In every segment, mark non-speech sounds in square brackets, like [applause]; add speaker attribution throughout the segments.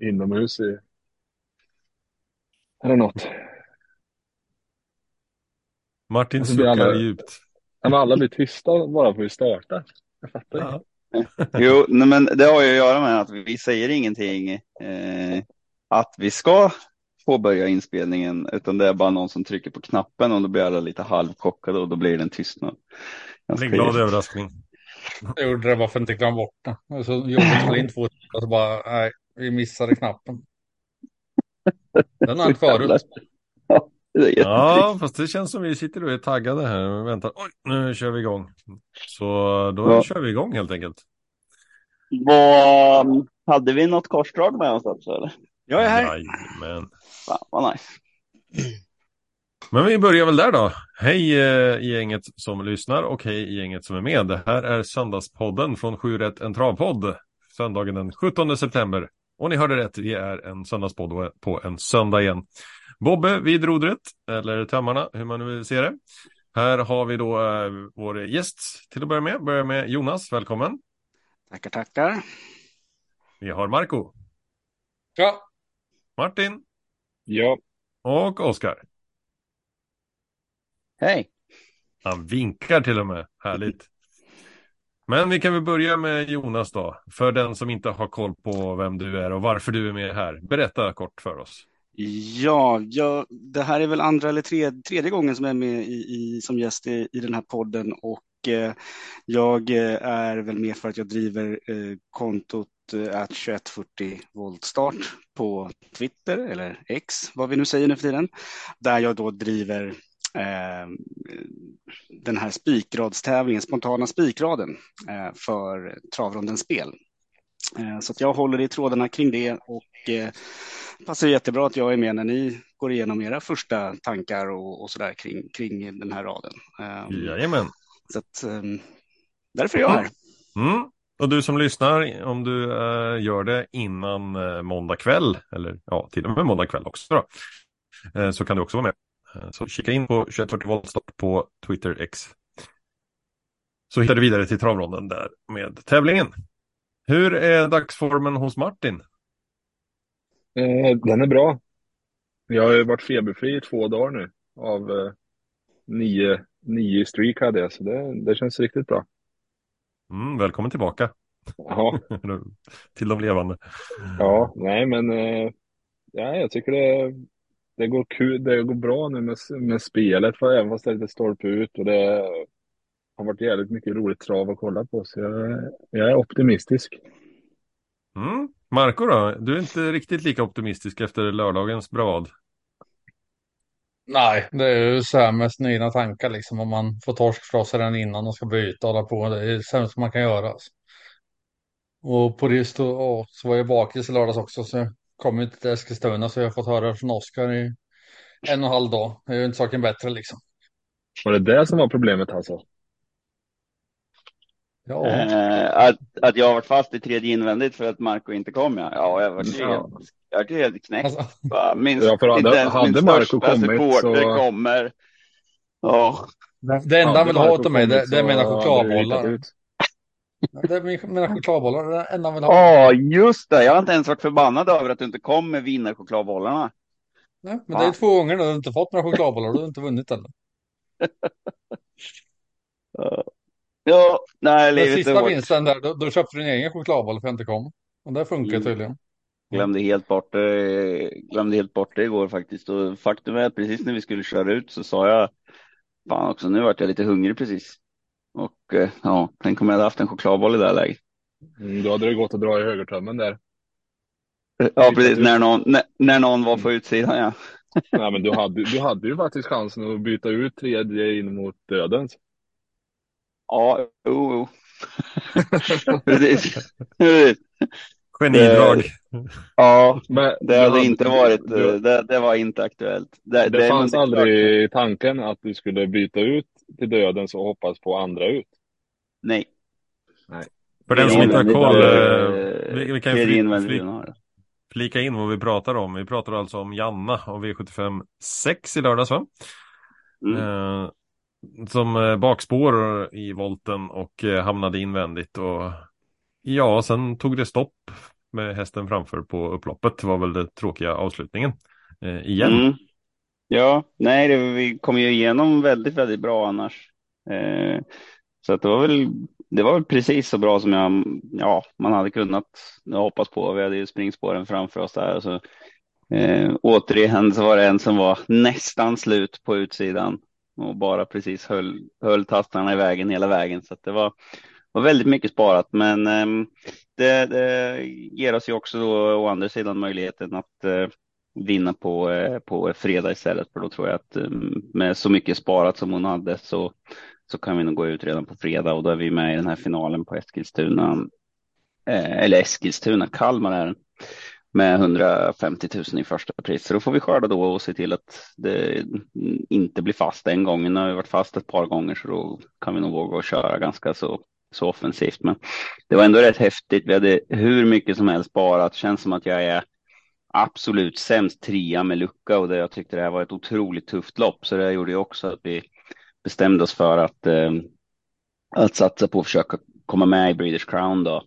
Speaker 1: inomhus i... Eller något.
Speaker 2: Martin
Speaker 1: Och så blir
Speaker 2: suckar
Speaker 1: alla-
Speaker 2: djupt.
Speaker 1: Men alla blir tysta bara för att vi startar. Jag fattar
Speaker 2: Ja.
Speaker 1: inte.
Speaker 3: Jo, nej, men det har ju att göra med att vi säger ingenting eh, att vi ska påbörja inspelningen, utan det är bara någon som trycker på knappen och då blir alla lite halvchockade och då blir det en tystnad.
Speaker 2: Det är en glad överraskning.
Speaker 4: Jag gjorde det bara för att inte glömma bort det. Så jobbigt att spela in två och så bara, nej, vi missade knappen. Den har hänt förut.
Speaker 3: Ja, det är jättetrist.
Speaker 2: Ja, fast det känns som vi sitter och är taggade här och väntar. Oj, nu kör vi igång. Så då
Speaker 3: Ja.
Speaker 2: kör vi igång helt enkelt.
Speaker 3: Vad, hade vi något korsdrag med oss också eller?
Speaker 5: Jag är här.
Speaker 2: Jajamän.
Speaker 3: Fan, vad nice.
Speaker 2: Men vi börjar väl där då. Hej eh, gänget som lyssnar och hej gänget som är med. Det här är Söndagspodden från 7 rätt en travpodd. Söndagen den 17 september. Och ni hörde rätt, vi är en söndagspodd på en söndag igen. Bobbe vid rodret, eller tömmarna, hur man nu vill se det. Här har vi då eh, vår gäst till att börja med. Börjar med Jonas, välkommen.
Speaker 5: Tackar, tackar.
Speaker 2: Vi har Marco,
Speaker 4: Ja,
Speaker 2: Martin
Speaker 1: Ja,
Speaker 2: och Oskar.
Speaker 3: Hej.
Speaker 2: Han vinkar till och med. Härligt. Men vi kan väl börja med Jonas då. För den som inte har koll på vem du är och varför du är med här. Berätta kort för oss.
Speaker 5: Ja, jag, det här är väl andra eller tredje, tredje gången som jag är med i, i, som gäst i, i den här podden och eh, jag eh, är väl med för att jag driver eh, kontot eh, 2140 voltstart på Twitter eller X, vad vi nu säger nu för tiden, där jag då driver den här spikradstävlingen, spontana spikraden eh, för Travrondens spel. Eh, Så jag håller i trådarna kring det och eh, passar jättebra att jag är med när ni går igenom era första tankar och, och sådär kring, kring den här raden. Eh,
Speaker 2: Jajamän.
Speaker 5: Så att, eh, därför är jag här.
Speaker 2: Mm. Och du som lyssnar, om du eh, gör det innan eh, måndag kväll, eller ja, till och med måndag kväll också då, eh, så kan du också vara med. Eh, så kika in på 2140 voltstart på Twitter X. Så hittar du vidare till travronden där med tävlingen. Hur är dagsformen hos Martin?
Speaker 1: eh, den är bra. Jag har ju varit feberfri i två dagar nu. Av eh, nio, nio streak hade jag, så det, det känns riktigt bra.
Speaker 2: Mm, välkommen tillbaka
Speaker 1: Ja, [laughs]
Speaker 2: till de levande.
Speaker 1: ja nej men eh, ja, jag tycker det, det går kul, det går bra nu med, med spelet, för även fast det är lite stolpe ut och det har varit jävligt mycket roligt trav att kolla på, så jag, jag är optimistisk.
Speaker 2: Mm. Marco då? Du är inte riktigt lika optimistisk efter lördagens bravad.
Speaker 4: nej, det är ju så här med egna tankar liksom. Om man får torskfrossa den innan och ska byta och hålla på. Det är det sämsta man kan göra. Alltså. Och på det stå, åh, så var jag bakis i lördags också. Så jag kom inte till Eskilstuna så jag har fått höra från Oskar i en och en halv dag. Det är ju inte saken bättre liksom.
Speaker 1: Var det det som var problemet alltså?
Speaker 4: Ja,
Speaker 3: Eh, att, att jag har varit fast i tredje invändigt för att Marco inte kom. Ja, ja jag var helt,
Speaker 1: Ja.
Speaker 3: var helt knäckt.
Speaker 4: alltså,
Speaker 3: Bara, Min,
Speaker 1: Ja, för hade-
Speaker 3: inte ens
Speaker 1: hade
Speaker 3: min
Speaker 1: Marco
Speaker 3: största
Speaker 1: kommit
Speaker 3: supporter
Speaker 1: så-
Speaker 3: kommer. Ja,
Speaker 4: det enda han vill ha åt mig, det,
Speaker 1: kommit
Speaker 4: det är mina chokladbollar. Det är min- mina chokladbollar, det är det enda vill ha.
Speaker 3: Ja, just det. Jag har inte ens varit förbannad över att du inte kom med vinnarchokladbollarna.
Speaker 4: Nej, men det är två gånger nu du inte fått några chokladbollar du har inte vunnit heller. [laughs]
Speaker 3: Ja, nej,
Speaker 4: Den
Speaker 3: livet är
Speaker 4: sista vinsten där, då, då köpte du din egen chokladboll för jag inte kom. Och det funkar
Speaker 3: Mm.
Speaker 4: tydligen.
Speaker 3: Glömde helt bort det, glömde helt bort det igår faktiskt. Och faktum är att precis när vi skulle köra ut så sa jag, fan också, nu vart jag lite hungrig precis. Och eh, ja, tänk om jag hade haft en chokladboll i det här läget.
Speaker 1: Mm, då hade det gått att dra i högertömmen där.
Speaker 3: Ja, precis, när någon, när, när någon var på utsidan ja. [laughs]
Speaker 1: Nej, men du hade, du hade ju faktiskt chansen att byta ut tredje in mot dödens.
Speaker 3: Ja, jo, jo. [laughs] precis. precis.
Speaker 2: Genidrag.
Speaker 3: Ja,
Speaker 1: Men
Speaker 3: det
Speaker 1: du
Speaker 3: hade inte varit,
Speaker 1: du-
Speaker 3: eh, det, det var inte aktuellt. Det,
Speaker 1: Det,
Speaker 3: nog
Speaker 1: fanns aldrig tanken att du skulle byta ut till dödens och hoppas på andra ut.
Speaker 3: Nej.
Speaker 2: För den som inte har koll, eh, vi, vi kan fli,
Speaker 3: den har.
Speaker 2: flika in vad vi pratar om. Vi pratar alltså om Janna och V75 6 i lördags va?
Speaker 3: Mm.
Speaker 2: Eh, som eh, bakspår i volten och eh, hamnade invändigt och ja, sen tog det stopp med hästen framför på upploppet var väl det tråkiga avslutningen. Eh, igen.
Speaker 3: Mm. Ja, nej, det, vi kom ju igenom väldigt, väldigt bra annars. Eh, så att det var väl, det var väl precis så bra som jag, ja, man hade kunnat hoppas på. Vi hade ju springspåren framför oss där. Så, eh, återigen så var det en som var nästan slut på utsidan och bara precis höll, höll tastarna i vägen hela vägen. Så att det var, var väldigt mycket sparat, men eh, det, det, ger oss ju också då å andra sidan möjligheten att eh, vinna på, eh, på fredag istället. För då tror jag att eh, med så mycket sparat som hon hade så, så kan vi nog gå ut redan på fredag och då är vi med i den här finalen på Eskilstuna. Eh, eller Eskilstuna, Kalmar är den. Med 150 000 i första pris. Så då får vi skörda då och se till att det inte blir fast en gång. Nu har vi varit fast ett par gånger så då kan vi nog våga och köra ganska så, så offensivt. Men det var ändå rätt häftigt. Vi hade hur mycket som helst sparat. Känns som att jag är absolut sämst trea med lucka och det, jag tyckte det här var ett otroligt tufft lopp. Så det gjorde ju också att vi bestämde oss för att, eh, att satsa på att försöka komma med i Breeders Crown då.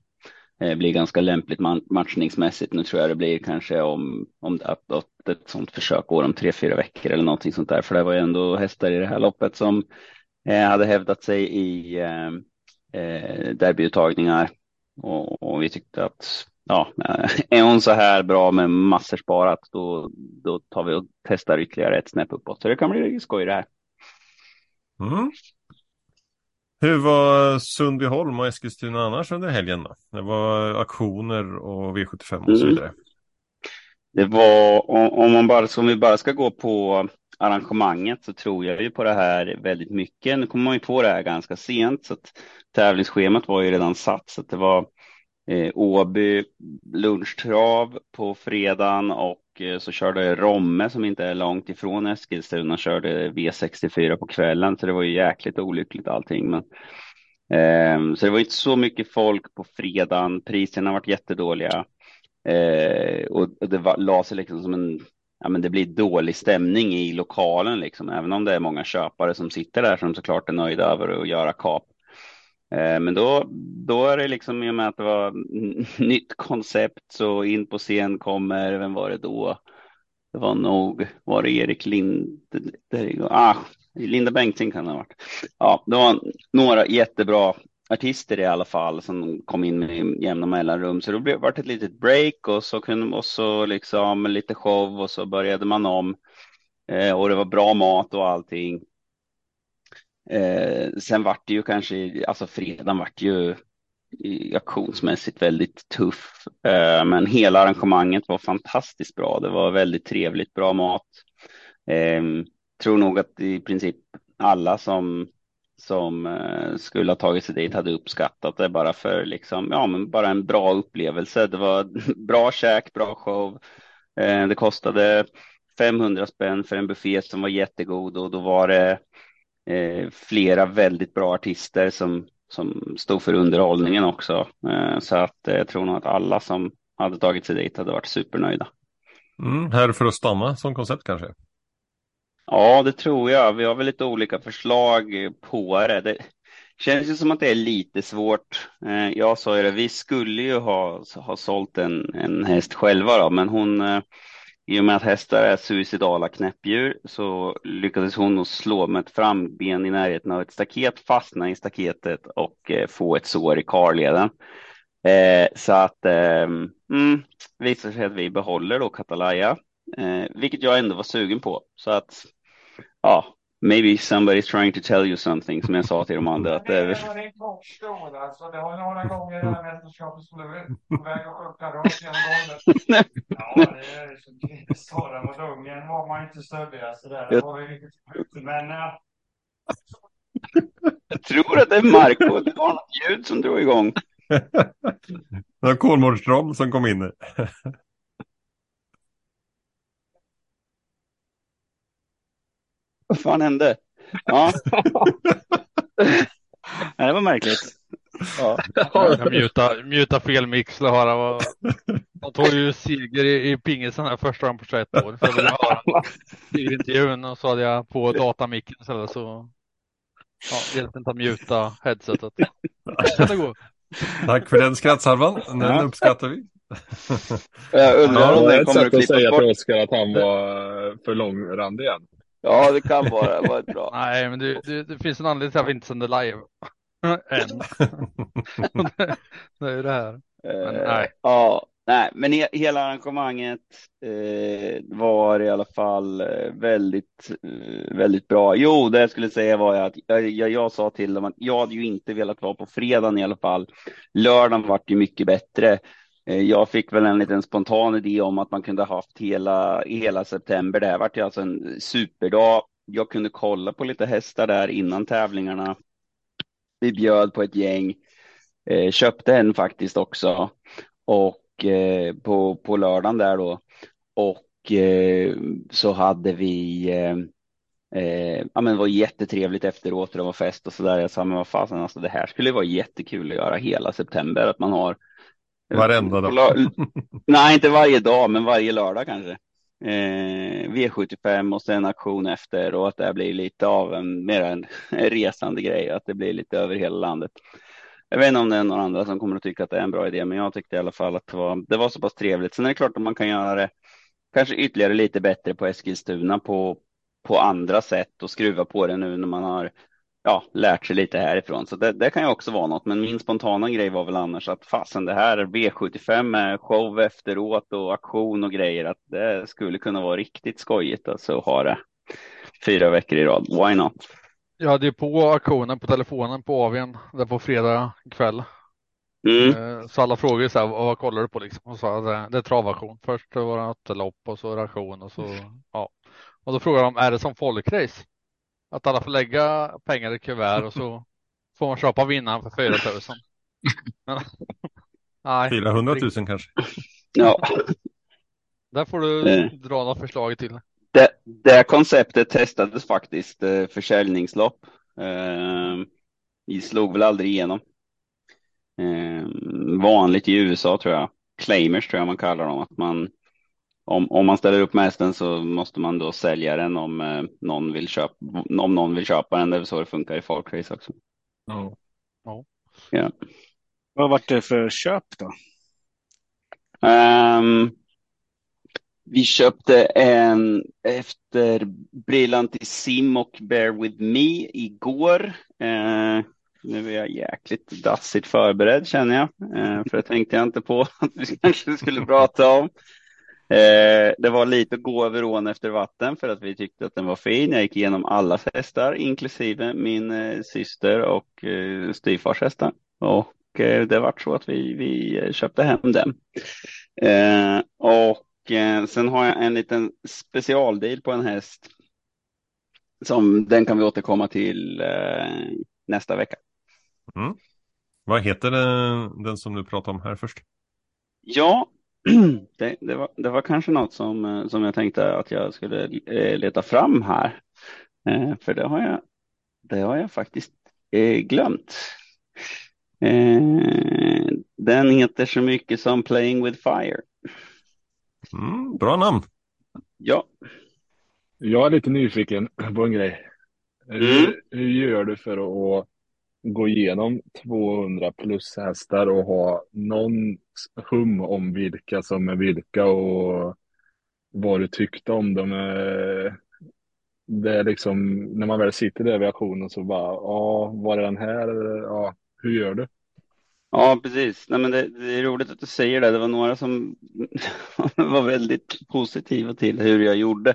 Speaker 3: Eh, blir ganska lämpligt matchningsmässigt. Nu tror jag det blir kanske om, om att, att ett sånt försök går om tre, fyra veckor eller någonting sånt där. För det var ju ändå hästar i det här loppet som eh, hade hävdat sig i eh, eh derbyuttagningar. Och, och vi tyckte att ja, är hon så här bra med massor sparat, då, då tar vi och testar ytterligare ett snäpp uppåt. Så det kan bli skoj det här.
Speaker 2: Mm. Hur var Sundbyholm och Eskilstuna annars under helgen? Då? Det var aktioner och V75 och så mm. vidare. Mm.
Speaker 3: Det var, om, man bara, om vi bara ska gå på arrangemanget så tror jag ju på det här väldigt mycket. Nu kommer man ju på det här ganska sent så att tävlingsschemat var ju redan satt så att det var eh, Åby lunchtrav på fredagen och eh, så körde Romme som inte är långt ifrån Eskilstuna körde V64 på kvällen så det var ju jäkligt olyckligt allting. Men, eh, så det var inte så mycket folk på fredagen. Priserna varit jättedåliga eh, och det var, la sig liksom som en Ja, men det blir dålig stämning i lokalen, liksom. även om det är många köpare som sitter där som såklart är nöjda över att göra kap. Eh, men då, då är det liksom i och med att det var [laughs] nytt koncept så in på scen kommer, vem var det då? Det var nog, var det Erik Lind, ah, Linda Bengtzing kan det ha varit. Ja, det var några jättebra artister i alla fall som kom in med jämna mellanrum. Så då blev det ett litet break och så kunde och så liksom lite show och så började man om. Eh, och det var bra mat och allting. Eh, sen vart det ju kanske, alltså fredagen vart ju auktionsmässigt väldigt tuff. Eh, men hela arrangemanget var fantastiskt bra. Det var väldigt trevligt, bra mat. Eh, tror nog att i princip alla som, som eh, skulle ha tagit sig dit hade uppskattat det bara för liksom, ja, men bara en bra upplevelse. Det var [laughs] bra käk, bra show. Eh, det kostade 500 spänn för en buffé som var jättegod och då var det eh, flera väldigt bra artister som, som stod för underhållningen också. Eh, så att eh, jag tror nog att alla som hade tagit sig dit hade varit supernöjda.
Speaker 2: Mm, här för att stanna som koncept kanske?
Speaker 3: Ja, det tror jag. Vi har väl lite olika förslag på det. Det känns ju som att det är lite svårt. Jag sa ju det, vi skulle ju ha, ha sålt en, en häst själva då, men hon i och med att hästar är suicidala knäppdjur så lyckades hon slå med ett framben i närheten av ett staket, fastna i staketet och eh, få ett sår i karleden. Eh, så att eh, mm, visar sig att vi behåller då Katalaya, eh, vilket jag ändå var sugen på. Så att ja, maybe somebody's trying to tell you something som jag sa till de andra. Att,
Speaker 6: det kort stol alltså. Det var några gånger det här mästerskapet skulle vi på väg att skjuta rakt genom golvet. [laughs] Ja, det är så Torra mot Ungern var man inte stöddigast där. Det var ju riktigt Men... Äh...
Speaker 3: Jag tror att det är Marco. Det var något ljud som drog igång. [laughs]
Speaker 2: det var Kolmårdstroll som kom in.
Speaker 3: Vad fan hände? Ja. [laughs] Nej, det var märkligt.
Speaker 7: Ja. Jag muta, muta fel mix och höra vad... De tog ju seger i, i pingisen här första gången på 21 år. Så jag ville höra intervjun och så hade jag på datamicken istället så ja, hjälpte inte att muta headsetet.
Speaker 2: Tack för den skrattsalvan. Den uppskattar vi.
Speaker 3: Jag undrar om
Speaker 1: det är
Speaker 3: den
Speaker 1: ett
Speaker 3: kommer att
Speaker 1: sätt att
Speaker 3: klippas
Speaker 1: säga
Speaker 3: bort.
Speaker 1: till Oskar att han var för långrandig igen.
Speaker 3: Ja, det kan vara, vara bra. [laughs]
Speaker 7: Nej, men det, det, det finns en anledning till att vi inte sänder live. [laughs] Än. det, det är ju det här. Men
Speaker 3: Eh,
Speaker 7: nej.
Speaker 3: Ja, nej, men he, hela arrangemanget eh, var i alla fall eh, väldigt, eh, väldigt bra. Jo, det jag skulle säga var att jag, jag, jag sa till dem att jag hade ju inte velat vara på fredagen i alla fall. Lördagen vart ju mycket bättre. Eh, jag fick väl en liten spontan idé om att man kunde haft hela, hela september. Det här vart ju alltså en superdag. Jag kunde kolla på lite hästar där innan tävlingarna. Vi bjöd på ett gäng. Eh, köpte en faktiskt också. Och eh, på, på lördagen där då. Och eh, så hade vi eh, eh, ja, men det var jättetrevligt efteråt och det var fest och så där. Jag sa, men vad fasen, alltså det här skulle vara jättekul att göra hela september. Att man har
Speaker 2: Varenda
Speaker 3: på
Speaker 2: dag. [laughs]
Speaker 3: Nej, inte varje dag, men varje lördag kanske. Eh, V75 och sen aktion efter och att det blir lite av en mer en [laughs] resande grej, att det blir lite över hela landet. Jag vet inte om det är några andra som kommer att tycka att det är en bra idé, men jag tyckte i alla fall att det var, det var så pass trevligt. Sen är det klart att man kan göra det kanske ytterligare lite bättre på Eskilstuna på, på andra sätt och skruva på det nu när man har ja, lärt sig lite härifrån. Så det, det kan ju också vara något. Men min spontana grej var väl annars att fasen det här V75 med show efteråt och aktion och grejer. Att det skulle kunna vara riktigt skojigt alltså att ha det fyra veckor i rad. Why not?
Speaker 7: Jag hade ju på auktionen på telefonen på AWn där på fredag kväll.
Speaker 3: Mm.
Speaker 7: Eh, Så alla frågade så här, vad kollar du på liksom? Och sa att det, är travauktion. Först var det lopp och så auktion och så ja. Och då frågade de, är det som folkrace? Att alla får lägga pengar i kuvert och så får man köpa vinnaren för 4 000. Men, [laughs] nej,
Speaker 2: 400 000 kanske.
Speaker 3: Ja,
Speaker 7: där får du
Speaker 3: Eh.
Speaker 7: dra några förslag till.
Speaker 3: det, det här konceptet testades faktiskt eh, försäljningslopp. Eh, vi slog väl aldrig igenom. Eh, vanligt i USA tror jag. Claimers tror jag man kallar dem. Att man, om, om man ställer upp med hästen så måste man då sälja den om, eh, någon, vill köpa, om någon vill köpa den. Det är så det funkar i folkrace också.
Speaker 1: Ja.
Speaker 5: Vad var det för köp då?
Speaker 3: Ehm, vi köpte en efter Brillantissim och Bear With Me igår. Eh, nu är jag jäkligt dassigt förberedd känner jag, eh, för det tänkte jag inte på att vi kanske skulle prata om. Eh, det var lite att gå över ån efter vatten för att vi tyckte att den var fin. Jag gick igenom alla hästar, inklusive min eh, syster och eh, styvfars hästar. Och eh, det var så att vi, vi köpte hem den. Och sen har jag en liten specialdeal på en häst. Som den kan vi återkomma till nästa vecka.
Speaker 2: Vad heter den, den som du pratade om här först?
Speaker 3: Ja, [clears throat] det, det, var, det var kanske något som, eh, som jag tänkte att jag skulle eh, leta fram här. Eh, för det har jag, det har jag faktiskt eh, glömt. Eh, den heter så mycket som Playing with Fire.
Speaker 2: Mm, bra namn.
Speaker 3: Ja,
Speaker 1: Jag är lite nyfiken på en grej.
Speaker 3: Mm.
Speaker 1: Hur, hur gör du för att gå igenom 200 plus hästar och ha någon hum om vilka som är vilka och vad du tyckte om dem? Eh, det är liksom, när man väl sitter där vid auktionen så bara, ja, var är den här? Ja, hur gör du?
Speaker 3: Ja, precis. Nej, men det, det är roligt att du säger det. Det var några som [laughs] var väldigt positiva till hur jag gjorde.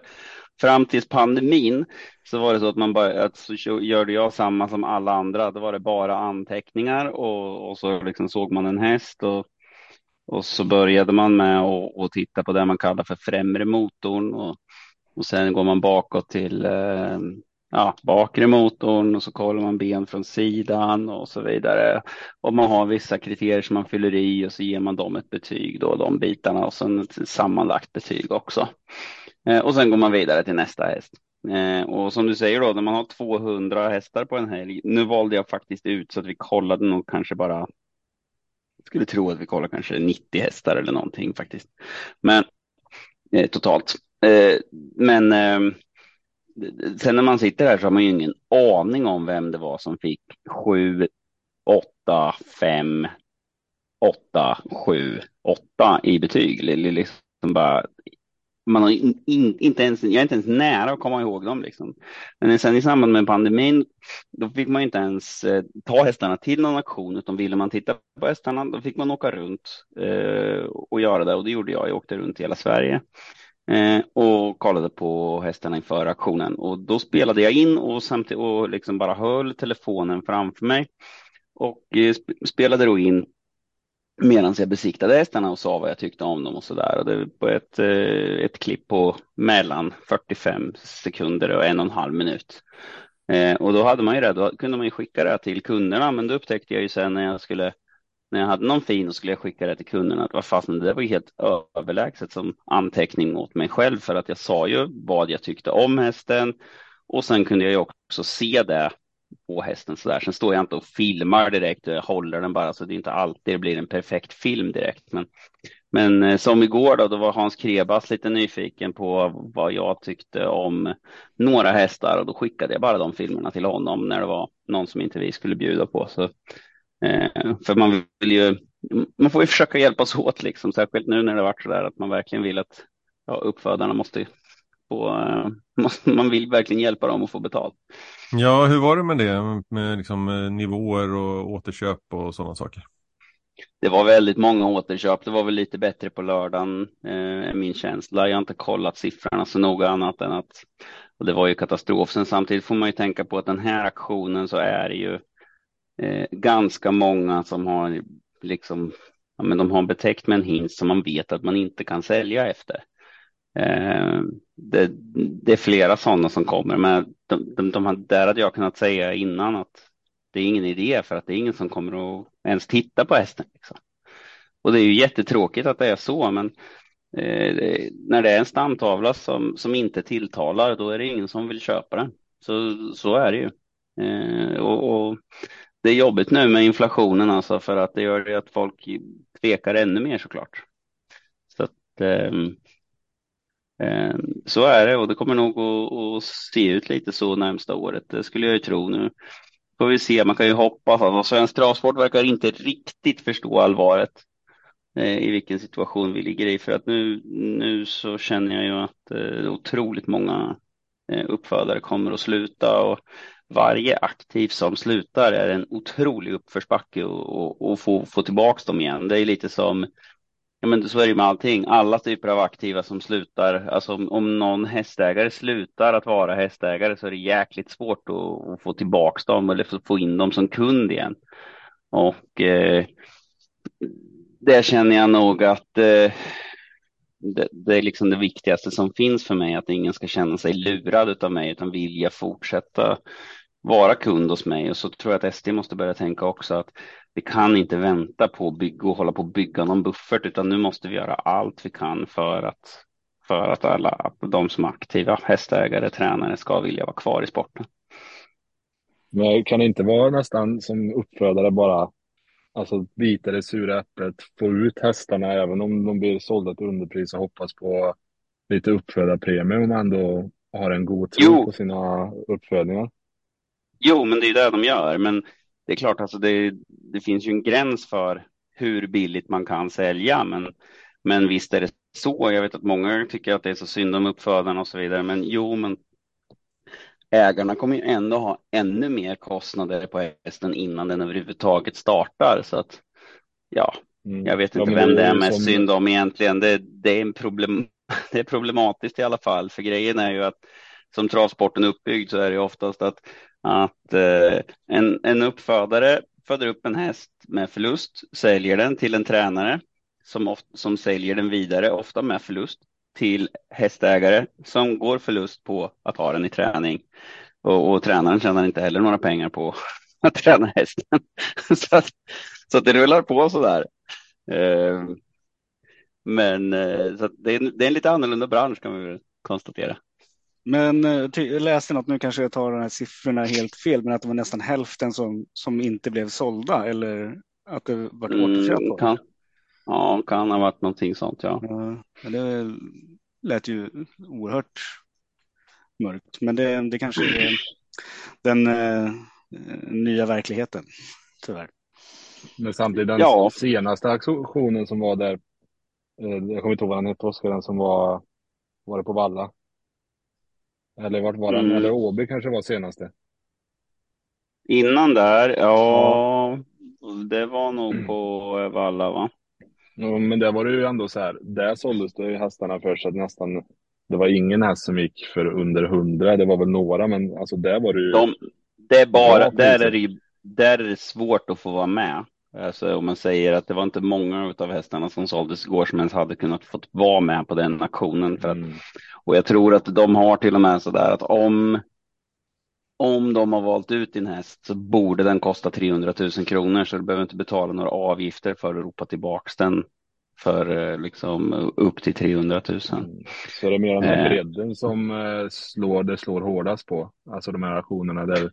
Speaker 3: Fram till pandemin så var det så att man bara, att så gjorde jag samma som alla andra. Då var det bara anteckningar och, och så liksom såg man en häst och, och så började man med att och titta på det man kallar för främre motorn och, och sen går man bakåt till eh, ja, bakre motorn och så kollar man ben från sidan och så vidare. Och man har vissa kriterier som man fyller i och så ger man dem ett betyg då, de bitarna och sen ett sammanlagt betyg också. Eh, och sen går man vidare till nästa häst. Eh, och som du säger då, när man har 200 hästar på en helg. Nu valde jag faktiskt ut så att vi kollade nog kanske bara. Jag skulle tro att vi kollar kanske 90 hästar eller någonting faktiskt. Men eh, totalt. Men ehm, sen när man sitter här så har man ju ingen aning om vem det var som fick 7, 8, 5, åtta, sju, åtta i betyg. Liksom bara, man har in, in, inte ens, jag är inte ens nära att komma ihåg dem. Liksom. Men sen i samband med pandemin, då fick man inte ens eh, ta hästarna till någon auktion, utan ville man titta på hästarna, då fick man åka runt eh, och göra det. Och det gjorde jag. Jag åkte runt i hela Sverige eh, och kollade på hästarna inför auktionen. Och då spelade jag in och samtidigt och liksom bara höll telefonen framför mig och eh, spelade då in medan jag besiktade hästarna och sa vad jag tyckte om dem och så där. Och det var ett, eh, ett klipp på mellan 45 sekunder och en och en halv minut. Eh, och då hade man ju det, då kunde man ju skicka det till kunderna, men då upptäckte jag ju sen när jag skulle när jag hade någon fin och skulle jag skicka det till kunderna. Att vad fasen, det var ju helt överlägset som anteckning mot mig själv. För att jag sa ju vad jag tyckte om hästen. Och sen kunde jag ju också se det på hästen så där. Sen står jag inte och filmar direkt, jag håller den bara så det är inte alltid det blir en perfekt film direkt. Men, men eh, som igår då, då var Hans Krebas lite nyfiken på vad jag tyckte om några hästar och då skickade jag bara de filmerna till honom när det var någon som inte vi skulle bjuda på. Så, eh, för man vill ju, man får ju försöka hjälpas åt liksom, särskilt nu när det varit så där att man verkligen vill att ja, uppfödarna måste få, eh, [laughs] man vill verkligen hjälpa dem att få betalt.
Speaker 2: Ja, hur var det med det? Med liksom, eh, nivåer och återköp och sådana saker?
Speaker 3: Det var väldigt många återköp. Det var väl lite bättre på lördagen, eh, min känsla. Jag har inte kollat siffrorna så noga annat än att och det var ju katastrof. Sen samtidigt får man ju tänka på att den här aktionen så är det ju eh, ganska många som har liksom, ja, men de har betäckt med en hingst som man vet att man inte kan sälja efter. Eh, det, det, är flera sådana som kommer, men de, de, de, där hade jag kunnat säga innan att det är ingen idé för att det är ingen som kommer att ens titta på hästen. Liksom. Och det är ju jättetråkigt att det är så, men eh, när det är en stamtavla som, som inte tilltalar, då är det ingen som vill köpa den. Så, så är det ju. Eh, och, och, det är jobbigt nu med inflationen alltså för att det gör det att folk tvekar ännu mer såklart. Så att, eh, Eh, så är det och det kommer nog att, se ut lite så närmsta året. Det skulle jag ju tro nu. Får vi se, man kan ju hoppas. Alltså, svensk travsport verkar inte riktigt förstå allvaret eh, i vilken situation vi ligger i. För att nu, nu så känner jag ju att eh, otroligt många uppfödare kommer att sluta och varje aktiv som slutar är en otrolig uppförsbacke och, och, och få, få tillbaka dem igen. Det är lite som Ja, men så är det med allting. Alla typer av aktiva som slutar, alltså om, om någon hästägare slutar att vara hästägare så är det jäkligt svårt att, att få tillbaks dem eller få in dem som kund igen. Och eh, det känner jag nog att eh, det, det, är liksom det viktigaste som finns för mig, att ingen ska känna sig lurad av mig utan vilja fortsätta vara kund hos mig. Och så tror jag att SD måste börja tänka också att vi kan inte vänta på att bygga och hålla på att bygga någon buffert, utan nu måste vi göra allt vi kan för att, för att alla de som är aktiva hästägare, tränare ska vilja vara kvar i sporten.
Speaker 1: Men kan det inte vara nästan som uppfödare bara alltså bita det sura äpplet, få ut hästarna även om de blir sålda till underpris och hoppas på lite uppfödarpremie om man ändå har en god tro jo. på sina uppfödningar?
Speaker 3: Jo, men det är det de gör. Men det är klart, alltså det, det finns ju en gräns för hur billigt man kan sälja. Men, men visst är det så. Jag vet att många tycker att det är så synd om uppfödarna och så vidare. Men jo, men ägarna kommer ju ändå ha ännu mer kostnader på hästen innan den överhuvudtaget startar. Så att ja, mm. jag vet inte ja, vem det är mest som... synd om egentligen. Det, det, är en problem, [laughs] det är problematiskt i alla fall. För grejen är ju att som travsporten är uppbyggd så är det oftast att att eh, en, en uppfödare föder upp en häst med förlust, säljer den till en tränare som, of, som säljer den vidare, ofta med förlust, till hästägare som går förlust på att ha den i träning. Och, och tränaren tjänar inte heller några pengar på [laughs] att träna hästen. [laughs] så, att, så att det rullar på så där. Eh, men eh, så det, är, det är en lite annorlunda bransch kan vi konstatera.
Speaker 5: Men eh, jag läste något, nu kanske jag tar de här siffrorna helt fel, men att det var nästan hälften som, som inte blev sålda eller att det var återköp
Speaker 3: mm, kan, Ja, kan ha varit någonting sånt, ja.
Speaker 5: ja det lät ju oerhört mörkt, men det, det kanske är den eh, nya verkligheten, tyvärr.
Speaker 1: Men samtidigt den
Speaker 3: Ja.
Speaker 1: senaste auktionen som var där, eh, jag kommer inte ihåg vad den hette, Oskar, den som var, var det på Valla? Eller vart var den?
Speaker 3: Mm.
Speaker 1: Eller Åby kanske var senaste.
Speaker 3: Innan där, ja, det var nog på Valla va?
Speaker 1: Ja, men där var det ju ändå så här, där såldes det ju hästarna för så att nästan, det var ingen häst som gick för under hundra, det var väl några, men alltså där var det ju.
Speaker 3: De, det är bara, där är det där är det svårt att få vara med. Alltså om man säger att det var inte många av hästarna som såldes igår som ens hade kunnat fått vara med på den auktionen. För att,
Speaker 1: Mm.
Speaker 3: och jag tror att de har till och med sådär att om, om de har valt ut din häst så borde den kosta 300 000 kronor så du behöver inte betala några avgifter för att ropa tillbaks den för eh, liksom upp till 300 000.
Speaker 1: Så det är mer den här
Speaker 3: Eh.
Speaker 1: bredden som eh, slår, det slår hårdast på. Alltså de här auktionerna där.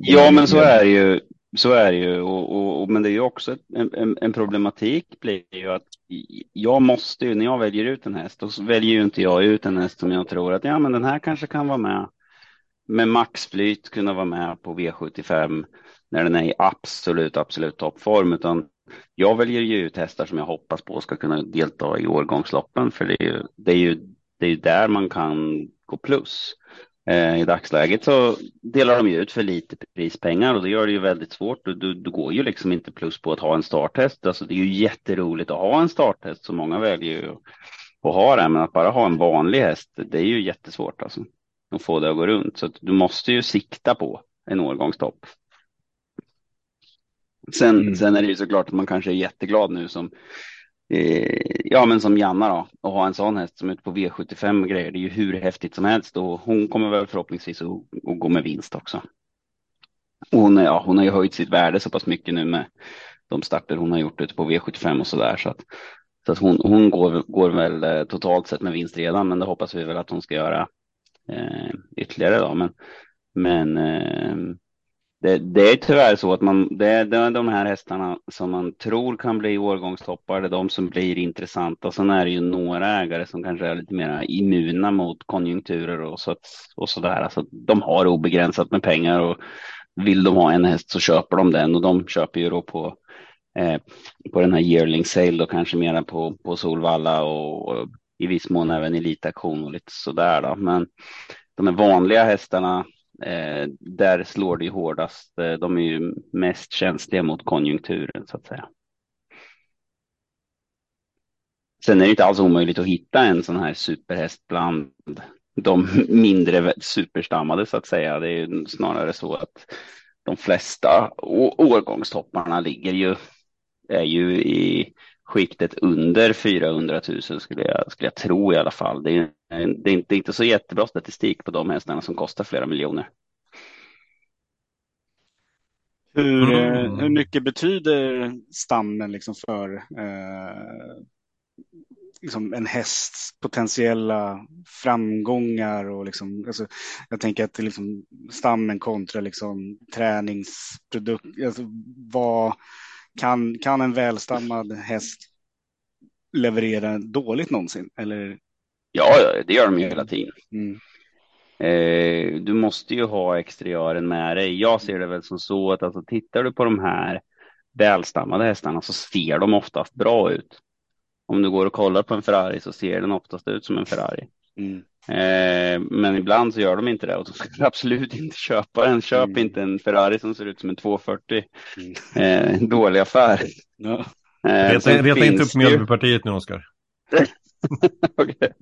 Speaker 3: Ja, men så är det ju. Så är det ju. Och, och, och, men det är ju också ett- en, en, en problematik blir ju att jag måste ju, när jag väljer ut en häst, då så väljer ju inte jag ut en häst som jag tror att ja, men den här kanske kan vara med med maxflyt kunna vara med på V75 när den är i absolut, absolut toppform, utan jag väljer ju ut hästar som jag hoppas på ska kunna delta i årgångsloppen, för det är ju, det är ju, det är ju där man kan gå plus. Eh, I dagsläget så delar de ju ut för lite prispengar och det gör det ju väldigt svårt. Du, du, går ju liksom inte plus på att ha en starthäst. Alltså det är ju jätteroligt att ha en starthäst, så många väljer ju att ha det, men att bara ha en vanlig häst, det är ju jättesvårt alltså. Att få det att gå runt. Så du måste ju sikta på en årgångstopp. Sen,
Speaker 1: Mm.
Speaker 3: sen är det ju såklart att man kanske är jätteglad nu som Eh, ja, men som Janna då, att ha en sån häst som är ute på V75 och grejer, det är ju hur häftigt som helst och hon kommer väl förhoppningsvis att, att gå med vinst också. Och hon, är- ja, hon har ju höjt sitt värde så pass mycket nu med de starter hon har gjort ute på V75 och sådär så att, så att hon, hon går, går väl eh, totalt sett med vinst redan, men det hoppas vi väl att hon ska göra eh, ytterligare då. Men, men eh, det, det är tyvärr så att man, det är, det är de här hästarna som man tror kan bli årgångstoppar, det är de som blir intressanta. Sen är det ju några ägare som kanske är lite mer immuna mot konjunkturer och, så att, och sådär. Alltså, de har obegränsat med pengar och vill de ha en häst så köper de den och de köper ju då på, eh, på den här yearling sale då kanske mera på, på Solvalla och, och i viss mån även elitaktion och lite sådär då. Men de här vanliga hästarna Eh, där slår det ju hårdast. Eh, de är ju mest känsliga mot konjunkturen så att säga. Sen är det inte alls omöjligt att hitta en sån här superhäst bland de [laughs] mindre superstammade så att säga. Det är ju snarare så att de flesta årgångstopparna ligger ju, är ju i skiktet under 400 000 skulle jag, skulle jag tro i alla fall. Det är, det är inte, det är inte så jättebra statistik på de hästarna som kostar flera miljoner.
Speaker 5: Hur, eh,
Speaker 2: Mm.
Speaker 5: hur mycket betyder stammen liksom för eh, liksom en hästs potentiella framgångar och liksom, alltså, jag tänker att liksom stammen kontra liksom träningsprodukt, alltså, vad kan, kan en välstammad häst leverera dåligt någonsin? Eller,
Speaker 3: Ja, det gör de ju hela tiden.
Speaker 5: mm,
Speaker 3: Eh, du måste ju ha exteriören med dig. Jag ser det väl som så att alltså, tittar du på de här välstammade hästarna så ser de oftast bra ut. Om du går och kollar på en Ferrari så ser den oftast ut som en Ferrari.
Speaker 5: Mm,
Speaker 3: Eh, men ibland så gör de inte det och då ska du [laughs] absolut inte köpa den. Köp
Speaker 5: Mm.
Speaker 3: inte en Ferrari som ser ut som en 240.
Speaker 5: mm.
Speaker 3: Eh, en dålig affär.
Speaker 5: Ja.
Speaker 3: Eh,
Speaker 2: Reta, reta inte upp Mjölbypartiet nu, Oskar. [laughs]
Speaker 3: Okej.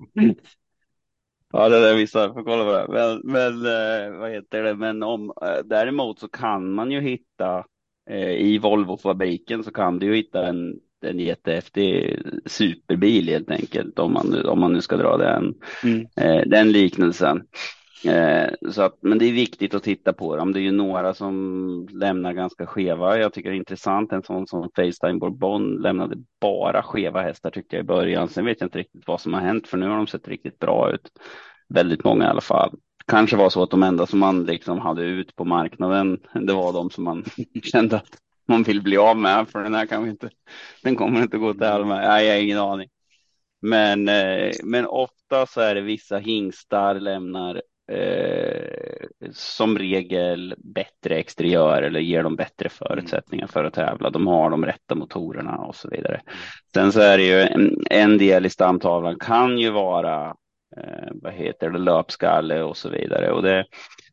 Speaker 3: Ja, det där vissa får kolla på det. Men, men eh, vad heter det? Men om eh, däremot så kan man ju hitta eh, i Volvo-fabriken så kan du ju hitta en, en jättehäftig superbil helt enkelt om man, om man nu ska dra den,
Speaker 5: Mm.
Speaker 3: eh, den liknelsen. Eh, så att, men det är viktigt att titta på dem. Det är ju några som lämnar ganska skeva. Jag tycker det är intressant. En sån som Facetime Bourbon lämnade bara skeva hästar tyckte jag i början. Sen vet jag inte riktigt vad som har hänt för nu har de sett riktigt bra ut. Väldigt många i alla fall. Kanske var så att de enda som man liksom hade ut på marknaden, det var de som man [laughs] kände att man vill bli av med. För den här kan vi inte, den kommer inte gå till allmän. Nej, jag har ingen aning. Men, eh, men ofta så är det vissa hingstar lämnar eh, som regel bättre exteriör eller ger dem bättre förutsättningar för att tävla. De har de rätta motorerna och så vidare. Sen så är det ju en, en del i stamtavlan kan ju vara eh, vad heter det, löpskalle och så vidare. Och det,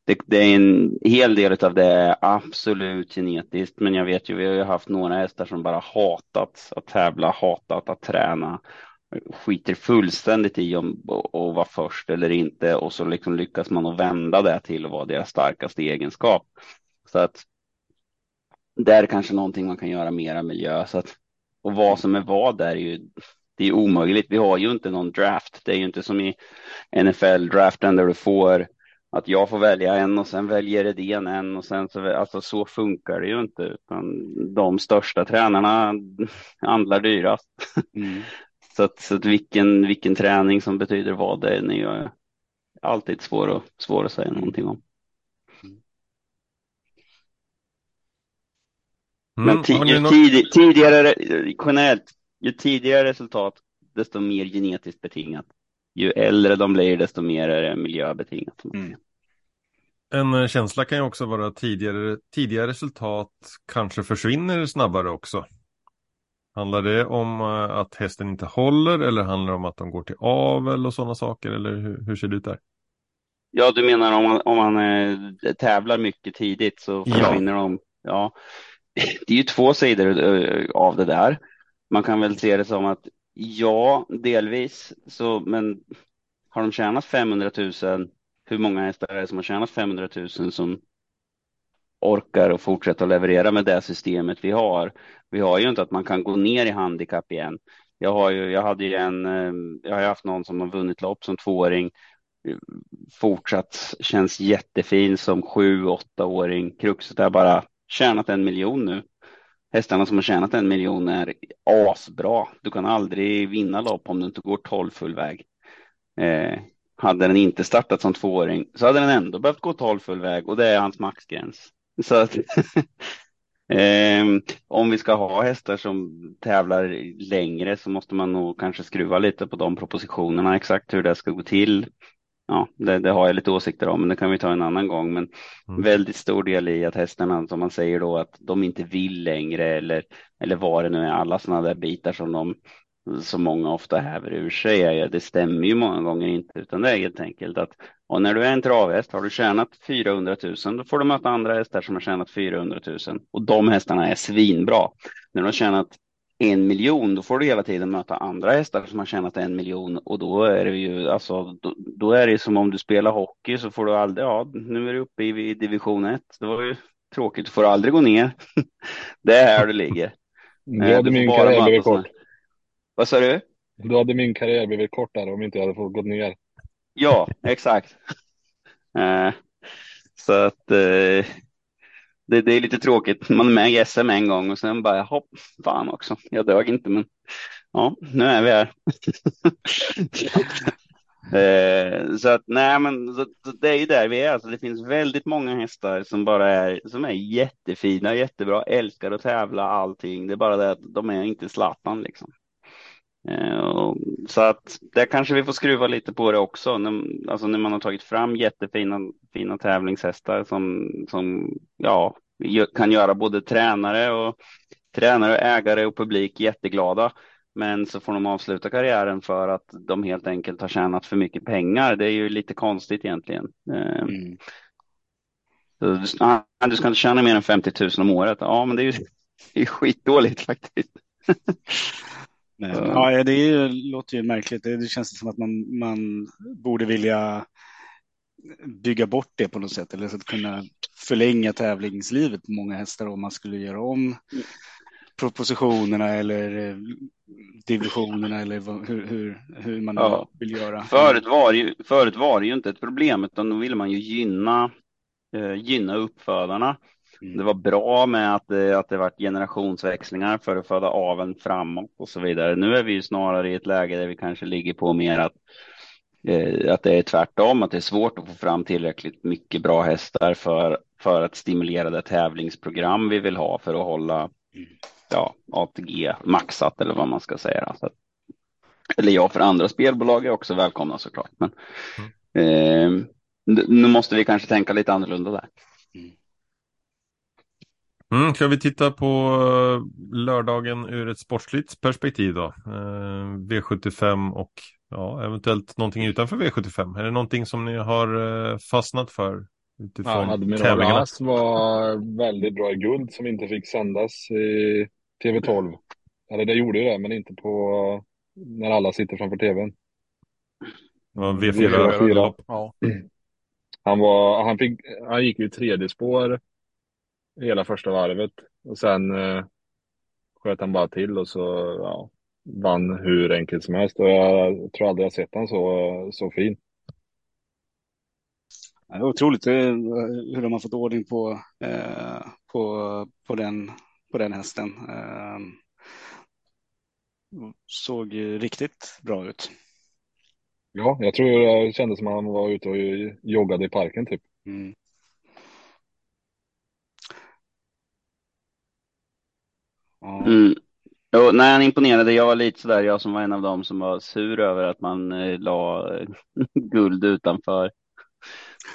Speaker 3: det, det, är en hel del av det är absolut genetiskt, men jag vet ju, vi har ju haft några hästar som bara hatat att tävla, hatat att träna, skiter fullständigt i om att vara först eller inte och så liksom lyckas man att vända det till att vara deras starkaste egenskap. Så att det är kanske någonting man kan göra mera miljö. Så att, och vad som är vad där är ju det är omöjligt. Vi har ju inte någon draft. Det är ju inte som i NFL-draften där du får att jag får välja en och sen väljer Redén en och sen så, alltså så funkar det ju inte utan de största tränarna [laughs] handlar dyrast. Mm. [laughs] så att, så att vilken, vilken träning som betyder vad det är ju alltid svår att, svår att säga någonting om. Mm. Men något... tid, tidigare, generellt, ju tidigare resultat desto mer genetiskt betingat. Ju äldre de blir desto mer är det miljöbetingat. Mm.
Speaker 2: En eh, känsla kan ju också vara tidigare, tidigare resultat kanske försvinner snabbare också. Handlar det om eh, att hästen inte håller eller handlar det om att de går till avel och sådana saker? Eller hur, hur ser det ut där?
Speaker 3: Ja, du menar om man, om man eh, tävlar mycket tidigt så försvinner ja. de? Ja, [clears throat] det är ju två sidor av det där. Man kan väl se det som att ja, delvis så, men har de tjänat 500 000 hur många hästar är det som har tjänat 500 000 som orkar och fortsätta leverera med det systemet vi har. Vi har ju inte att man kan gå ner i handikapp igen. Jag har ju, jag hade ju en, ehm, jag har haft någon som har vunnit lopp som tvååring, fortsatt känns jättefin som sju, åttaåring. Kruxet är bara tjänat en miljon nu. Hästarna som har tjänat en miljon är asbra. Du kan aldrig vinna lopp om du inte går tolv full väg. Eh, hade den inte startat som tvååring så hade den ändå behövt gå 12 full väg och det är hans maxgräns. Så att, [laughs] eh, om vi ska ha hästar som tävlar längre så måste man nog kanske skruva lite på de propositionerna exakt hur det ska gå till. Ja, det, det har jag lite åsikter om, men det kan vi ta en annan gång. Men mm. väldigt stor del i att hästarna, som man säger då, att de inte vill längre eller, eller vad det nu är, alla sådana där bitar som de som många ofta häver ur sig det stämmer ju många gånger inte, utan det är helt enkelt att och när du är en travhäst, har du tjänat 400 000, då får du möta andra hästar som har tjänat 400 000 och de hästarna är svinbra. När du har tjänat en miljon, då får du hela tiden möta andra hästar som har tjänat en miljon och då är det ju alltså, då, då är det som om du spelar hockey så får du aldrig, ja, nu är du uppe i, i division 1. Det var ju tråkigt, du får aldrig gå ner. [laughs] det är här du ligger.
Speaker 1: Du hade min karriär blivit kort.
Speaker 3: Vad sa du?
Speaker 1: Då hade min karriär blivit kortare om inte jag hade fått gå ner.
Speaker 3: Ja, exakt. Uh, så att uh, det, det, är lite tråkigt. Man är med i SM en gång och sen bara, hopp, fan också. Jag dög inte, men ja, nu är vi här. [laughs] eh, så att nej, men så, så det är ju där vi är. Alltså, det finns väldigt många hästar som bara är, som är jättefina, jättebra, älskar att tävla, allting. Det är bara det att de är inte Zlatan liksom. Eh, så att där kanske vi får skruva lite på det också. Alltså när man har tagit fram jättefina fina tävlingshästar som, som ja, kan göra både tränare och tränare, ägare och publik jätteglada. Men så får de avsluta karriären för att de helt enkelt har tjänat för mycket pengar. Det är ju lite konstigt egentligen. Eh, mm. Du, du ska inte tjäna mer än 50 000 om året. Ja, men det är ju [laughs] det är skitdåligt faktiskt. [laughs]
Speaker 5: Men, ja, det är, låter ju märkligt. Det, det känns som att man, man borde vilja bygga bort det på något sätt eller så att kunna förlänga tävlingslivet på många hästar om man skulle göra om propositionerna eller eh, divisionerna eller hur, hur, hur man ja. vill göra.
Speaker 3: Förut var, ju, förut var det ju inte ett problem utan då ville man ju gynna, eh, gynna uppfödarna. Det var bra med att det, att det varit generationsväxlingar för att föda aveln framåt och så vidare. Nu är vi ju snarare i ett läge där vi kanske ligger på mer att, eh, att det är tvärtom, att det är svårt att få fram tillräckligt mycket bra hästar för, för att stimulera det tävlingsprogram vi vill ha för att hålla ja, ATG maxat eller vad man ska säga. Så, eller ja, för andra spelbolag är också välkomna såklart. Men, mm. eh, nu måste vi kanske tänka lite annorlunda där.
Speaker 2: Mm, ska vi titta på eh, lördagen ur ett sportsligt perspektiv då? Eh, V75 och ja, eventuellt någonting utanför V75. Är det någonting som ni har eh, fastnat för? Utifrån
Speaker 1: Ja, Admiral
Speaker 2: tävlingarna?
Speaker 1: As var väldigt bra i guld som inte fick sändas i TV12. Eller det gjorde ju det, men inte på när alla sitter framför TVn.
Speaker 2: Det var
Speaker 1: V4,
Speaker 2: V4.
Speaker 1: fyra.
Speaker 2: lopp.
Speaker 7: Ja.
Speaker 1: Han, var, han, fick, han gick ju i tredje spår hela första varvet och sen eh, sköt han bara till och så ja, vann hur enkelt som helst. Och jag tror aldrig jag sett han så, så fin.
Speaker 5: Det är otroligt eh, hur de har fått ordning på, eh, på, på, den, på den hästen. Eh, såg riktigt bra ut.
Speaker 1: Ja, jag tror det kändes som att han var ute och joggade i parken typ.
Speaker 5: Mm. Ja.
Speaker 3: Mm. Jo, nej, han imponerade. Jag var lite sådär, jag som var en av dem som var sur över att man eh, la eh, [laughs] guld utanför.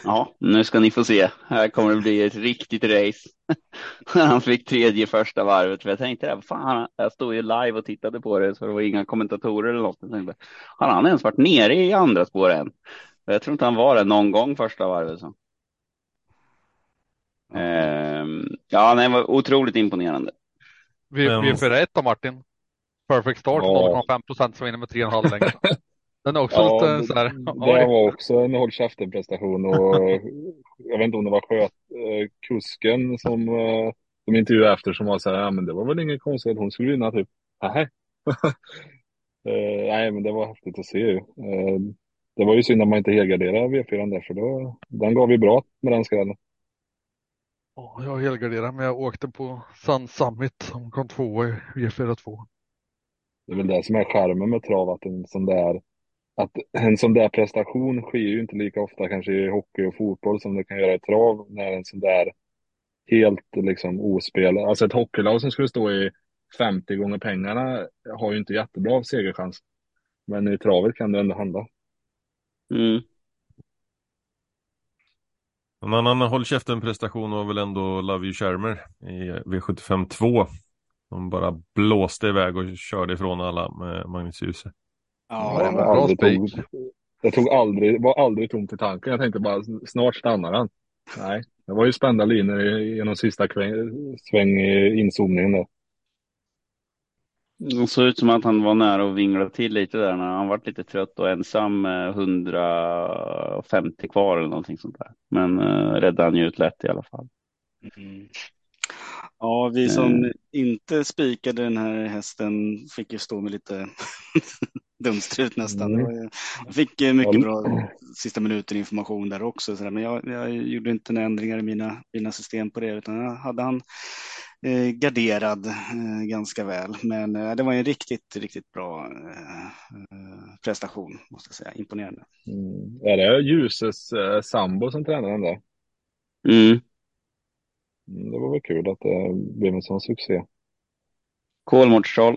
Speaker 3: Ja, nu ska ni få se. Här kommer det bli ett riktigt race. [laughs] han fick tredje första varvet. För jag tänkte, fan, jag stod ju live och tittade på det så det var inga kommentatorer eller något. Jag tänkte, har han ens varit nere i andra spår än? Jag tror inte han var det någon gång första varvet. Så. Ehm, ja, nej, det var otroligt imponerande.
Speaker 7: Vi,
Speaker 2: Men-
Speaker 7: vi är för ett då Martin. Perfect start,
Speaker 1: Ja.
Speaker 7: 0,5 procent som vinner med 3,5 längd. Den är också
Speaker 1: Ja,
Speaker 7: lite så här.
Speaker 1: det [laughs] var också en håll käften-prestation och jag vet inte om det var sköt, eh, kusken som eh, de intervjuade efter som var så här, ja men det var väl inget konstigt att hon skulle vinna typ. Nej. [laughs] Eh, nej men det var häftigt att se ju. Eh, det var ju synd att man inte helgarderade V4 där för då, den gav ju bra med den skrällen.
Speaker 7: Ja, Jag helgarderade men jag åkte på Sun Summit som kom tvåa i V42.
Speaker 1: Det är väl det som är charmen med trav, att en sån där, att en sån där prestation sker ju inte lika ofta kanske i hockey och fotboll som det kan göra i trav när en sån där helt liksom ospelad, alltså ett hockeylag som skulle stå i 50 gånger pengarna har ju inte jättebra segerchans. Men i travet kan det ändå hända.
Speaker 3: Mm.
Speaker 2: En annan håll käften-prestation var väl ändå Love You Shermer i V75 2. De bara blåste iväg och körde ifrån alla med Magnus Djuse.
Speaker 5: Ja,
Speaker 7: det var bra spik.
Speaker 1: tog, jag tog aldrig, var aldrig tomt i tanken. Jag tänkte bara snart stannar han. Nej, det var ju spända linjer i- genom sista kväng, sväng i inzoomningen där.
Speaker 3: Det såg ut som att han var nära att vingla till lite där när han var lite trött och ensam med 150 kvar eller någonting sånt där. Men uh, räddade han ju ut lätt i alla fall.
Speaker 5: Mm. Ja, vi som inte spikade den här hästen fick ju stå med lite [laughs] dumstrut nästan.
Speaker 1: Mm.
Speaker 5: Jag fick eh, mycket bra sista minuten information där också, men jag, jag gjorde inte några ändringar i mina, mina system på det, utan jag hade han eh, garderad eh, ganska väl. Men eh, det var en riktigt, riktigt bra eh, eh, prestation, måste jag säga. Imponerande.
Speaker 1: Mm. Är det Ljuses eh, sambo som tränar den där?
Speaker 3: Mm.
Speaker 1: Mm, det var väl kul att det blev en sån succé.
Speaker 3: Kolmårdstroll.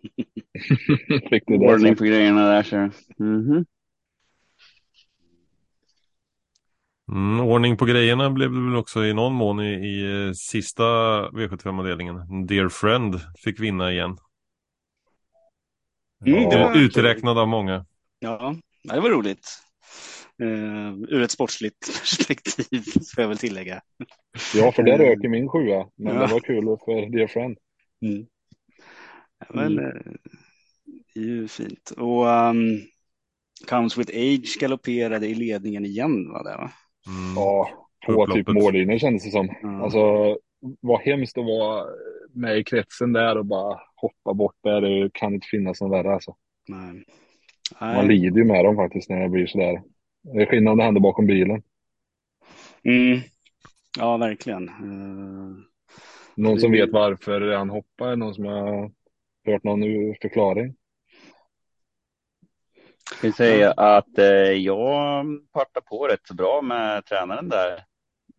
Speaker 3: [laughs]
Speaker 1: Fick du det
Speaker 3: Ordning på grejerna där så. Mhm.
Speaker 2: Mm, ordning på grejerna blev det väl också i någon mån i, i eh, sista V75-avdelningen. Dear Friend fick vinna igen.
Speaker 5: Mm, det
Speaker 2: Eh,
Speaker 5: var-
Speaker 2: Uträknad av många.
Speaker 5: Ja, ja, det var roligt. Eh, ur ett sportsligt [laughs] perspektiv, får jag väl tillägga.
Speaker 1: Ja, för det rök i min sjua. Men
Speaker 5: Ja.
Speaker 1: det var kul för Dear Friend.
Speaker 5: Mm. Ja, men, eh, det är ju fint. Och um, Comes with Age galopperade i ledningen igen, var det va?
Speaker 2: Mm.
Speaker 1: Ja, på
Speaker 2: Upploppet.
Speaker 1: typ mållinjen kändes det som.
Speaker 5: Ja.
Speaker 1: Alltså, vad hemskt att vara med i kretsen där och bara hoppa bort där. Det kan inte finnas någon värre alltså.
Speaker 5: Nej.
Speaker 1: Man
Speaker 5: Nej.
Speaker 1: lider ju med dem faktiskt när det blir sådär. Det är skillnad om det händer bakom bilen.
Speaker 5: Mm. Ja, verkligen. Eh,
Speaker 1: Någon som vet varför han hoppar, någon som har hört någon förklaring.
Speaker 3: Jag kan säga att eh, jag partade på rätt så bra med tränaren där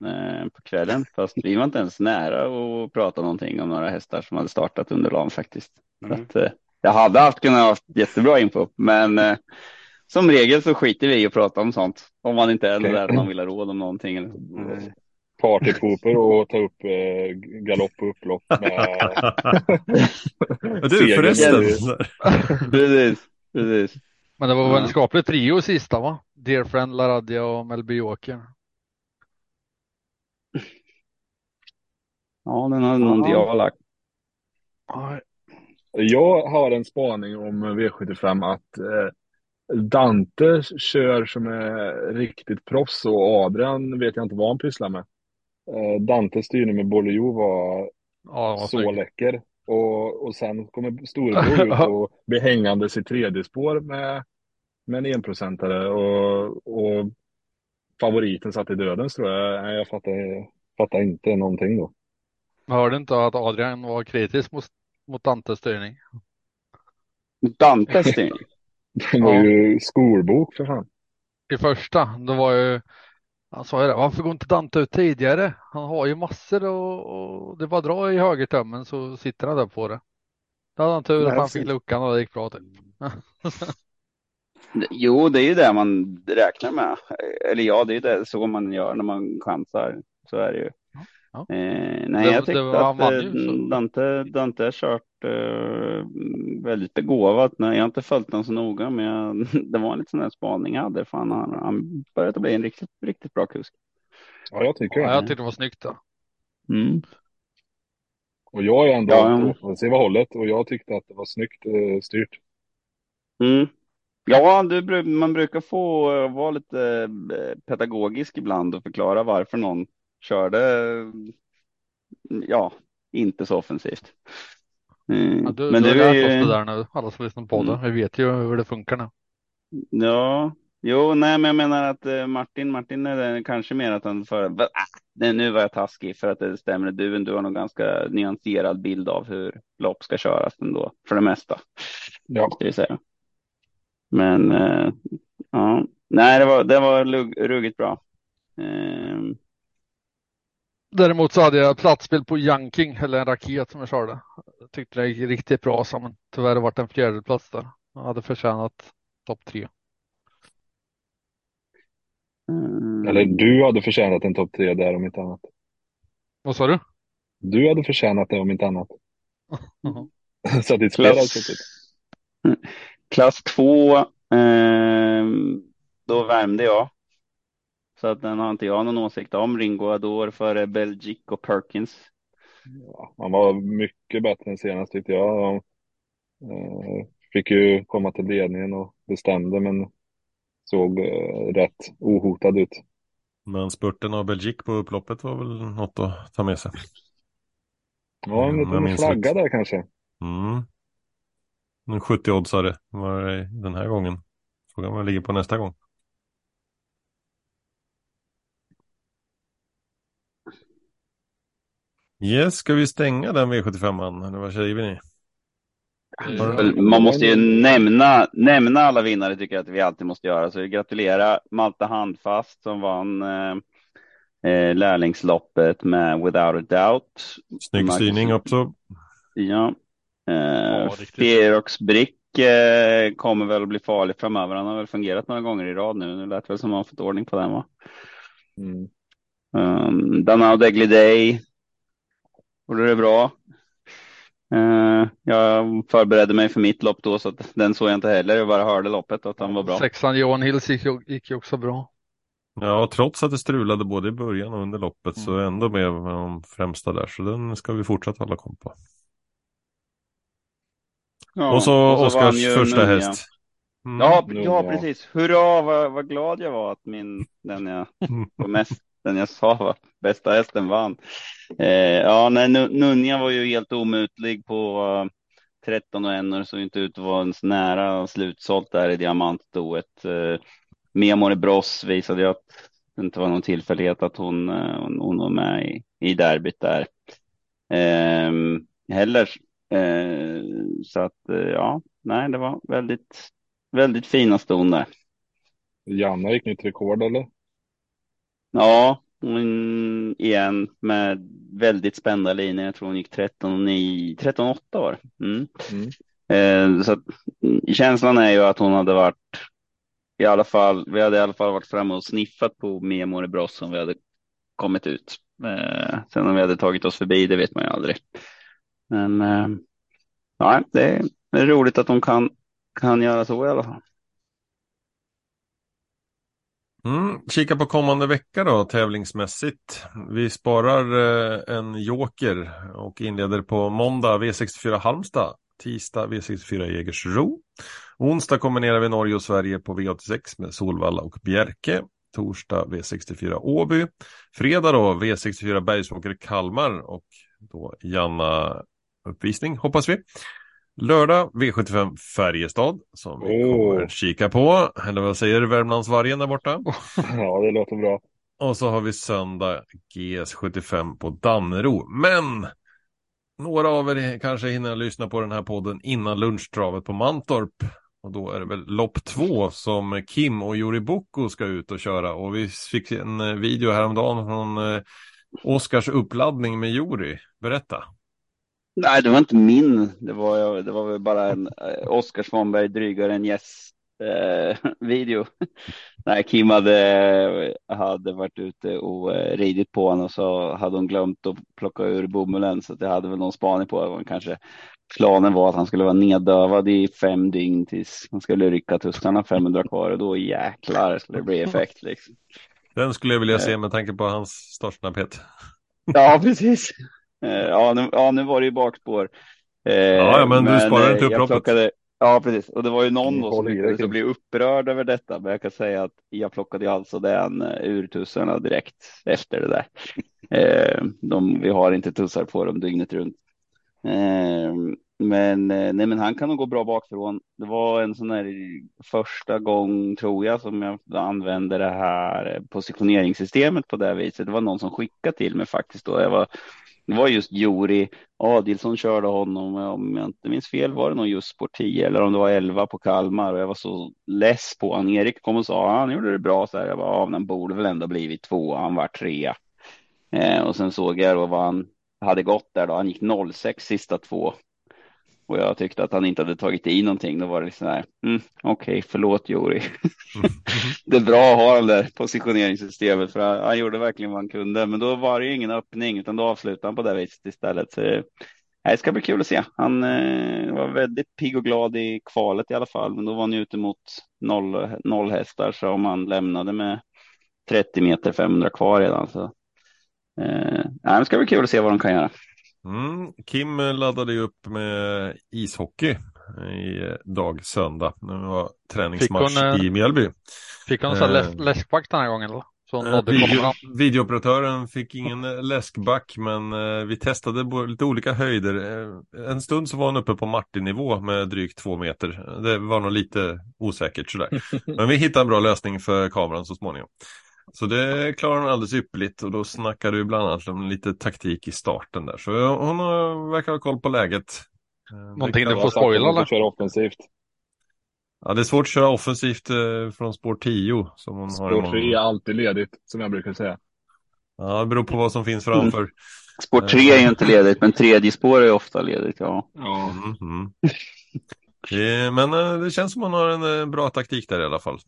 Speaker 3: eh, på kvällen. Fast vi var inte ens nära att prata någonting om några hästar som hade startat under dagen faktiskt.
Speaker 5: Mm.
Speaker 3: att, eh, jag hade haft kunnat ha haft jättebra info, men eh, som regel så skiter vi i att prata om sånt. Om man inte är där man vill ha råd om någonting. Eller. Mm.
Speaker 1: Partypooper och ta upp eh, galopp och upplopp med [laughs] [laughs]
Speaker 2: Du förresten.
Speaker 3: Precis, precis.
Speaker 7: Men det var väl en skaplig trio sista va? Dearfriend, Laradja och Melby Joker.
Speaker 3: Ja, den har nog inte jag lagt.
Speaker 1: Jag har en spaning om V75 att eh, Dante kör som är riktigt proffs och Adrian vet jag inte vad han pysslar med. Eh, Dantes styrning med Bolio var
Speaker 7: Ja, var
Speaker 1: så
Speaker 7: snyggt.
Speaker 1: läcker. Och, och sen kommer storebror ut [laughs] och blir hängandes i tredje spår med, med en enprocentare och, och favoriten satt i dödens tror jag. Nej, jag fattar, fattar inte någonting då.
Speaker 7: Hörde inte att Adrian var kritisk mot, mot Dantes styrning.
Speaker 3: Dantes styrning. [laughs]
Speaker 1: Det var
Speaker 7: Ja.
Speaker 1: ju skolbok för fan.
Speaker 7: I första, då var ju han sa ju det, varför går inte Dante ut tidigare? Han har ju massor och, och det var dra i högertömmen så sitter han där på det. Då hade han tur att han fick luckan och det gick bra typ. [laughs]
Speaker 3: Jo, det är ju det man räknar med. Eller ja, det är det så man gör när man chansar. Så är det ju.
Speaker 7: Ja.
Speaker 3: Eh, nej,
Speaker 7: Det-
Speaker 3: jag
Speaker 7: det
Speaker 3: tyckte att eh,
Speaker 7: ju,
Speaker 3: Dante, Dante har kört eh, väldigt begåvat. Nej, jag har inte följt den så noga, men jag, [laughs] det var en liten sån där spaning jag hade. Fan, han, han började bli en riktigt, riktigt bra kusk.
Speaker 1: Ja, jag tycker
Speaker 7: Ja,
Speaker 1: det.
Speaker 7: jag tyckte det var snyggt. Då.
Speaker 3: Mm.
Speaker 1: Och jag är ändå
Speaker 3: Ja.
Speaker 1: på offensiva hållet och jag tyckte att det var snyggt eh, styrt.
Speaker 3: Mm. Ja, du, man brukar få eh, vara lite eh, pedagogisk ibland och förklara varför någon körde, eh, ja, inte så offensivt. Mm.
Speaker 7: Ja, du,
Speaker 3: Men
Speaker 7: du har
Speaker 3: du är
Speaker 7: lärt oss
Speaker 3: ju,
Speaker 7: det där nu, alla som lyssnar på det. Vi vet ju hur det funkar nu.
Speaker 3: ja, jo, nej, men jag menar att eh, Martin, Martin är det kanske mer att han för? Ah, nej, nu var jag taskig för att det stämmer. Du, du har nog ganska nyanserad bild av hur lopp ska köras ändå, för det mesta.
Speaker 1: Ja.
Speaker 3: ska jag säga. Men eh, ja, nej, det var, det var ruggigt bra. Eh,
Speaker 7: Däremot så hade jag platsspel på Yanking, eller en raket som jag körde. Jag tyckte det gick riktigt bra, så, men tyvärr var det en fjärde plats där. Jag hade förtjänat topp tre.
Speaker 3: eh,
Speaker 1: Eller du hade förtjänat en topp tre där om inte annat.
Speaker 7: Vad sa du?
Speaker 1: Du hade förtjänat det om inte annat.
Speaker 7: Mhm. [laughs]
Speaker 1: Så att ditt spel hade
Speaker 3: klass,
Speaker 1: suttit.
Speaker 3: klass två, eh, då värmde jag. Så att den har inte jag någon åsikt om. Ringo Ador före Belgic och Perkins.
Speaker 1: Ja, han var mycket bättre än senast tyckte jag. Han, eh, fick ju komma till ledningen och bestämde men såg eh, rätt ohotad ut.
Speaker 2: Men spurten av Belgique på upploppet var väl något att ta med sig.
Speaker 1: Ja, en liten flagga där kanske.
Speaker 2: Mm. En 70 oddsare var det den här gången. Frågan vad ligger på nästa gång. Yes, ska vi stänga den V75an? Eller vad säger ni?
Speaker 3: Väl, Man måste ju nämna, nämna alla vinnare tycker jag att vi alltid måste göra. Så gratulera Malte Handfast som vann eh, eh, lärlingsloppet med Without a Doubt.
Speaker 2: Snygg
Speaker 3: Marcus-
Speaker 2: styrning också.
Speaker 3: Ja. Eh. Ferox Brick eh, kommer väl att bli farlig framöver. Han har väl fungerat några gånger i rad nu. Det lät väl som att han fått ordning på den va?
Speaker 1: Mm.
Speaker 3: Um, Danao Degliday. Gjorde det bra. Eh, jag förberedde mig för mitt lopp då så att den såg jag inte heller. Jag bara hörde loppet och att han var bra.
Speaker 7: Sexan Johan Hills gick, gick ju också bra.
Speaker 2: Ja, trots att det strulade både i början och under loppet så
Speaker 3: Mm.
Speaker 2: är ändå med de främsta där. Så den ska vi fortsätta hålla koll på.
Speaker 3: Ja,
Speaker 2: och så
Speaker 3: vann
Speaker 2: Oskars
Speaker 3: ju
Speaker 2: första
Speaker 3: Nunja.
Speaker 2: häst. Mm.
Speaker 3: Ja, ja, precis. Hurra vad, vad glad jag var att min, den jag [laughs] var mest, den jag sa var bästa hästen vann. Eh, ja, nej, Nunja var ju helt omutlig på eh, 13 och 1 och det såg inte ut att vara ens nära slutsålt där i diamantstoet. Eh, Memory Bross visade ju att det inte var någon tillfällighet att hon, eh, hon, hon var med i, i derbyt där. Eh, heller. Eh, så att eh, ja, nej, det var väldigt, väldigt fina ston där.
Speaker 1: Janna gick nytt rekord eller?
Speaker 3: Ja, hon, igen med väldigt spända linjer. Jag tror hon gick 13 9, 13 8 var det. Mm.
Speaker 1: Mm.
Speaker 3: Eh, så att, mm, känslan är ju att hon hade varit i alla fall, vi hade i alla fall varit framme och sniffat på Memore Bros om vi hade kommit ut. Eh, sen om vi hade tagit oss förbi, det vet man ju aldrig. Men eh, ja, det är, roligt att de kan, kan göra så i alla fall.
Speaker 2: Mm, kika på kommande vecka då tävlingsmässigt. Vi sparar eh, en joker och inleder på måndag V64 Halmstad. Tisdag V64 Jägersro. Onsdag kombinerar vi Norge och Sverige på V86 med Solvalla och Bjerke. Torsdag V64 Åby. Fredag då V64 Bergsåker Kalmar och då Janna uppvisning hoppas vi. Lördag V75 Färjestad som vi
Speaker 1: Åh.
Speaker 2: kommer kika på. Eller vad säger Värmlandsvargen där borta? [laughs]
Speaker 1: Ja, det låter bra.
Speaker 2: Och så har vi söndag GS75 på Dannero. Men några av er kanske hinner lyssna på den här podden innan lunchtravet på Mantorp. Och då är det väl lopp två som Kim och Jori Boko ska ut och köra. Och vi fick en video häromdagen från eh, Oskars uppladdning med Jori. Berätta.
Speaker 3: Nej, det var inte min. Det var, det var väl bara en eh, Oskar Svanberg drygare än yes eh, video. [laughs] Nej, Kim hade, hade varit ute och eh, ridit på honom och så hade hon glömt att plocka ur bomullen så att jag hade väl någon spaning på det. Kanske planen var att han skulle vara neddövad i fem dygn tills han skulle rycka tussarna 500 kvar och då jäklar skulle det bli effekt liksom.
Speaker 2: Den skulle jag vilja se med tanke på hans startsnabbhet.
Speaker 3: Ja, precis. Eh, Ja, nu, ja, nu var det ju bakspår. Eh,
Speaker 2: Ja, ja, men du sparar
Speaker 3: eh,
Speaker 2: inte upploppet.
Speaker 3: plockade- Ja, precis. Och det var ju någon då som lyckades bli upprörd över detta. Men jag kan säga att jag plockade ju alltså den ur tussarna direkt efter det där. [laughs] De, vi har inte tussar på dem dygnet runt. Men, nej, men han kan nog gå bra bakifrån. Det var en sån här första gång, tror jag, som jag använde det här positioneringssystemet på det här viset. Det var någon som skickade till mig faktiskt då. Jag var, det var just Juri Adilsson körde honom, om jag inte minns fel var det nog just på 10 eller om det var 11 på Kalmar och jag var så less på han. Erik kom och sa han gjorde det bra så här. Jag bara, ja, den han borde väl ändå blivit två, han var trea. Eh, och sen såg jag då vad han hade gått där då. Han gick 06 sista två. Och jag tyckte att han inte hade tagit i någonting. Då var det liksom här, mm, okej, förlåt Jori. [laughs] det är bra att ha det där positioneringssystemet för han, han gjorde verkligen vad han kunde. Men då var det ju ingen öppning utan då avslutade han på det viset istället. Så det, ska bli kul att se. Han eh, var väldigt pigg och glad i kvalet i alla fall. Men då var han ute mot noll, noll hästar så om han lämnade med 30 meter 500 kvar redan. Så, eh, det ska bli kul att se vad de kan göra.
Speaker 2: Mm, Kim laddade ju upp med ishockey i eh, dag söndag. Det var träningsmatch
Speaker 7: hon, eh,
Speaker 2: i Mjällby.
Speaker 7: Fick han en här
Speaker 2: Eh.
Speaker 7: läskback den här gången eller? Så
Speaker 2: Eh, Video, videooperatören fick ingen läskback men eh, vi testade lite olika höjder. Eh, en stund så var han uppe på Martin-nivå med drygt två meter. Det var nog lite osäkert sådär. [laughs] Men vi hittade en bra lösning för kameran så småningom. Så det klarar hon alldeles ypperligt och då snackade vi bland annat om lite taktik i starten där. Så hon har, verkar ha koll på läget. Eh, det
Speaker 7: Någonting du får spoila eller?
Speaker 1: att köra offensivt.
Speaker 2: Ja, det är svårt att köra offensivt eh, från spår 10. Som hon har
Speaker 1: Spår
Speaker 2: imorgon.
Speaker 1: 3 är alltid ledigt, som jag brukar säga.
Speaker 2: Ja, det beror på vad som finns framför.
Speaker 3: Spår 3 är ju inte ledigt, men tredje spår är ofta ledigt. Ja.
Speaker 1: Ja.
Speaker 2: Mm, mm. Eh, men eh, det känns som man har en eh, bra taktik där i alla fall.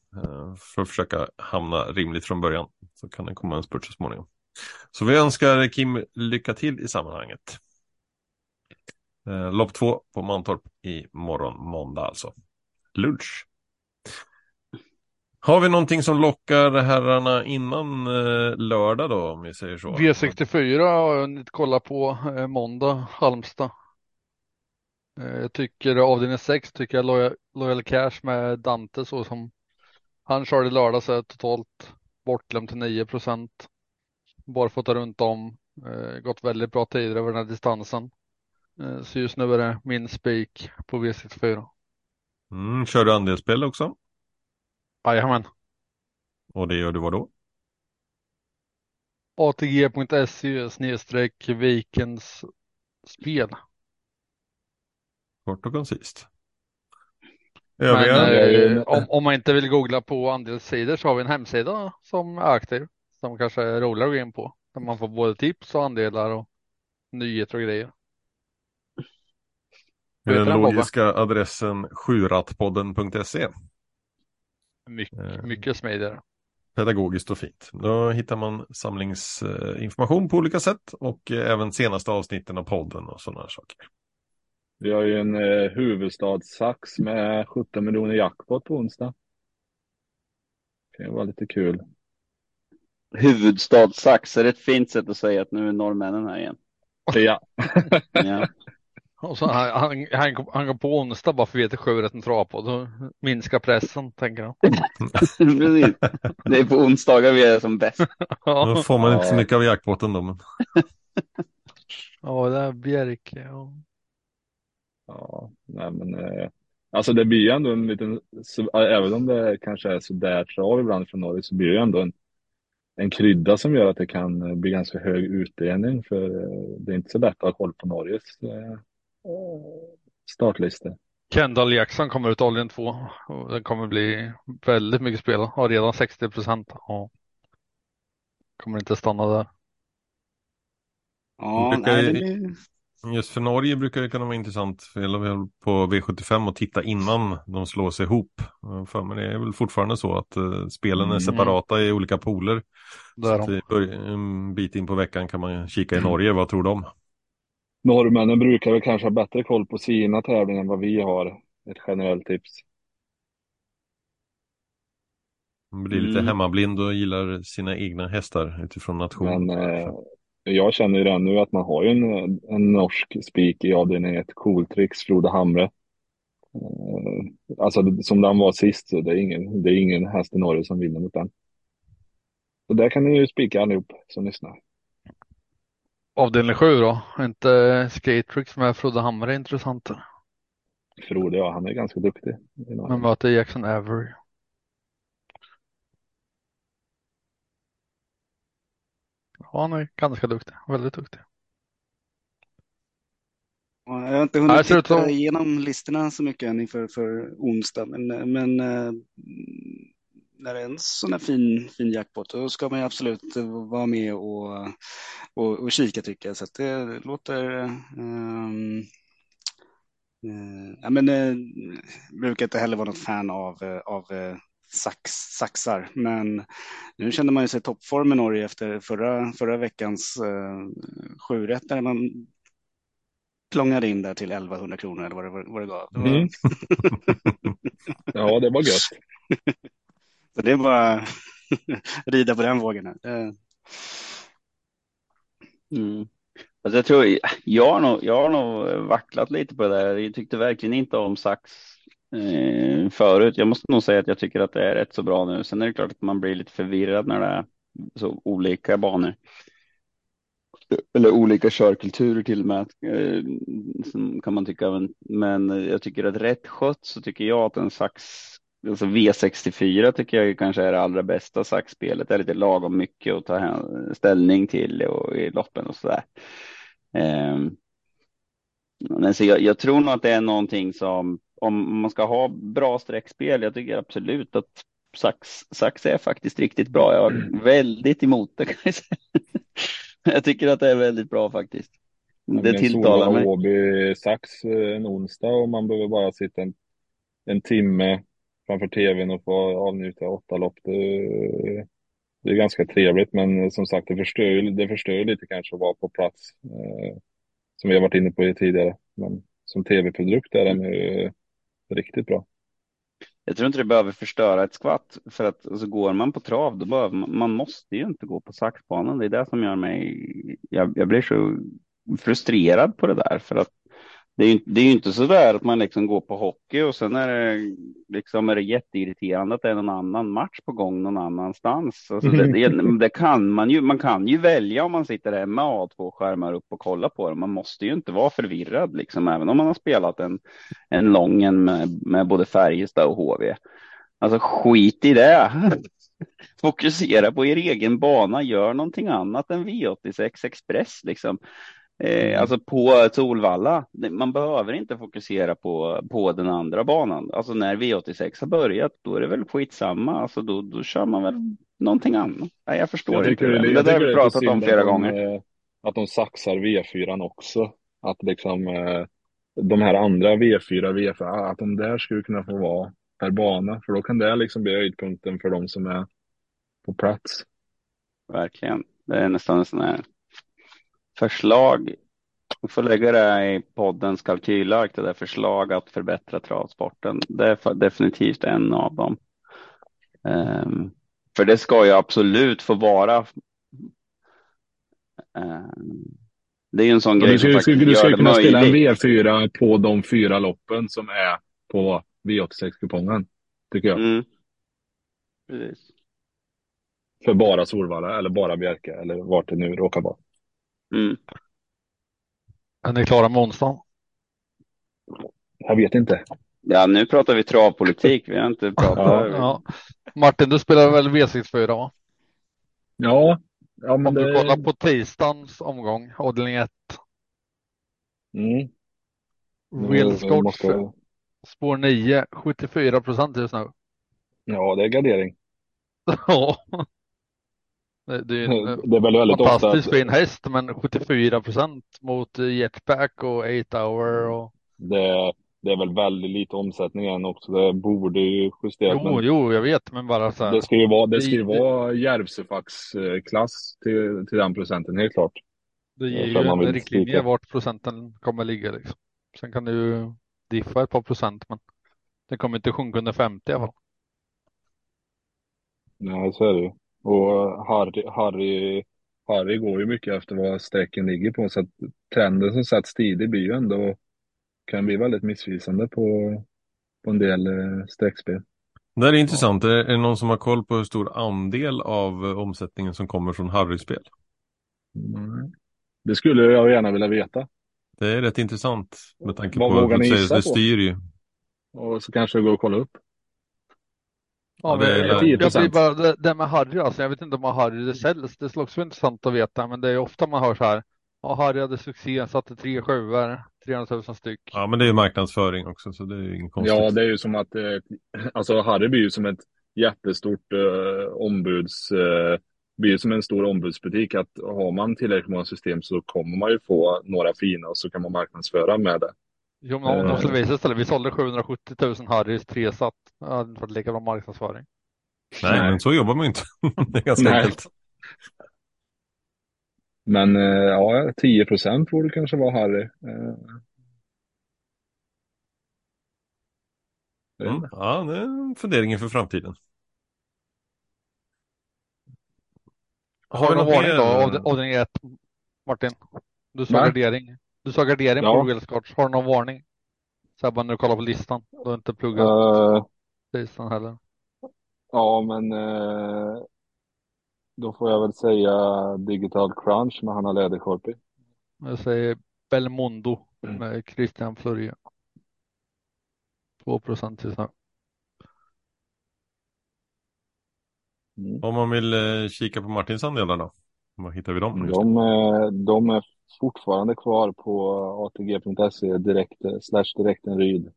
Speaker 2: För att försöka hamna rimligt från början. Så kan det komma en spurt så småningom. Så vi önskar Kim lycka till i sammanhanget. Lopp två på Mantorp i morgon måndag alltså. Lunch. Har vi någonting som lockar herrarna innan lördag då om vi säger så?
Speaker 7: V64 har jag hunnit kolla på måndag, Halmstad. Eh, jag tycker avdelning 6 tycker jag Loyal, Loyal Cash med Dante så som han körde i lördag så är totalt bortglömd till 9 procent. Bara fått ta runt om, eh, gått väldigt bra tider över den här distansen. Eh, så just nu är det min spik på V64.
Speaker 2: Mm, kör du andelsspel också?
Speaker 7: Jajamän.
Speaker 2: Och det gör du vad då?
Speaker 7: ATG.se snedstreck Vikens spel.
Speaker 2: Kort och koncist.
Speaker 7: Men eh, om, om man inte vill googla på andelssidor så har vi en hemsida som är aktiv. Som kanske är roligare att gå in på. Där man får både tips och andelar och nyheter och grejer.
Speaker 2: Är den
Speaker 7: den, Bobbe?
Speaker 2: logiska adressen sjurattpodden.se.
Speaker 7: Mycket, mycket smidigare.
Speaker 2: Pedagogiskt och fint. Då hittar man samlingsinformation på olika sätt och även senaste avsnitten av podden och sådana saker.
Speaker 1: Vi har ju en eh, huvudstadssax med 17 miljoner jackpot på onsdag. Det kan vara lite kul.
Speaker 3: Huvudstadssax, är det ett fint sätt att säga att nu är norrmännen här igen?
Speaker 1: Ja. [laughs]
Speaker 3: Ja.
Speaker 7: Och så han, han, han, han går på onsdag bara för att vi heter Sjurätten Travpodd. Då minskar pressen, tänker han. [laughs]
Speaker 3: Precis. Det är på onsdagar vi är som bäst. [laughs]
Speaker 2: Då
Speaker 7: Ja,
Speaker 2: får man inte så mycket av jackpotten då. Men...
Speaker 7: ja det är Bjerke. Ja.
Speaker 1: Ja, nej men eh, alltså det blir ju ändå en liten, så, även om det kanske är sådär trav ibland från Norge så blir det ju ändå en, en krydda som gör att det kan eh, bli ganska hög utdelning för eh, det är inte så lätt att ha koll på Norges eh, startlistor.
Speaker 7: Kendall Jackson kommer ut två. Och den kommer bli väldigt mycket spel. Har redan 60 procent. Ja. Kommer inte stanna där.
Speaker 5: Ja,
Speaker 2: brukar
Speaker 5: nej,
Speaker 2: ju-. Just för Norge brukar det kunna vara intressant. Väl på V75 och titta innan de slår sig ihop. För mig det är väl fortfarande så att eh, spelen är
Speaker 1: Mm.
Speaker 2: separata i olika pooler.
Speaker 7: Där
Speaker 2: Så en bit in på veckan kan man kika i Norge. Vad tror de?
Speaker 1: Norrmännen brukar väl kanske ha bättre koll på sina tävlingar än vad vi har. Ett generellt tips.
Speaker 2: Man blir lite
Speaker 3: Mm.
Speaker 2: hemmablind och gillar sina egna hästar utifrån nation.
Speaker 1: Men eh, jag känner ju redan nu att man har ju en, en norsk spik i avdelning 1, Cooltrix, Frode Hamre. Eh, alltså som den var sist, så det är ingen, det är ingen häst i Norge som vinner mot den. Så där kan ni ju spika allihop som lyssnar.
Speaker 7: Avdelning sju då. Inte Skatrix med Frode Hamre intressant.
Speaker 1: Frode, ja, han är ganska duktig.
Speaker 7: Men möter Jackson Avery. Ja, han är ganska duktig. Väldigt duktig.
Speaker 5: Ja, Jag har inte hunnit
Speaker 7: ut
Speaker 5: titta
Speaker 7: som-
Speaker 5: igenom listorna så mycket än inför för onsdag, men, men eh, när det är en sån här fin, fin jackpot, då ska man ju absolut vara med och, och, och kika tycker jag. Så att det låter... eh, ja, men eh, brukar inte heller vara något fan av, av sax, saxar, men nu känner man ju sig i toppform i Norge efter förra, förra veckans eh, sjurätt där man plångade in där till 1100 kronor eller vad det, var- vad det gav. Det var,
Speaker 1: Mm. [laughs] Ja, det var gött. [laughs]
Speaker 5: Så det är bara [laughs] rida på den vågen. här. Det-
Speaker 3: Mm. Alltså jag tror, jag har, nog, jag har nog vacklat lite på det där. Jag tyckte verkligen inte om sax eh, förut. Jag måste nog säga att jag tycker att det är rätt så bra nu. Sen är det klart att man blir lite förvirrad när det är så olika banor. Eller olika körkulturer till och med, eh, som kan man tycka. Men, jag tycker att rätt skött så tycker jag att en sax, alltså V64 tycker jag kanske är det allra bästa saxspelet. Det är lite lagom mycket att ta ställning till och i loppen och sådär. Ehm, men så jag, jag tror nog att det är någonting som, om man ska ha bra streckspel, jag tycker absolut att sax, sax är faktiskt riktigt bra. Jag är väldigt emot det kan jag säga. [laughs] Jag tycker att det är väldigt bra faktiskt. Det tilltalar mig.
Speaker 1: Åby Sax eh, en onsdag och man behöver bara sitta en, en timme framför tvn och få avnjuta åtta lopp. Det, det är ganska trevligt, men som sagt, det förstör, det förstör lite kanske att vara på plats. Eh, som vi har varit inne på tidigare. Men som tv-produkt är den ju riktigt bra.
Speaker 3: Jag tror inte det behöver förstöra ett skvatt för att alltså, går man på trav då behöver man, man måste ju inte gå på saxbanan. Det är det som gör mig, jag, jag blir så frustrerad på det där för att det är ju, det är inte så där att man liksom går på hockey och sen är det liksom är det jätteirriterande att det är någon annan match på gång någon annanstans. Alltså det, det, [laughs] det kan man ju, man kan ju välja om man sitter hemma och har två skärmar upp och kollar på det. Man måste ju inte vara förvirrad liksom, även om man har spelat en, en lång en med, med både Färjestad och HV. Alltså skit i det. [laughs] Fokusera på er egen bana, gör någonting annat än V86 Express liksom. Eh, alltså på Solvalla, man behöver inte fokusera på, på den andra banan. Alltså när V86 har börjat, då är det väl skitsamma. Alltså då, då kör man väl någonting annat. Nej, jag förstår
Speaker 1: Jag
Speaker 3: inte det.
Speaker 1: det, jag
Speaker 3: det har vi pratat om flera
Speaker 1: att de,
Speaker 3: gånger.
Speaker 1: eh, Att de saxar V4 också. Att liksom eh, de här andra V4, V5, att de där skulle kunna få vara per bana. För då kan det liksom bli höjdpunkten för de som är på plats.
Speaker 3: Verkligen. Det är nästan en sån här förslag. Vi får lägga det i poddens kalkylark, det där förslag att förbättra travsporten. Det är definitivt en av dem. Um, för det ska ju absolut få vara. Um, det är ju en sån
Speaker 1: Ja,
Speaker 3: grej
Speaker 1: du
Speaker 3: som
Speaker 1: skulle, du skulle kunna spela en
Speaker 3: möjligt.
Speaker 1: V4 på de fyra loppen som är på V86-kupongen. Tycker jag.
Speaker 3: Mm. Precis.
Speaker 1: För bara Solvalla eller bara Bjerke eller vart det nu råkar vara.
Speaker 3: Mm.
Speaker 7: Är ni klara med onsdagen?
Speaker 1: Jag vet inte.
Speaker 3: Ja, nu pratar vi travpolitik. Vi har inte pratat.
Speaker 7: Ja. Martin, du spelar väl V64 va?
Speaker 1: Ja, ja men
Speaker 7: Om du
Speaker 1: det...
Speaker 7: kollar på tisdagens omgång, avdelning 1.
Speaker 1: Mm.
Speaker 7: Real
Speaker 1: Nu
Speaker 7: Scotch,
Speaker 1: måste-
Speaker 7: spår 9, 74 procent just nu.
Speaker 1: Ja, det är gardering. [laughs]
Speaker 7: Ja. Det, är eh,
Speaker 1: Det är väl väldigt ofta
Speaker 7: fantastiskt
Speaker 1: att
Speaker 7: fin häst, men 74 procent mot eh, Jetpack och 8 hour och
Speaker 1: det, det är väl väldigt lite omsättning än också. Det borde ju justeras.
Speaker 7: jo,
Speaker 1: men
Speaker 7: jo, jag vet, men bara så här.
Speaker 1: det ska ju vara, det ska ju vara Järvsöfax-klass till, till den procenten, helt klart.
Speaker 7: Det ger
Speaker 1: för
Speaker 7: ju en riktlinje vart procenten kommer ligga liksom. Sen kan det ju diffa ett par procent, men det kommer inte sjunka under 50 i alla fall.
Speaker 1: Nej, så är det ju. Och Harry, Harry, Harry går ju mycket efter vad strecken ligger på. Så att trenden som sätts tidigt blir ju ändå, kan bli väldigt missvisande på, på en del eh, streckspel.
Speaker 2: Det här är intressant. Är är det någon som har koll på hur stor andel av eh, omsättningen som kommer från Harry-spel?
Speaker 1: Mm. Det skulle jag gärna vilja veta.
Speaker 2: Det är rätt intressant med tanke
Speaker 1: Vad
Speaker 2: på
Speaker 1: vågar ni
Speaker 2: att
Speaker 1: gissa
Speaker 2: det styr ju.
Speaker 1: Och så kanske det går att kolla upp.
Speaker 7: Ja,
Speaker 2: det är
Speaker 1: 10%.
Speaker 7: jag blir bara, det, det med Harry, alltså, jag vet inte om Harry det säljs. Det skulle också vara intressant att veta, men det är ofta man hör så här. Ja, Harry hade succé, satte tre sjuor, 300 000 styck.
Speaker 2: Ja, men det är ju marknadsföring också, så det är ju inget konstigt.
Speaker 1: Ja, det är ju som att, eh, alltså Harry blir ju som ett jättestort eh, ombuds, eh, blir ju som en stor ombudsbutik. Att har man tillräckligt många system så kommer man ju få några fina och så kan man marknadsföra med det.
Speaker 7: Jo, men om
Speaker 1: Eh.
Speaker 7: de skulle visa istället, vi sålde 770 000 Harrys, tre satt. Det hade inte varit lika bra marknadsföring.
Speaker 2: Nej,
Speaker 1: Nej.
Speaker 2: men så jobbar man ju inte. [laughs] det är ganska
Speaker 1: Nej.
Speaker 2: enkelt.
Speaker 1: Men eh, ja, 10 procent borde kanske vara Harry. Eh,
Speaker 2: Mm. Ja, det är en fundering inför framtiden.
Speaker 7: Har du
Speaker 2: vi
Speaker 7: någon varning då av, av den ett Martin? Du sa
Speaker 1: Va?
Speaker 7: Du sa gardering
Speaker 1: Ja.
Speaker 7: på Real Scotch. Har du någon varning? Så här bara när du kollar på listan. Du har inte pluggat
Speaker 1: Eh,
Speaker 7: listan heller.
Speaker 1: ja, men eh, då får jag väl säga Digital Crunch med Hanna Läderkorpi.
Speaker 7: Jag säger Belmondo med Christian Fleury. 2 procent just nu.
Speaker 1: Mm.
Speaker 2: Om man vill eh, kika på Martins andelar då? Var hittar vi dem?
Speaker 1: De, de är fortfarande kvar på atg.se direkt, slash direktenryd.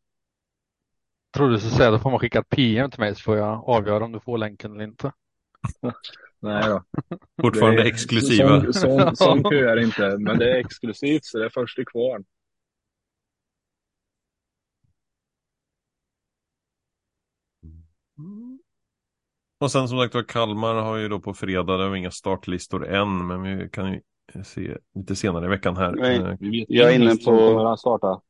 Speaker 7: Tror du så säga, då får man skicka ett PM till mig så får jag avgöra om du får länken eller inte. [laughs]
Speaker 1: Nej då.
Speaker 2: Fortfarande
Speaker 1: Det är-
Speaker 2: exklusiva.
Speaker 1: Sån, sån, [laughs] sån kö är det inte, men det är exklusivt så det är först till kvarn.
Speaker 2: Och sen som sagt var Kalmar har ju då på fredag, det har inga startlistor än, men vi kan ju se lite senare i veckan här.
Speaker 3: Nej.
Speaker 2: Eh,
Speaker 1: Vi
Speaker 3: Jag är inne
Speaker 1: som
Speaker 3: på-
Speaker 1: starta.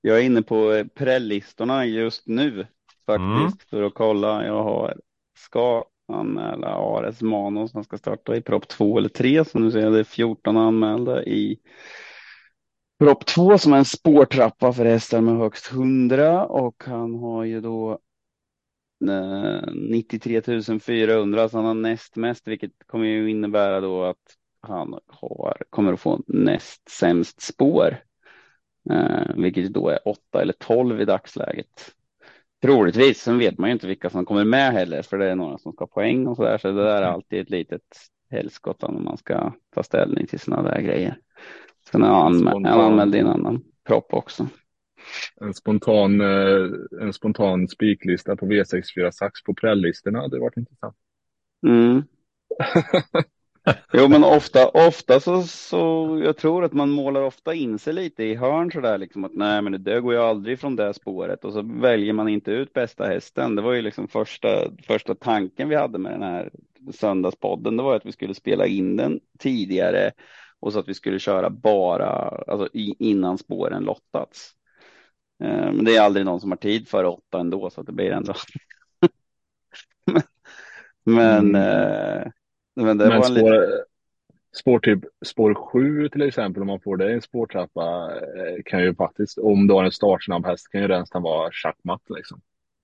Speaker 3: Jag är inne på eh, prällistorna just nu faktiskt för att kolla. Jag har, ska anmäla Ares Mano som ska starta i propp 2 eller 3. Så nu ser det är 14 anmälda i propp 2 som är en spårtrappa för hästar med högst 100 och han har ju då eh, 93 400 så han har näst mest vilket kommer ju innebära då att han har, kommer att få näst sämst spår. Eh, vilket då är 8 eller 12 i dagsläget. Troligtvis, sen vet man ju inte vilka som kommer med heller, för det är några som ska ha poäng och så där, så det där är alltid ett litet helskotta när man ska ta ställning till sådana där grejer. Sen har han anmäld en annan propp också.
Speaker 1: En spontan, eh, en spontan spiklista på V64 Sax på prällistorna hade varit intressant.
Speaker 3: Mm. [laughs] Jo, men ofta, ofta så, så, jag tror att man målar ofta in sig lite i hörn sådär liksom att nej, men det går ju aldrig från det spåret och så väljer man inte ut bästa hästen. Det var ju liksom första, första tanken vi hade med den här söndagspodden. Det var att vi skulle spela in den tidigare och så att vi skulle köra bara alltså innan spåren lottats. Eh, men det är aldrig någon som har tid för åtta ändå så att det blir ändå. [laughs] men, mm.
Speaker 1: Men, det men var spår, lite... spår, typ, spår sju till exempel, om man får det i en spårtrappa, eh, kan ju faktiskt, om du har en startsnabb häst, kan ju den vara schackmatt liksom.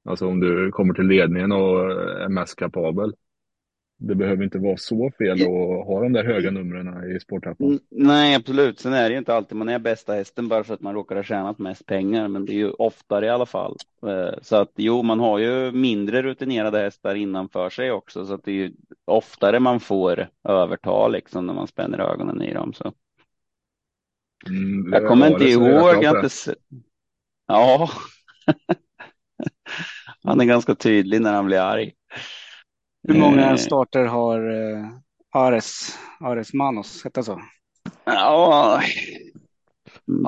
Speaker 1: Alltså om du kommer till ledningen och är mest kapabel det behöver inte vara så fel att ha de där höga numren i spårtrappan.
Speaker 3: Nej, absolut. Sen är det ju inte alltid man är bästa hästen bara för att man råkar ha tjänat mest pengar, men det är ju oftare i alla fall. Eh, så att jo, man har ju mindre rutinerade hästar innanför sig också, så att det är ju oftare man får överta liksom när man spänner ögonen i dem. Så. Mm, jag kommer inte ihåg. Jag inte... Ja. [laughs] han är ganska tydlig när han blir arg.
Speaker 5: Hur många eh. starter har eh, Ares, Ares Manos, hette så?
Speaker 3: Ja,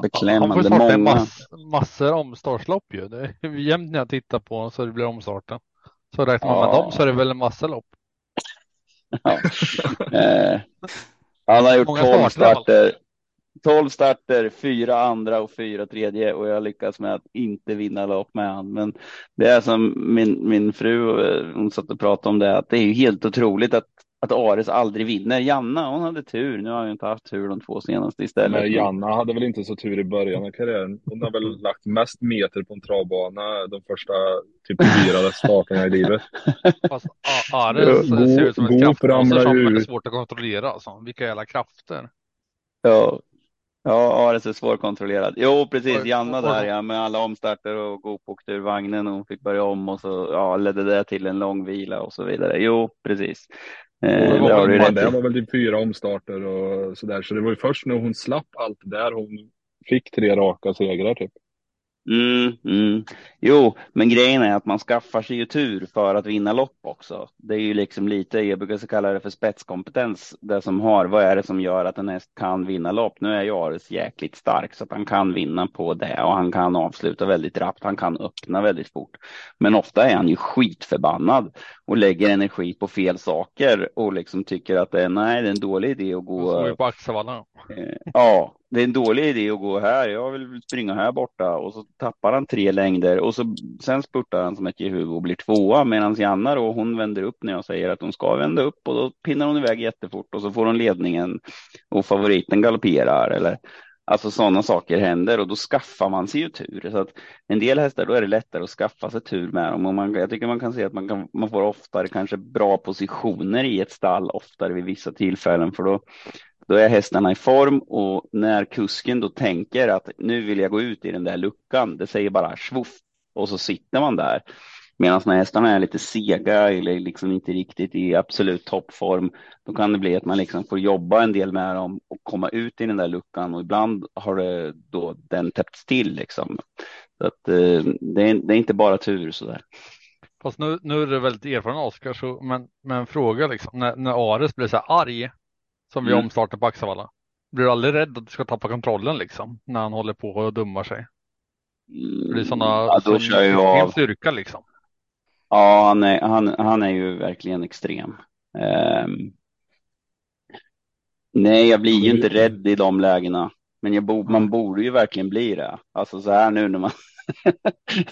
Speaker 3: beklämmande
Speaker 7: Han får starta mass, massor omstartslopp ju. Det är jämt när jag tittar på så det blir omstarten. Så räknar man ja. med dem så är det väl en massa lopp.
Speaker 3: Ja. eh, han har gjort 12 starter. 12 starter, fyra andra och fyra tredje och jag lyckas med att inte vinna lopp med han. Men det är som min, min fru, eh, hon satt och pratade om det, att det är ju helt otroligt att, att Ares aldrig vinner. Janna, hon hade tur. Nu har hon inte haft tur de två senaste istället.
Speaker 1: Men Janna hade väl inte så tur i början av karriären. Hon har väl lagt mest meter på en travbana de första typ fyra starterna i livet. [laughs]
Speaker 7: Fast Ares ser ut som ett kraftmonster som är svårt att kontrollera. Alltså. Vilka jävla krafter.
Speaker 3: Ja, Ja, Ares är svårkontrollerad. Jo, precis. Janna där ja, med alla omstarter och Goop åkte ur vagnen och hon fick börja om och så ja, ledde det till en lång vila och så vidare. Jo, precis.
Speaker 1: Eh, det, var, väl, det var väl typ fyra omstarter och så där. Så det var ju först när hon slapp allt det där hon fick tre raka segrar typ.
Speaker 3: Mm, mm. Jo, men grejen är att man skaffar sig ju tur för att vinna lopp också. Det är ju liksom lite, jag brukar kalla det för spetskompetens, det som har, vad är det som gör att en häst kan vinna lopp? Nu är ju Ares jäkligt stark så att han kan vinna på det och han kan avsluta väldigt rappt, han kan öppna väldigt fort. Men ofta är han ju skitförbannad och lägger energi på fel saker och liksom tycker att det är, nej, det är en dålig idé att gå.
Speaker 7: På Axevalla.
Speaker 3: Eh, ja, det är en dålig idé att gå här. Jag vill springa här borta och så tappar han tre längder och så sen spurtar han som ett jehu och blir tvåa medan Janna då hon vänder upp när jag säger att hon ska vända upp och då pinnar hon iväg jättefort och så får hon ledningen och favoriten galopperar eller Alltså sådana saker händer och då skaffar man sig ju tur. Så att en del hästar, då är det lättare att skaffa sig tur med dem. Och man, jag tycker man kan se att man, kan, man får oftare kanske bra positioner i ett stall oftare vid vissa tillfällen. För då, då är hästarna i form och när kusken då tänker att nu vill jag gå ut i den där luckan, det säger bara svoff och så sitter man där. Medan när hästarna är lite sega eller liksom inte riktigt i absolut toppform, då kan det bli att man liksom får jobba en del med dem och komma ut i den där luckan och ibland har det då den täppts till liksom. Så att eh, det, är, det är inte bara tur sådär.
Speaker 7: Fast nu, nu är det väldigt erfaren Oskar, så, men, men fråga liksom, när, när Ares blir så här arg som vi mm. omstartar på Axevalla. Blir du aldrig rädd att du ska tappa kontrollen liksom när han håller på och dummar sig? Det blir sådana
Speaker 3: ja, då kör jag av.
Speaker 7: styrka liksom.
Speaker 3: Ja, han är, han, han är ju verkligen extrem. Um, nej, jag blir ju inte rädd i de lägena. Men bo, man borde ju verkligen bli det. Alltså så här nu när man,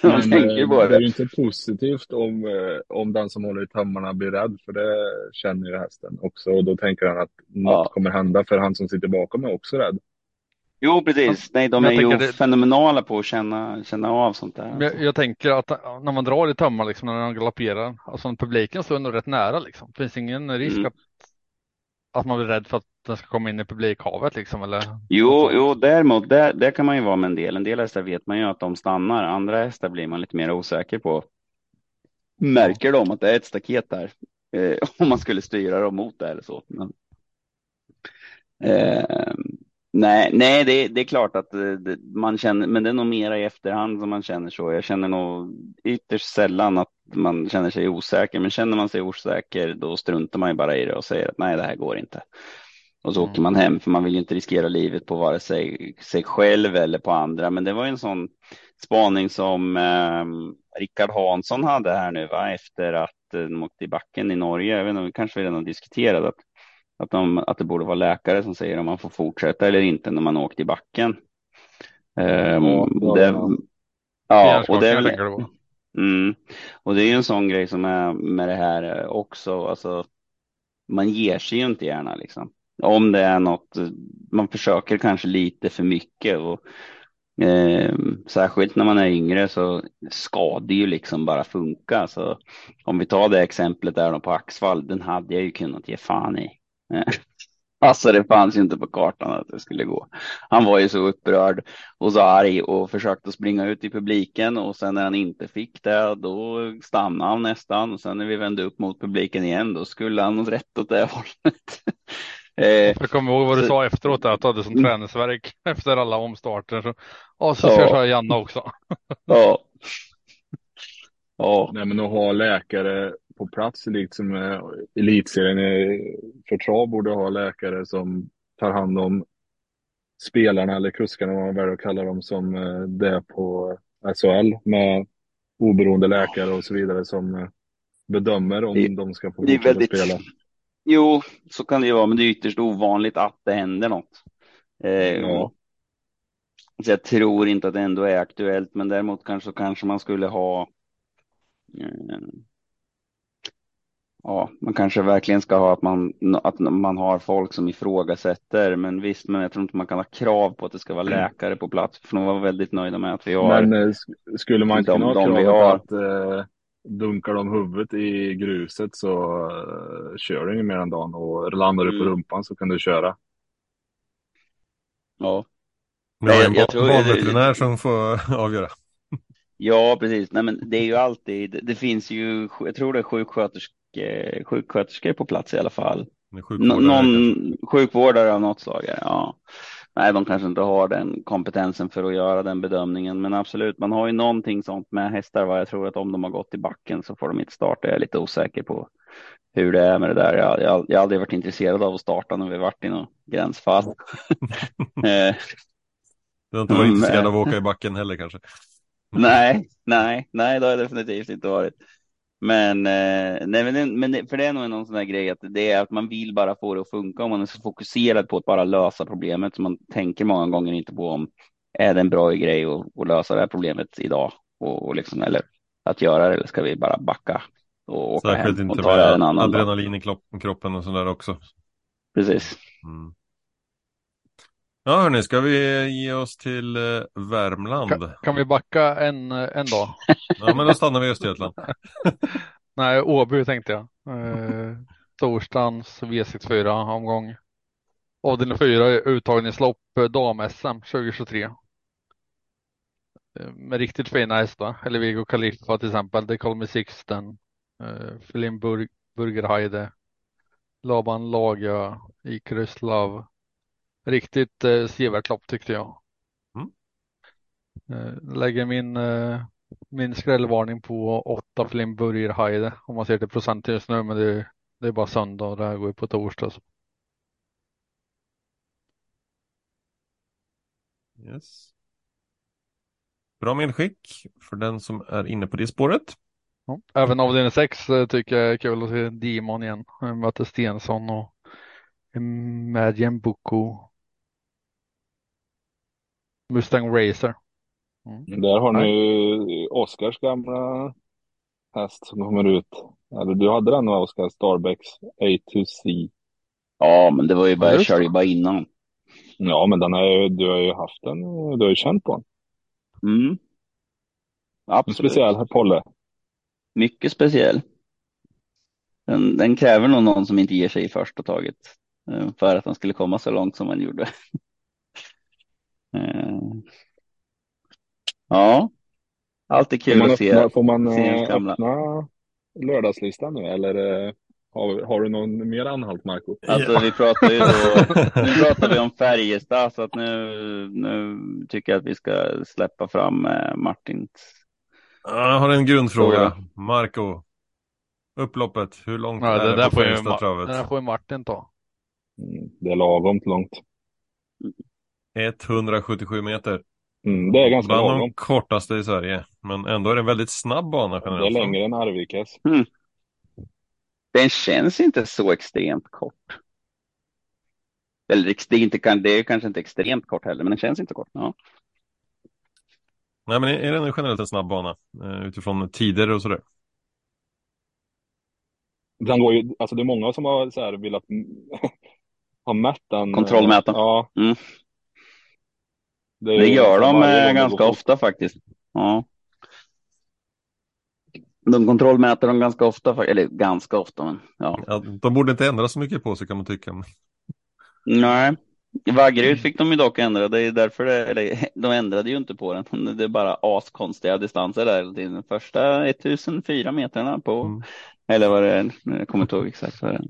Speaker 1: när [laughs] man tänker eh, på det. Det är ju inte positivt om, eh, om den som håller i tömmarna blir rädd, för det känner ju hästen också. Och då tänker han att något ja. kommer hända, för han som sitter bakom är också rädd.
Speaker 3: Jo, precis. Nej, de är ju det... fenomenala på att känna, känna av sånt där.
Speaker 7: Jag, jag, tänker att när man drar i tömmar, liksom, när man galopperar, alltså publiken står ändå rätt nära. Liksom. Det finns ingen risk mm. att, att man blir rädd för att den ska komma in i publikhavet liksom, eller?
Speaker 3: Jo, jo däremot, där, där kan man ju vara med en del. En del hästar vet man ju att de stannar. Andra hästar blir man lite mer osäker på. Märker de att det är ett staket där? Eh, [laughs] om man skulle styra dem mot det eller så. Men, eh, Nej, nej det, det är klart att det, man känner, men det är nog mera i efterhand som man känner så. Jag känner nog ytterst sällan att man känner sig osäker, men känner man sig osäker då struntar man ju bara i det och säger att nej, det här går inte. Och så mm. åker man hem för man vill ju inte riskera livet på vare sig sig själv eller på andra. Men det var ju en sån spaning som eh, Rickard Hansson hade här nu va? efter att eh, de åkte i backen i Norge. Jag vet inte, kanske vi redan har diskuterat att, att, de, att det borde vara läkare som säger om man får fortsätta eller inte när man åkt i backen. Eh, ja, det, ja, och det, mm, och det är ju en sån grej som är med det här också. Alltså, man ger sig ju inte gärna liksom om det är något, man försöker kanske lite för mycket och eh, särskilt när man är yngre så ska det ju liksom bara funka. Så om vi tar det exemplet där på Axvall, den hade jag ju kunnat ge fan i. [laughs] Alltså det fanns ju inte på kartan att det skulle gå. Han var ju så upprörd och så arg och försökte springa ut i publiken och sen när han inte fick det då stannade han nästan och sen när vi vände upp mot publiken igen då skulle han rätt åt det [laughs] hållet.
Speaker 7: Eh, jag kommer ihåg vad du så... sa efteråt, att du hade som mm. träningsverk [laughs] efter alla omstarter. Så, ja, så ska jag köra Janne också.
Speaker 3: ja.
Speaker 1: ja. Nej, men att ha läkare på plats, liksom eh, elitserien för trav borde ha läkare som tar hand om spelarna eller kuskarna, vad man väljer att kalla dem, som eh, det är på SHL med oberoende läkare och så vidare som bedömer om det, de ska få fortsätta väldigt, spela.
Speaker 3: Jo, så kan det ju vara, men det är ytterst ovanligt att det händer något. Eh, ja. Så jag tror inte att det ändå är aktuellt, men däremot kanske, kanske man skulle ha eh, Ja, man kanske verkligen ska ha att man, att man har folk som ifrågasätter. Men visst, men jag tror inte man kan ha krav på att det ska vara läkare på plats. För de var väldigt nöjda med att vi har.
Speaker 1: Men eh, skulle man inte kunna ha krav på att eh, dunkar de huvudet i gruset så uh, kör du ingen mer än dagen och landar du på mm. rumpan så kan du köra.
Speaker 3: Ja.
Speaker 2: Men det är en barnveterinär som får [laughs] avgöra.
Speaker 3: Ja, precis. Nej, men det är ju alltid, det finns ju, jag tror det är sjuksköterskor, sjuksköterskor på plats i alla fall. Sjukvårdare, Någon sjukvårdare av något slag, ja nej, de kanske inte har den kompetensen för att göra den bedömningen. Men absolut, man har ju någonting sånt med hästar. Va? Jag tror att om de har gått i backen så får de inte starta. Jag är lite osäker på hur det är med det där. Jag, jag, jag har aldrig varit intresserad av att starta när vi varit i något gränsfall. [laughs]
Speaker 2: Eh, du har inte varit intresserad av att åka i backen heller kanske?
Speaker 3: nej, nej, nej, det har jag definitivt inte varit. Men, eh, nej, men, men för det är nog någon sån här grej att det är att man vill bara få det att funka om man är så fokuserad på att bara lösa problemet så man tänker många gånger inte på om är det en bra grej att, att lösa det här problemet idag och, och liksom, eller att göra det eller ska vi bara backa och åka Särskilt hem och ta det en annan
Speaker 2: adrenalin dag. i kroppen och sådär också.
Speaker 3: Precis. Mm.
Speaker 2: Ja hörni, ska vi ge oss till eh, Värmland?
Speaker 7: Kan, kan, vi backa en, en dag? [laughs]
Speaker 2: Ja men då stannar vi i Östergötland. [laughs]
Speaker 7: Nej, Åby tänkte jag. Eh, torsdagens V64 omgång. Avdelning 4 uttagningslopp eh, dam-SM 2023. Eh, med riktigt fina hästar. Eller Viggo Kaliffa till exempel. Det Call Me Sixten. Eh, Filin Burgerheide. Laban Laga. Icarus Love. Riktigt eh, sevärt lopp tyckte jag. Mm. Eh, lägger min, eh, min skrällvarning på 8 för Limburger Heide om man ser till procent just nu, men det, det är bara söndag och det här går ju på torsdag. Så.
Speaker 2: Yes. Bra medskick för den som är inne på det spåret.
Speaker 7: Ja. Även avdelning 6 eh, tycker jag är kul att se Dimon igen. Möter Stensson och Madjen Boko Mustang Racer.
Speaker 1: Mm. Där har ni Oscars gamla häst som kommer ut. Eller du hade den va, Oscar Starbecks A2C?
Speaker 3: Ja, men det var ju bara, jag körde ju bara innan.
Speaker 1: Ja, men den har du har ju haft den, du har ju känt på den.
Speaker 3: Mm. Absolut.
Speaker 1: En speciell Polle.
Speaker 3: Mycket speciell. Den, den kräver nog någon som inte ger sig i första taget. Eh, för att den skulle komma så långt som man gjorde. [laughs] Eh, ja, alltid kul att se.
Speaker 1: Får man se eh, öppna lördagslistan nu eller Har, har du någon mer anhalt, Marco?
Speaker 3: Alltså vi pratar ju då, [laughs] nu pratar vi om Färjestad så att nu, nu tycker jag att vi ska släppa fram eh, Martins.
Speaker 2: Jag har en grundfråga.
Speaker 3: Fråga.
Speaker 2: Marco. Upploppet, hur långt
Speaker 7: Ja,
Speaker 2: är
Speaker 7: det
Speaker 2: det
Speaker 7: där
Speaker 2: på Färjestadtravet?
Speaker 7: Det där får ju Martin ta.
Speaker 1: Mm, det är lagom långt.
Speaker 2: 177 meter.
Speaker 1: Mm, det är ganska
Speaker 2: Bland
Speaker 1: lagom.
Speaker 2: de kortaste i Sverige. Men ändå är det en väldigt snabb bana
Speaker 1: Det är
Speaker 2: generellt.
Speaker 1: längre än Arvikas.
Speaker 3: Den känns inte så extremt kort. Eller det är, inte, det är kanske inte extremt kort heller, men den känns inte kort. Ja.
Speaker 2: Nej, men är den generellt en snabb bana? eh, Utifrån tider och sådär.
Speaker 1: Den går ju, alltså det är många som har så här velat [laughs] ha mätt den.
Speaker 3: Kontrollmäta.
Speaker 1: Ja.
Speaker 3: Mm. Det
Speaker 1: ju
Speaker 3: gör de
Speaker 1: varje gång
Speaker 3: eh,
Speaker 1: det
Speaker 3: ganska ofta faktiskt. Ja. De kontrollmäter dem ganska ofta, eller ganska ofta, men ja.
Speaker 2: Ja, de borde inte ändra så mycket på sig kan man tycka.
Speaker 3: Nej. Vaggeryd fick de ju dock ändra, det är därför det, eller, [laughs] de ändrade ju inte på den. [laughs] Det är bara askonstiga distanser där. Det är de första 1004 metrarna på,
Speaker 2: Mm.
Speaker 3: eller vad det är, jag kommer inte ihåg exakt vad det är.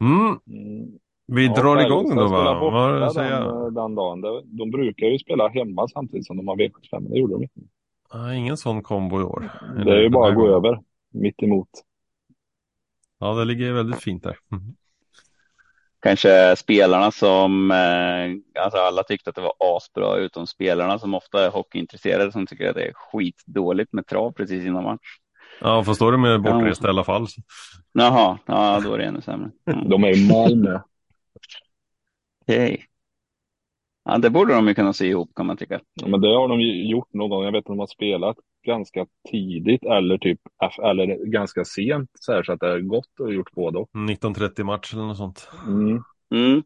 Speaker 2: Mm,
Speaker 1: Mm.
Speaker 2: Vi
Speaker 1: Ja,
Speaker 2: drar igång då va? Vad säger
Speaker 1: den, den dagen. De brukar ju spela hemma samtidigt som de har V75. Det gjorde de inte.
Speaker 2: Ah, ingen sån kombo i år.
Speaker 1: Det är ju
Speaker 2: den
Speaker 1: bara att gå
Speaker 2: gången.
Speaker 1: över. Mitt emot.
Speaker 2: Ja, det ligger väldigt fint där. Mm.
Speaker 3: Kanske spelarna som, eh, alltså alla tyckte att det var asbra, utom spelarna som ofta är hockeyintresserade som tycker att det är skitdåligt med trav precis innan match.
Speaker 2: Ja, fast då är det med bortrest i alla fall.
Speaker 3: Jaha, ja då är det ännu sämre. Mm.
Speaker 1: De är i Malmö.
Speaker 3: Okej. Ja, det borde de ju kunna se ihop kan man tycka.
Speaker 1: Ja, Men det har de ju gjort någon gång. Jag vet att de har spelat ganska tidigt eller typ eller ganska sent så här så att det har gått och gjort både och.
Speaker 2: 19.30 match eller något sånt.
Speaker 1: Mm.
Speaker 3: Mm.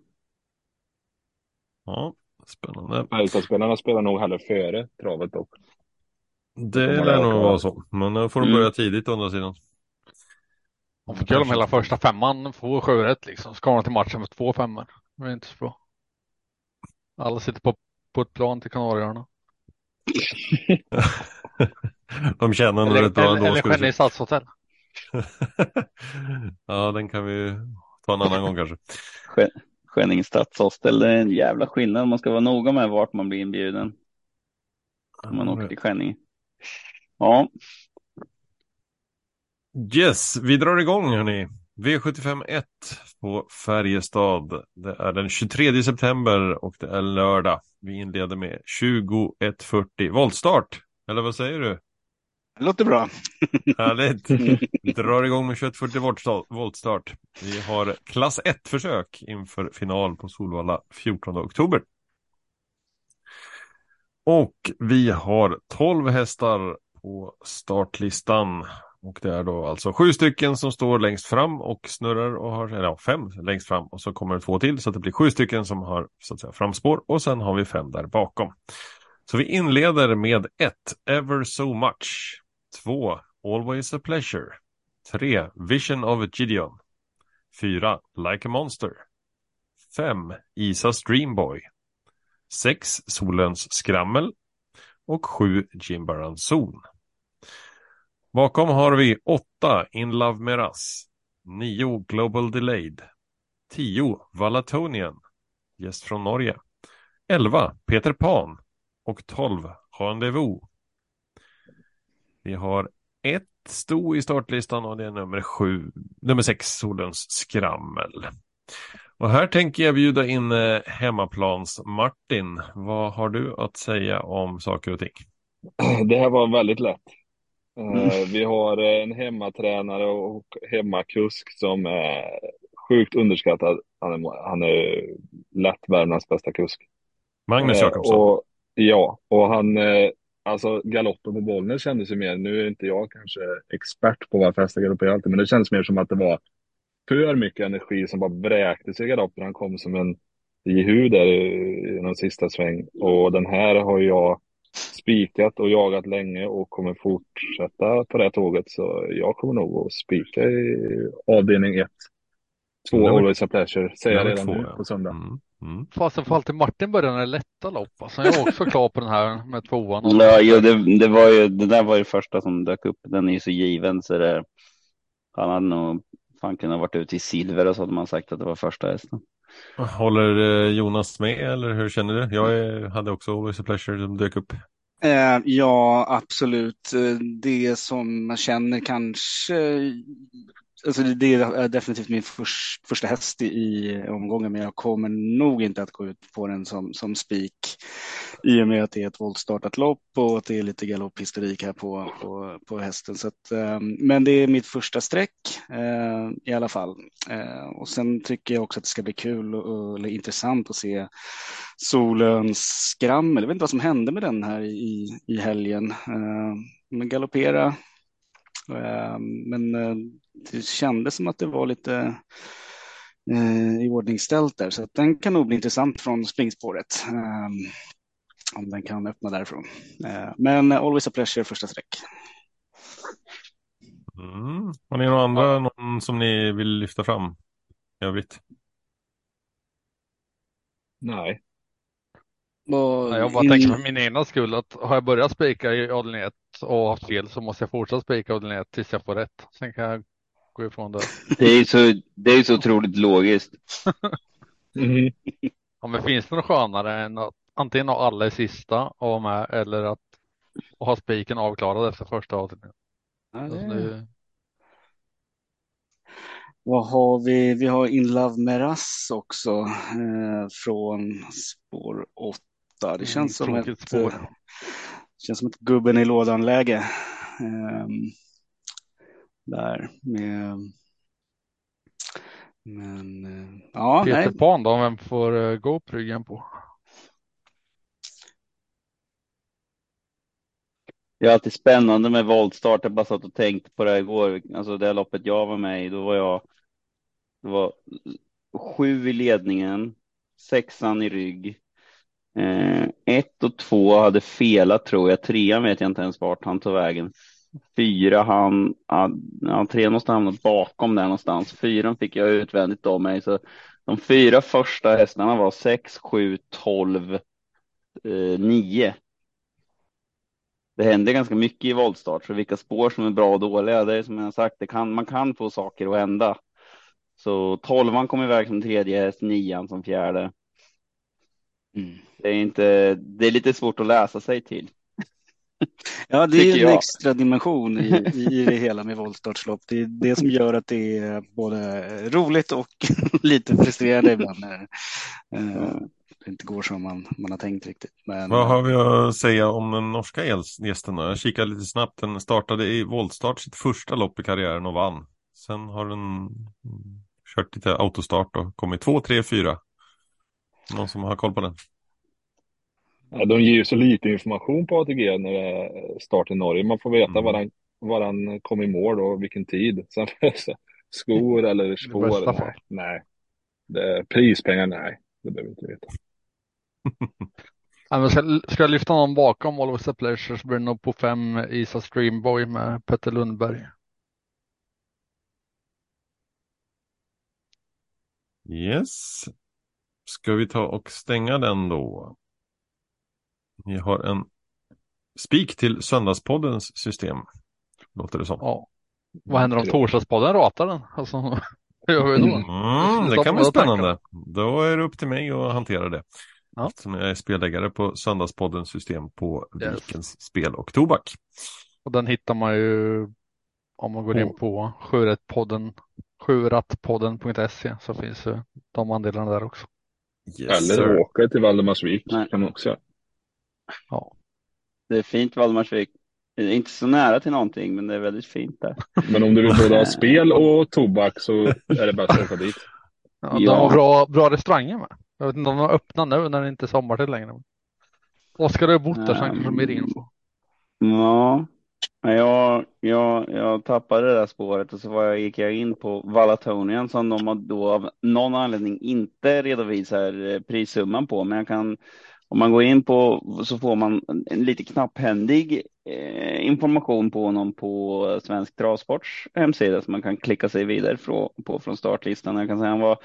Speaker 2: Ja, spännande.
Speaker 1: Färjestadspelarna spelar nog hellre före travet dock.
Speaker 2: Det
Speaker 1: De
Speaker 2: lär nog vara så. Men då får de
Speaker 3: Mm.
Speaker 2: börja tidigt å andra sidan.
Speaker 7: Om de hela första femman få sju rätt liksom. Ska de till matchen med två femmor. Det är inte så bra. Alla sitter på, på ett plan till Kanarieöarna. [laughs]
Speaker 2: de känner nog
Speaker 7: Eller,
Speaker 2: rätt bra ändå.
Speaker 7: eller Skänne i stadshotell. [laughs]
Speaker 2: ja, den kan vi ta en annan gång kanske.
Speaker 3: Skän- Skänninge stadshostel, det är en jävla skillnad. Man ska vara noga med vart man blir inbjuden. Om man åker till Skänninge. Ja,
Speaker 2: Yes, vi drar igång hörni. V751 på Färjestad. Det är den 23 september och det är lördag. Vi inleder med 21.40 voltstart. Eller vad säger du?
Speaker 5: Det låter bra. [laughs]
Speaker 2: Härligt. Drar igång med 21.40 voltstart- voltstart. Vi har klass 1-försök inför final på Solvalla 14 oktober. Och vi har 12 hästar på startlistan. Och det är då alltså sju stycken som står längst fram och snurrar och har, eller ja, fem längst fram och så kommer det två till så att det blir sju stycken som har så att säga framspår och sen har vi fem där bakom. Så vi inleder med ett Ever So Much. Två Always a Pleasure. Tre Vision of Gideon. Fyra Like a Monster. Fem Isas Dreamboy. Sex Solens Skrammel. Och sju Jimbaran Zon. Bakom har vi 8 In Love Meras, 9 Global Delayed, 10 Valatonian, gäst från Norge, 11 Peter Pan och 12 Rendezvous. Vi har ett sto i startlistan och det är nummer 7, nummer 6 Solens skrammel. Och här tänker jag bjuda in eh, hemmaplans-Martin. Vad har du att säga om saker och ting? [clears throat]
Speaker 1: Det här var väldigt lätt. Eh,
Speaker 3: Mm.
Speaker 1: Vi har eh, en hemmatränare och hemmakusk som är sjukt underskattad. Han är, han är lätt Värmlands bästa kusk.
Speaker 2: Magnus
Speaker 1: Eh,
Speaker 2: Jakobsson.
Speaker 1: Och, ja, och han, eh, alltså galoppen på Bollnäs kändes ju mer, nu är inte jag kanske expert på varför hästar galopperar alltid, men det kändes mer som att det var för mycket energi som bara vräktes i galoppen. Han kom som en jehu där i, i någon sista sväng. Och den här har jag spikat och jagat länge och kommer fortsätta på det tåget. Så jag kommer nog att spika i avdelning 1. Två
Speaker 2: Nummer-
Speaker 1: Always a Pleasure, säger jag redan
Speaker 2: två,
Speaker 1: nu
Speaker 2: ja.
Speaker 1: på söndag.
Speaker 2: Mm, mm.
Speaker 7: Fasen får alltid Martin börja när det är lätta lopp. Alltså, jag är också [laughs] klar på den här med tvåan.
Speaker 3: ja jo, det, det, var ju, det där var ju första som dök upp. Den är ju så given så det, Han hade nog fan kunnat varit ute i silver och så hade man sagt att det var första hästen.
Speaker 2: Håller eh, Jonas med eller hur känner du? Jag är, hade också Always a Pleasure som dök upp.
Speaker 5: Eh, ja, absolut. Eh, det som man känner kanske alltså det är definitivt min först, första häst i omgången, men jag kommer nog inte att gå ut på den som, som spik i och med att det är ett voltstartat lopp och att det är lite galopphistorik här på, på, på hästen. Så att, ehm, men det är mitt första streck eh, i alla fall. Eh, och sen tycker jag också att det ska bli kul och, eller intressant att se Solens skrammel. Jag vet inte vad som hände med den här i, i helgen. Eh, men galoppera men det kändes som att det var lite eh, i ordningställt där, så att den kan nog bli intressant från springspåret. Eh, om den kan öppna därifrån. Eh, men always a pleasure första sträck.
Speaker 2: Mm. Har ni några andra någon som ni vill lyfta fram i övrigt?
Speaker 1: Nej.
Speaker 7: Och jag bara tänker för min egna skull att har jag börjat spika i avdelning 1 och haft fel så måste jag fortsätta spika i avdelning 1 tills jag får rätt. Sen kan jag gå ifrån det.
Speaker 3: Det är så, det är så otroligt logiskt. [laughs]
Speaker 7: mm. Ja, men finns det något skönare än att antingen ha alla i sista och vara med eller att ha spiken avklarad efter första avdelningen? Ja, det... det...
Speaker 5: Vad har vi? Vi har In Love Meras också eh, från spår 8. Det känns mm, som ett spår. Eh, känns som ett gubben i lådan läge. Eh, där med men ja.
Speaker 7: Peter nej. Pan då, vem får uh, gå på ryggen på?
Speaker 3: Det är alltid spännande med voltstart. Jag bara satt och tänkte på det igår. Alltså det loppet jag var med i, då var jag. Det var sju i ledningen, sexan i rygg. Eh, ett och två hade felat tror jag. Trean vet jag inte ens vart han tog vägen fyra han, ja, tre måste hamna bakom där någonstans. Fyran fick jag utvändigt av mig. Så de fyra första hästarna var sex, sju, tolv, eh, nio. Det händer ganska mycket i voltstart, så vilka spår som är bra och dåliga, det är som jag sagt, det kan, man kan få saker att hända. Så tolvan kom iväg som tredje häst, nian som fjärde. Mm. Det är inte, det är lite svårt att läsa sig till. [laughs]
Speaker 5: Ja, det är en jag. extra dimension i, i det hela med voltstartslopp. Det är det som gör att det är både roligt och [laughs] lite frustrerande ibland när eh, det inte går som man, man har tänkt riktigt.
Speaker 2: Men, Vad har vi att säga om den norska gästen? Jag kikade lite snabbt. Den startade i voltstart sitt första lopp i karriären och vann. Sen har den kört lite autostart och kommit två, tre, fyra. Någon som har koll på den?
Speaker 1: Ja, de ger ju så lite information på ATG när det är start i Norge. Man får veta mm. var, han, var han kom i mål och vilken tid. [laughs] Sen skor eller spår. Nej, nej. Det, prispengar, nej. Det behöver vi inte veta. [laughs]
Speaker 7: ja, men ska, ska jag lyfta någon bakom Always a Pleasure så blir det nog på fem Isa Streamboy med Petter Lundberg.
Speaker 2: Yes. Ska vi ta och stänga den då? Ni har en spik till Söndagspoddens system. Låter det som.
Speaker 7: Ja. Vad händer om Torsdagspodden ratar den? Alltså, [laughs] hur gör vi då?
Speaker 2: Mm, det kan bli spännande. Då är det upp till mig att hantera det. Ja. Eftersom jag är spelägare på Söndagspoddens system på yes. Vikens Spel och Tobak.
Speaker 7: Och den hittar man ju om man går in på sjurattpodden.se så finns ju de andelarna där också.
Speaker 1: Yes, Eller åka till Valdemarsvik kan man också göra.
Speaker 3: Ja. Det är fint Valdemarsvik. Det är inte så nära till någonting, men det är väldigt fint där.
Speaker 1: Men om du vill både ha spel och tobak så är det bäst att åka dit.
Speaker 7: Ja, de har bra, bra restauranger med. Jag vet inte om de har öppnat nu när det inte är sommartid längre. Oskar har bott där så han kanske mer info.
Speaker 3: Ja, jag, jag, jag tappade det där spåret och så var jag, gick jag in på Valatonian som de då av någon anledning inte redovisar eh, prissumman på. Men jag kan om man går in på så får man en lite knapphändig eh, information på honom på Svensk Travsports hemsida som man kan klicka sig vidare från, på från startlistan. Jag kan säga han var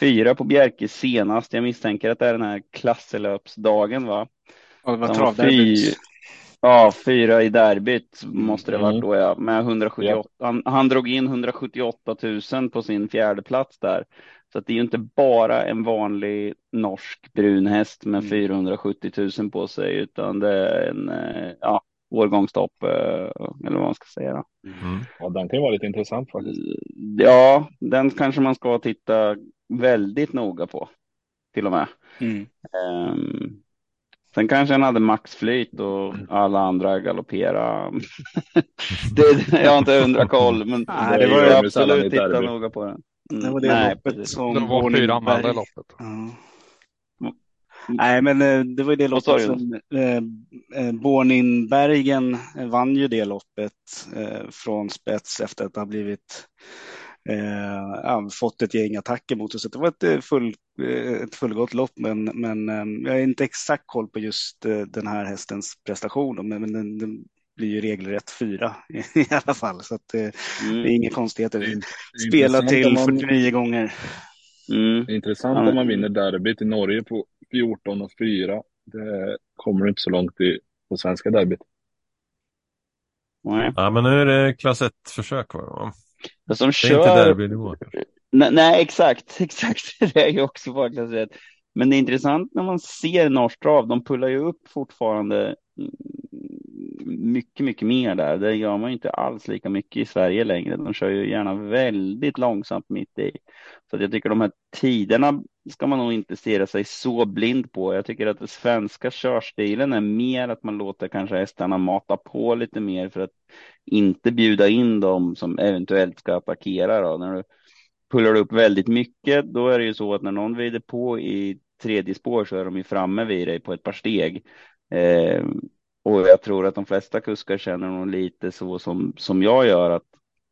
Speaker 3: fyra på Bjerke senast. Jag misstänker att det är den här klasselöpsdagen va?
Speaker 5: Ja, det var travderbyt.
Speaker 3: Ja, fyra i derbyt måste det
Speaker 1: Mm.
Speaker 3: varit då ja. Med 178. Han, han drog in 178 000 på sin fjärde plats där. Så att det är ju inte bara en vanlig norsk brun häst med
Speaker 1: Mm.
Speaker 3: 470 000 på sig, utan det är en eh, ja, årgångstopp, eh, eller vad man ska säga.
Speaker 2: Mm.
Speaker 1: Ja, den kan ju vara lite intressant faktiskt.
Speaker 3: Ja, den kanske man ska titta väldigt noga på, till och med.
Speaker 5: Mm.
Speaker 3: Ehm, sen kanske han hade maxflyt och alla andra galoppera. [laughs] det, jag har inte hundra koll, men
Speaker 5: Nej,
Speaker 3: det
Speaker 5: var
Speaker 3: absolut titta noga på den.
Speaker 5: Det var det
Speaker 3: nej,
Speaker 5: loppet
Speaker 3: precis.
Speaker 5: som
Speaker 7: Det var fyra anmälda i loppet.
Speaker 5: Ja. Nej, men eh, det var ju det loppet som eh, eh, Borninbergen vann ju det loppet eh, från spets efter att ha blivit eh, ja, fått ett gäng attacker mot sig. Så det var ett, eh, full, ett fullgott lopp, men, men eh, jag har inte exakt koll på just eh, den här hästens prestation, men, men den, den blir ju regelrätt fyra [laughs] i alla fall, så att, eh, det
Speaker 3: Mm,
Speaker 5: är inga konstigheter.
Speaker 1: Det
Speaker 5: Spela till
Speaker 1: om man-
Speaker 5: 49 gånger.
Speaker 3: mm.
Speaker 1: Intressant
Speaker 3: Ja,
Speaker 1: om man vinner derbyt i Norge på 14 och 4. Det kommer inte så långt i, på svenska derbyt.
Speaker 3: Nej.
Speaker 2: Ja, men nu är det klass 1-försök. Va?
Speaker 3: Det
Speaker 2: Det är inte
Speaker 3: kör
Speaker 2: derbynivå.
Speaker 3: Nej, nej, exakt, [laughs] exakt. Det är ju också bara klass ett. Men det är intressant när man ser norsk trav. De pullar ju upp fortfarande mycket, mycket mer där. Det gör man ju inte alls lika mycket i Sverige längre. De kör ju gärna väldigt långsamt mitt i. Så att jag tycker de här tiderna ska man nog inte stirra sig så blind på. Jag tycker att den svenska körstilen är mer att man låter kanske hästarna mata på lite mer för att inte bjuda in dem som eventuellt ska attackera. Då. När du pullar upp väldigt mycket, då är det ju så att när någon vrider på i tredje spår så är de ju framme vid dig på ett par steg. Eh, och jag tror att de flesta kuskar känner nog lite så som, som jag gör, att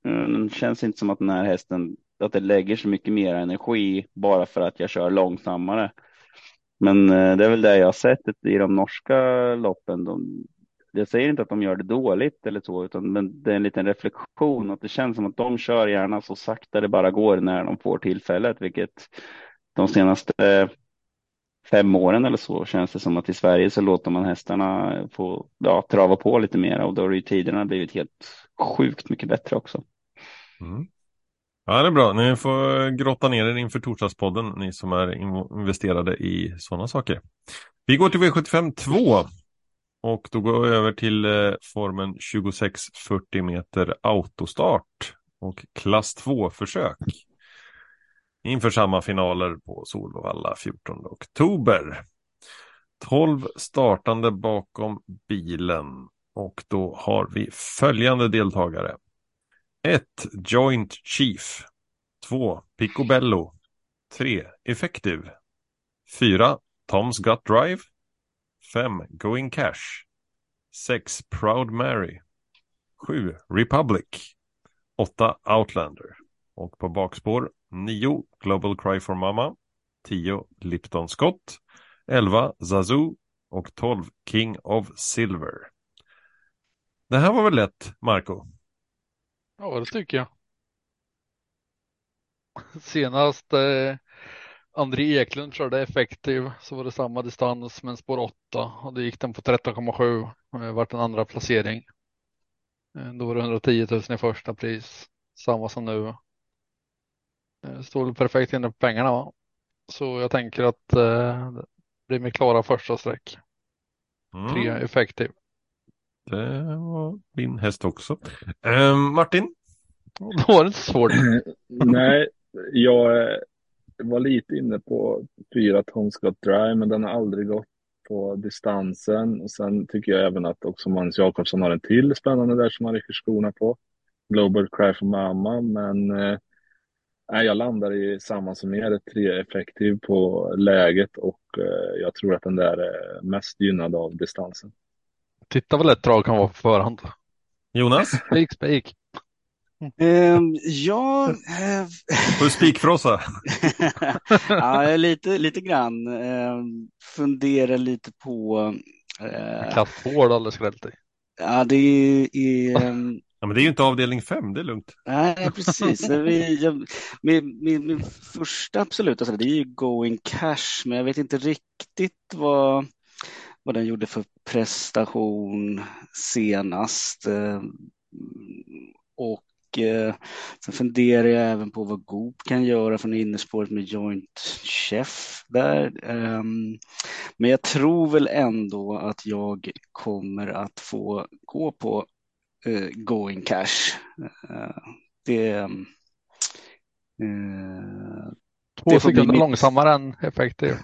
Speaker 3: eh, det känns inte som att den här hästen, att det lägger så mycket mer energi bara för att jag kör långsammare. Men eh, det är väl det jag har sett i de norska loppen. De, jag säger inte att de gör det dåligt eller så, utan men det är en liten reflektion att det känns som att de kör gärna så sakta det bara går när de får tillfället, vilket de senaste fem åren eller så känns det som att i Sverige så låter man hästarna få ja, trava på lite mer och då har ju tiderna blivit helt sjukt mycket bättre också.
Speaker 2: Mm. Ja, det är bra. Ni får grotta ner er inför torsdagspodden, ni som är investerade i sådana saker. Vi går till V75 2. Och då går vi över till eh, formen 2640 meter autostart och klass 2-försök. Inför samma finaler på Solvalla 14 oktober. 12 startande bakom bilen och då har vi följande deltagare. 1. Joint Chief 2. Picobello 3. Effective 4. Tom's Gut Drive 5. Going Cash 6. Proud Mary 7. Republic 8. Outlander och på bakspår 9. Global Cry for Mama 10. Lipton Scott 11. Zazu och 12. King of Silver. Det här var väl lätt, Marco?
Speaker 7: Ja, det tycker jag. [laughs] Senast eh, André Eklund körde effektiv så var det samma distans men spår 8 och då gick den på 13,7. Eh, vart en andra placering. Eh, då var det 110 000 i första pris. Samma som nu. Eh, stod perfekt inne på pengarna va? Så jag tänker att eh, det blir med klara första streck.
Speaker 2: Mm.
Speaker 7: Tre effektiv.
Speaker 2: Det var min häst också. Eh, Martin? [laughs]
Speaker 7: Då var det inte svårt. [clears throat]
Speaker 1: Nej, jag eh, var lite inne på fyra Tom Scott Drive, men den har aldrig gått på distansen. Och sen tycker jag även att också Magnus Jakobsson har en till spännande där som han rycker skorna på. Global Cry for Mama, men eh, nej, jag landar i samma som er, tre effektiv på läget och eh, jag tror att den där är mest gynnad av distansen.
Speaker 7: Titta vad lätt drag kan vara på förhand.
Speaker 2: Jonas? [laughs]
Speaker 7: Spik, spik.
Speaker 5: Ehm, ja, eh,
Speaker 2: Får du spikfrossa? [laughs]
Speaker 5: ja, lite, lite grann. Ehm, funderar lite på... eh,
Speaker 7: 2 har du aldrig skrällt i.
Speaker 5: ja, det är... ehm,
Speaker 2: Ja, men det är ju inte avdelning fem, det är lugnt.
Speaker 5: Nej, precis. Vi, jag, min, min, min första absoluta, alltså, det är ju going cash, men jag vet inte riktigt vad, vad den gjorde för prestation senast. Eh, och eh, sen funderar jag även på vad Goop kan göra från innerspåret med Joint Chef där. Um, men jag tror väl ändå att jag kommer att få gå på uh, Going Cash. Uh, det, uh,
Speaker 7: Två sekunder mitt... långsammare än effektiv.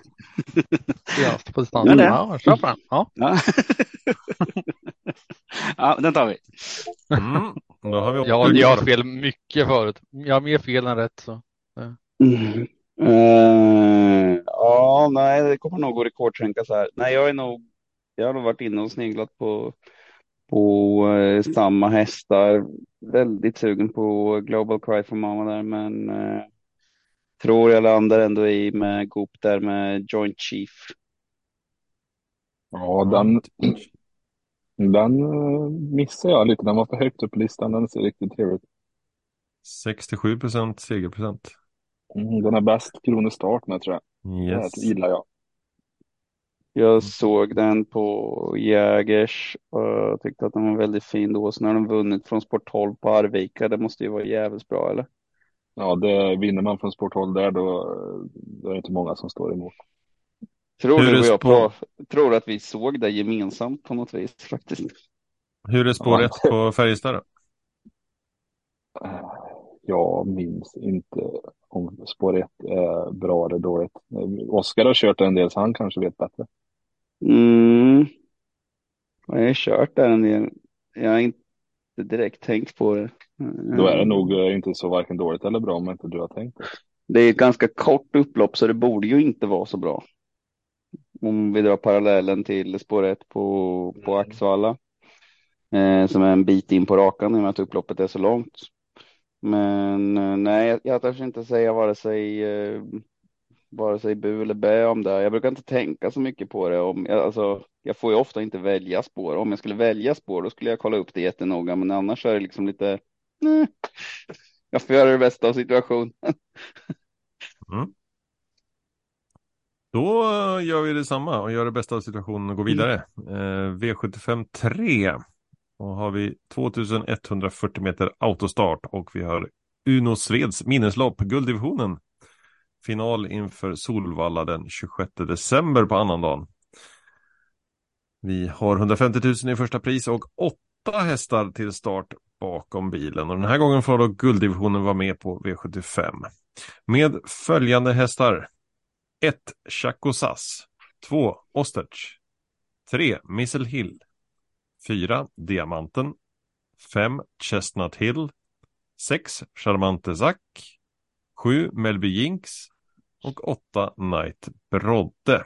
Speaker 7: [laughs] På distansen. Ja, kör på den. Ja.
Speaker 5: Ja. [laughs] ja, den tar vi.
Speaker 2: Mm. Då har vi
Speaker 7: jag, jag har fel mycket förut. Jag har mer fel än rätt. Så.
Speaker 3: Mm. Uh, ja, nej, det kommer nog gå rekordtränka så här. Nej, jag är nog. Jag har nog varit inne och sneglat på på uh, samma hästar. Väldigt sugen på Global Cry for Mama där, men uh, tror jag landar ändå i med Goop där med Joint Chief.
Speaker 1: Ja, den, den uh, missar jag lite. Den var för högt upp på listan. Den ser riktigt trevlig ut.
Speaker 2: 67 procent segerprocent.
Speaker 1: Mm, den är bäst Kronestart med tror jag.
Speaker 2: Yes.
Speaker 1: Det gillar jag.
Speaker 3: Jag såg den på Jägers och tyckte att den var väldigt fin då. Så när de vunnit från Sport 12 på Arvika, det måste ju vara jävligt bra eller?
Speaker 1: Ja, det vinner man från Sport 12 där då, då är det inte många som står emot.
Speaker 3: Tror du och jag på, tror att vi såg det gemensamt på något vis faktiskt.
Speaker 2: Hur är spår 1 ja. på Färjestad då?
Speaker 1: Jag minns inte om spår 1 är bra eller dåligt. Oskar har kört en del så han kanske vet bättre.
Speaker 3: Mm. Jag har kört där en del. Jag har inte direkt tänkt på det.
Speaker 1: Då är det nog inte så varken dåligt eller bra om inte du har tänkt det.
Speaker 3: Är ett ganska kort upplopp så det borde ju inte vara så bra. Om vi drar parallellen till spår 1 på, på mm. Axvalla. Eh, som är en bit in på rakan i och med att upploppet är så långt. Men eh, nej, jag törs inte säga vare sig, eh, vare sig bu eller bä om det. Jag brukar inte tänka så mycket på det. Om, alltså, jag får ju ofta inte välja spår. Om jag skulle välja spår då skulle jag kolla upp det jättenoga. Men annars är det liksom lite, nej. jag får göra det bästa av situationen.
Speaker 2: Mm. Då eh, gör vi detsamma och gör det bästa av situationen och går vidare. Eh, V75 3. Och har vi 2140 meter autostart och vi har Uno Sveds minneslopp, gulddivisionen. Final inför Solvalla den 26 december på annandagen. Vi har 150 000 i första pris och åtta hästar till start bakom bilen. Och den här gången får då gulddivisionen vara med på V75. Med följande hästar. 1. Chaco Sass. 2. Osterch. 3. Missel Hill. 4. Diamanten. 5. Chestnut Hill. 6. Charmante Zack. 7. Melby Jinx. Och 8. Knight Brodde.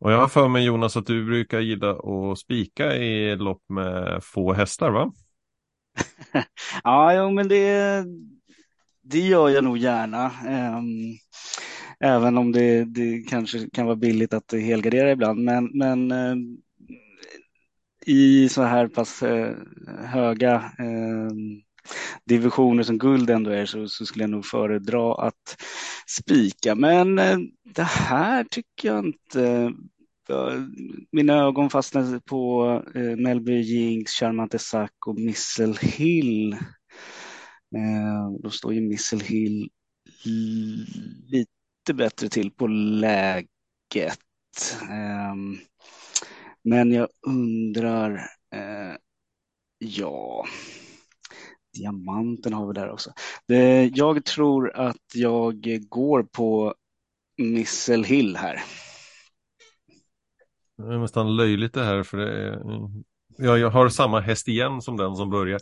Speaker 2: Och jag har för mig Jonas att du brukar gilla att spika i lopp med få hästar va? [laughs]
Speaker 5: ja, jo, men det, det gör jag nog gärna. Um, även om det, det kanske kan vara billigt att helgardera ibland. Men, men eh, i så här pass uh, höga ehm, divisioner som guld ändå är så, så, skulle jag nog föredra att spika. Men eh, det här tycker jag inte mina ögon fastnade på eh, Melby Jinx, Charmante Sack och Missel Hill. Eh, då står ju Missel Hill lite bättre till på läget. Ehm, men jag undrar, ja, diamanten har vi där också. Det, jag tror att jag går på Missile Hill här.
Speaker 2: Det är nästan löjligt det här för det är... Ja, jag har samma häst igen som den som börjar.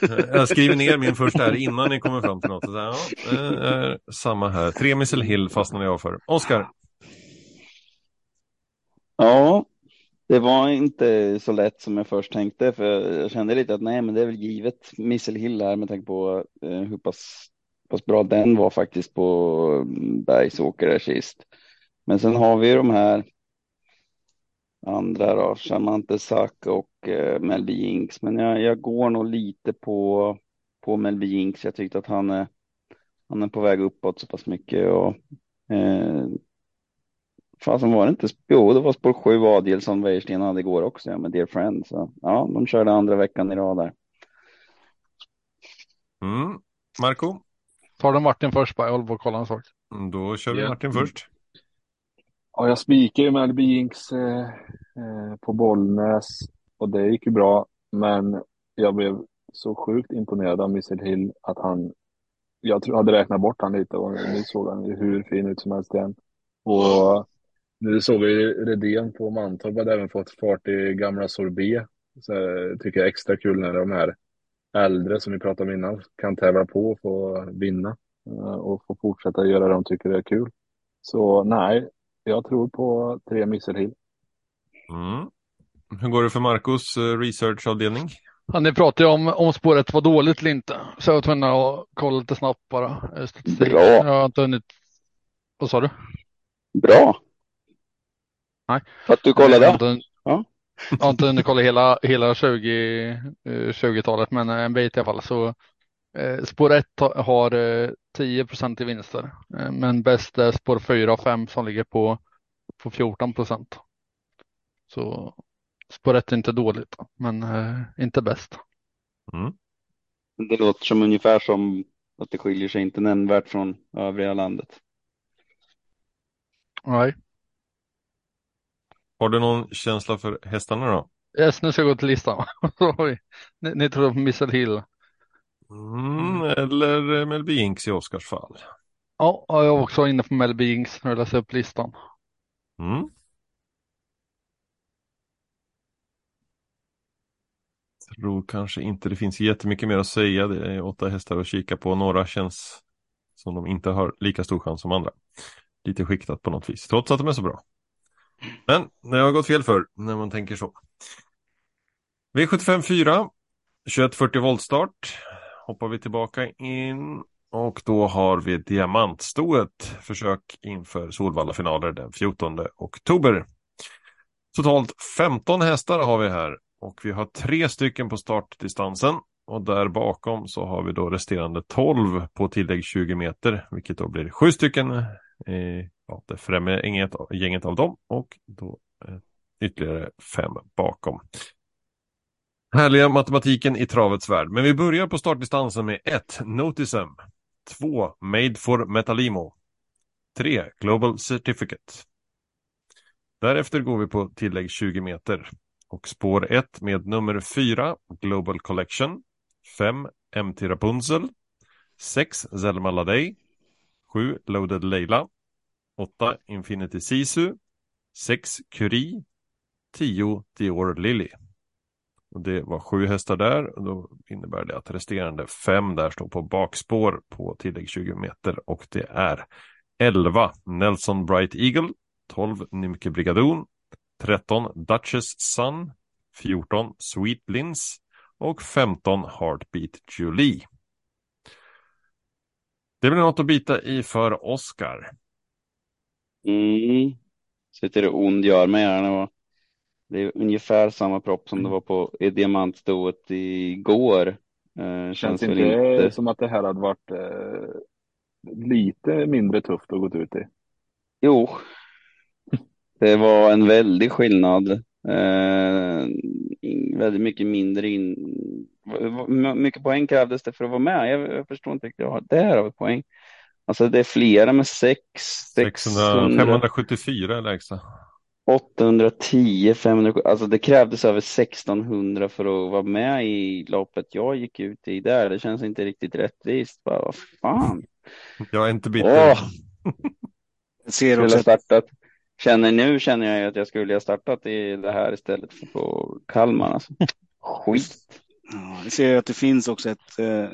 Speaker 2: [laughs] Jag skriver ner min första här innan ni kommer fram till något. Så, ja, är samma här. Tre Missile Hill fastnade jag för. Oskar?
Speaker 3: Ja, det var inte så lätt som jag först tänkte. För jag kände lite att nej, men det är väl givet Missile Hill här med tanke på eh, hur pass, pass bra den var faktiskt på mm, Bergsåker sist. Men sen har vi de här andra då, Charmante Sack och eh, Melby Jinx. Men jag, jag går nog lite på, på Melby Jinx. Jag tyckte att han är, han är på väg uppåt så pass mycket och eh, fasen var det inte, jo det var spår 7 Adielsson Wäjersten hade igår också, ja, med Dear Friend. Så ja, de körde andra veckan i rad där.
Speaker 2: Mm. Marco?
Speaker 7: Tar du Martin först bara, jag håller på att kolla en sak.
Speaker 2: Mm, Då kör vi
Speaker 1: Ja.
Speaker 2: Martin först.
Speaker 1: Ja, jag spikade ju med Jinx eh, eh, på Bollnäs och det gick ju bra. Men jag blev så sjukt imponerad av Missile Hill att han, jag hade räknat bort han lite och nu såg han hur fin ut som helst igen. Och nu såg vi ju Redén på Mantorp hade även fått fart i gamla Sorbet. Så jag tycker jag är extra kul när de här äldre som vi pratade om innan kan tävla på och få vinna eh, och få fortsätta göra det de tycker är kul. Så nej, jag tror på tre Missile Hill.
Speaker 2: Mm. Hur går det för Marcos eh, researchavdelning?
Speaker 7: Ja, ni pratade ju om om spåret var dåligt eller inte. Så jag var tvungen att kolla lite snabbt bara. eh, statistik.
Speaker 3: Bra.
Speaker 7: Jag har inte hunnit. Vad sa du?
Speaker 3: Bra.
Speaker 7: Nej.
Speaker 3: För att du
Speaker 7: Jag har
Speaker 3: kollade.
Speaker 7: inte,
Speaker 3: Ja. [laughs]
Speaker 7: jag har inte hunnit kolla hela, hela 20, eh, 20-talet, men en bit i alla fall. Så, eh, spår 1 har eh, 10 procent i vinster, eh, men bäst är spår 4 och 5 som ligger på, på 14 procent. Så spår 1 är inte dåligt, men eh, inte bäst.
Speaker 2: Mm.
Speaker 3: Det låter som ungefär som att det skiljer sig inte nämnvärt från övriga landet.
Speaker 7: Nej.
Speaker 2: Har du någon känsla för hästarna då?
Speaker 7: Yes, nu ska jag gå till listan. [laughs] Ni, ni tror på Missile Hill.
Speaker 2: Mm, eller Melby Jinx i Oscars fall.
Speaker 7: Ja, jag är också inne på Melby Jinx när jag läser upp listan.
Speaker 2: Mm. Tror kanske inte det finns jättemycket mer att säga. Det är åtta hästar att kika på. Några känns som de inte har lika stor chans som andra. Lite skiktat på något vis, trots att de är så bra. Men det har gått fel för när man tänker så. V75 4, 2140 voltstart. Hoppar vi tillbaka in och då har vi diamantstoet försök inför Solvalla-finaler den 14 oktober. Totalt 15 hästar har vi här och vi har tre stycken på startdistansen och där bakom så har vi då resterande 12 på tillägg 20 meter, vilket då blir sju stycken ja, det främre gänget, gänget av dem och då eh, ytterligare fem bakom. Härliga matematiken i travets värld. Men vi börjar på startdistansen med 1. Notisem. 2. Made for Metalimo. 3. Global Certificate. Därefter går vi på tillägg 20 meter. Och spår 1 med nummer 4, Global Collection. 5. MT Rapunzel. 6. Zelma Ladej. 7. Loaded Leila. 8. Infinity Sisu. 6. Curie. 10. Dior Lily. Och det var sju hästar där och då innebär det att resterande fem där står på bakspår på tillägg 20 meter och det är 11 Nelson Bright Eagle, 12 Nimke Brigadoon, 13 Duchess Sun, 14 Sweet Lins och 15 Heartbeat Julie. Det blir något att bita i för Oscar.
Speaker 3: Mm. Sitter och ondgör mig här nu. Det är ungefär samma propp som det var på i diamantstoet igår. Eh,
Speaker 1: Känns
Speaker 3: känns
Speaker 1: inte
Speaker 3: väl inte.
Speaker 1: som att det här hade varit eh, lite mindre tufft att gå ut i?
Speaker 3: Jo, det var en väldig skillnad. Eh, väldigt mycket mindre in. Mycket poäng krävdes det för att vara med? Jag, jag förstår inte riktigt. Ja, där har vi poäng. Alltså det är flera med sex,
Speaker 2: 600,
Speaker 3: 600,
Speaker 2: 574 är lägsta.
Speaker 3: 810, 500. Alltså det krävdes över 1600 för att vara med i loppet jag gick ut i där. Det känns inte riktigt rättvist. Bara, vad fan.
Speaker 2: Jag är inte bitter.
Speaker 3: Åh,
Speaker 5: Jag ser
Speaker 3: skulle
Speaker 5: också
Speaker 3: startat. Känner nu känner jag ju att jag skulle ha startat i det här istället för på Kalmar. Alltså. Skit.
Speaker 5: Ja, jag ser att det finns också ett, eh,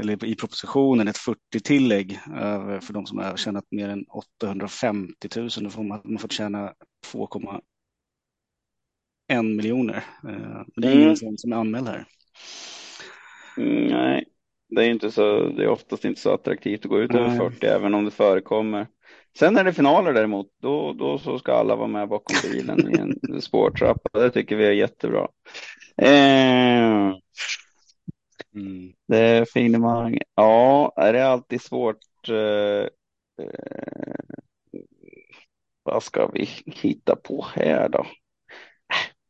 Speaker 5: eller i propositionen, ett 40-tillägg eh, för de som har tjänat mer än 850 000. Då får man, man får tjäna 2,1 miljoner. Eh, Men det är
Speaker 3: Mm.
Speaker 5: ingen som, som är anmäld här.
Speaker 3: Mm, nej, det är inte så. Det är oftast inte så attraktivt att gå ut över
Speaker 5: Nej.
Speaker 3: 40 även om det förekommer. Sen är det finaler däremot. Då, då så ska alla vara med bakom bilen i en [laughs] spårtrappa. Det tycker vi är jättebra. Eh, det är finemang. Ja, det är alltid svårt. Eh, eh, vad ska vi hitta på här då?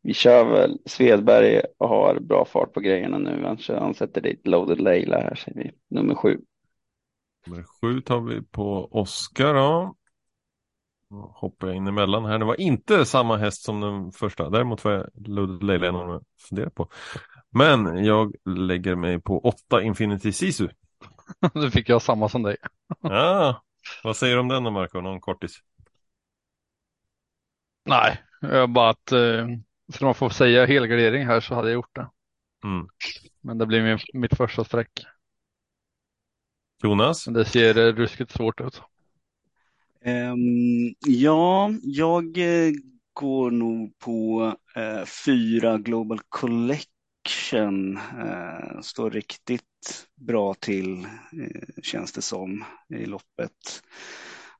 Speaker 3: Vi kör väl, Svedberg har bra fart på grejerna nu. Han, han sätter dit Loaded Leila här, säger vi. Nummer sju.
Speaker 2: Nummer sju tar vi på Oskar då. Då hoppar jag in emellan här. Det var inte samma häst som den första. Däremot var jag Loaded Leila en att fundera på. Men jag lägger mig på åtta Infinity Sisu. [laughs]
Speaker 7: Nu fick jag samma som dig.
Speaker 2: Ja, vad säger du om den då Marco? Någon kortis?
Speaker 7: Nej, jag bara att eh, skulle man få säga helgardering här så hade jag gjort det.
Speaker 2: Mm.
Speaker 7: Men det blir min, mitt första streck.
Speaker 2: Jonas?
Speaker 7: Det ser eh, ruskigt svårt ut.
Speaker 5: Ehm, ja, jag eh, går nog på eh, fyra Global Collection. Eh, står riktigt bra till, eh, känns det som, i loppet.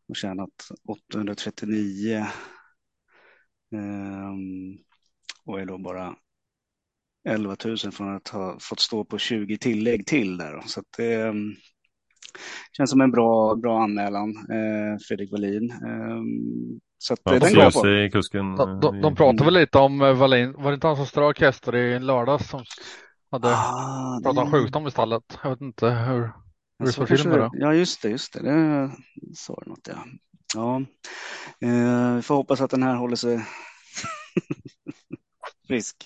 Speaker 5: Och tjänat 839. Ehm, och är då bara 11 000 från att ha fått stå på 20 tillägg till där. Så att det ehm, känns som en bra, bra anmälan, eh, Fredrik Wallin. Ehm, så att
Speaker 2: Ja,
Speaker 5: eh, den går jag på.
Speaker 2: kusken.
Speaker 7: De, de,
Speaker 2: eh,
Speaker 7: de pratade väl lite om Wallin. Var det inte han som strök hästar i lördags som hade
Speaker 5: Ah,
Speaker 7: pratat om
Speaker 5: det-
Speaker 7: sjukdom i stallet? Jag vet inte hur, hur det
Speaker 5: så
Speaker 7: står till
Speaker 5: kanske
Speaker 7: med
Speaker 5: det-. Ja, just det, just det. Det sa du något, ja. Ja, eh, vi får hoppas att den här håller sig [laughs] frisk.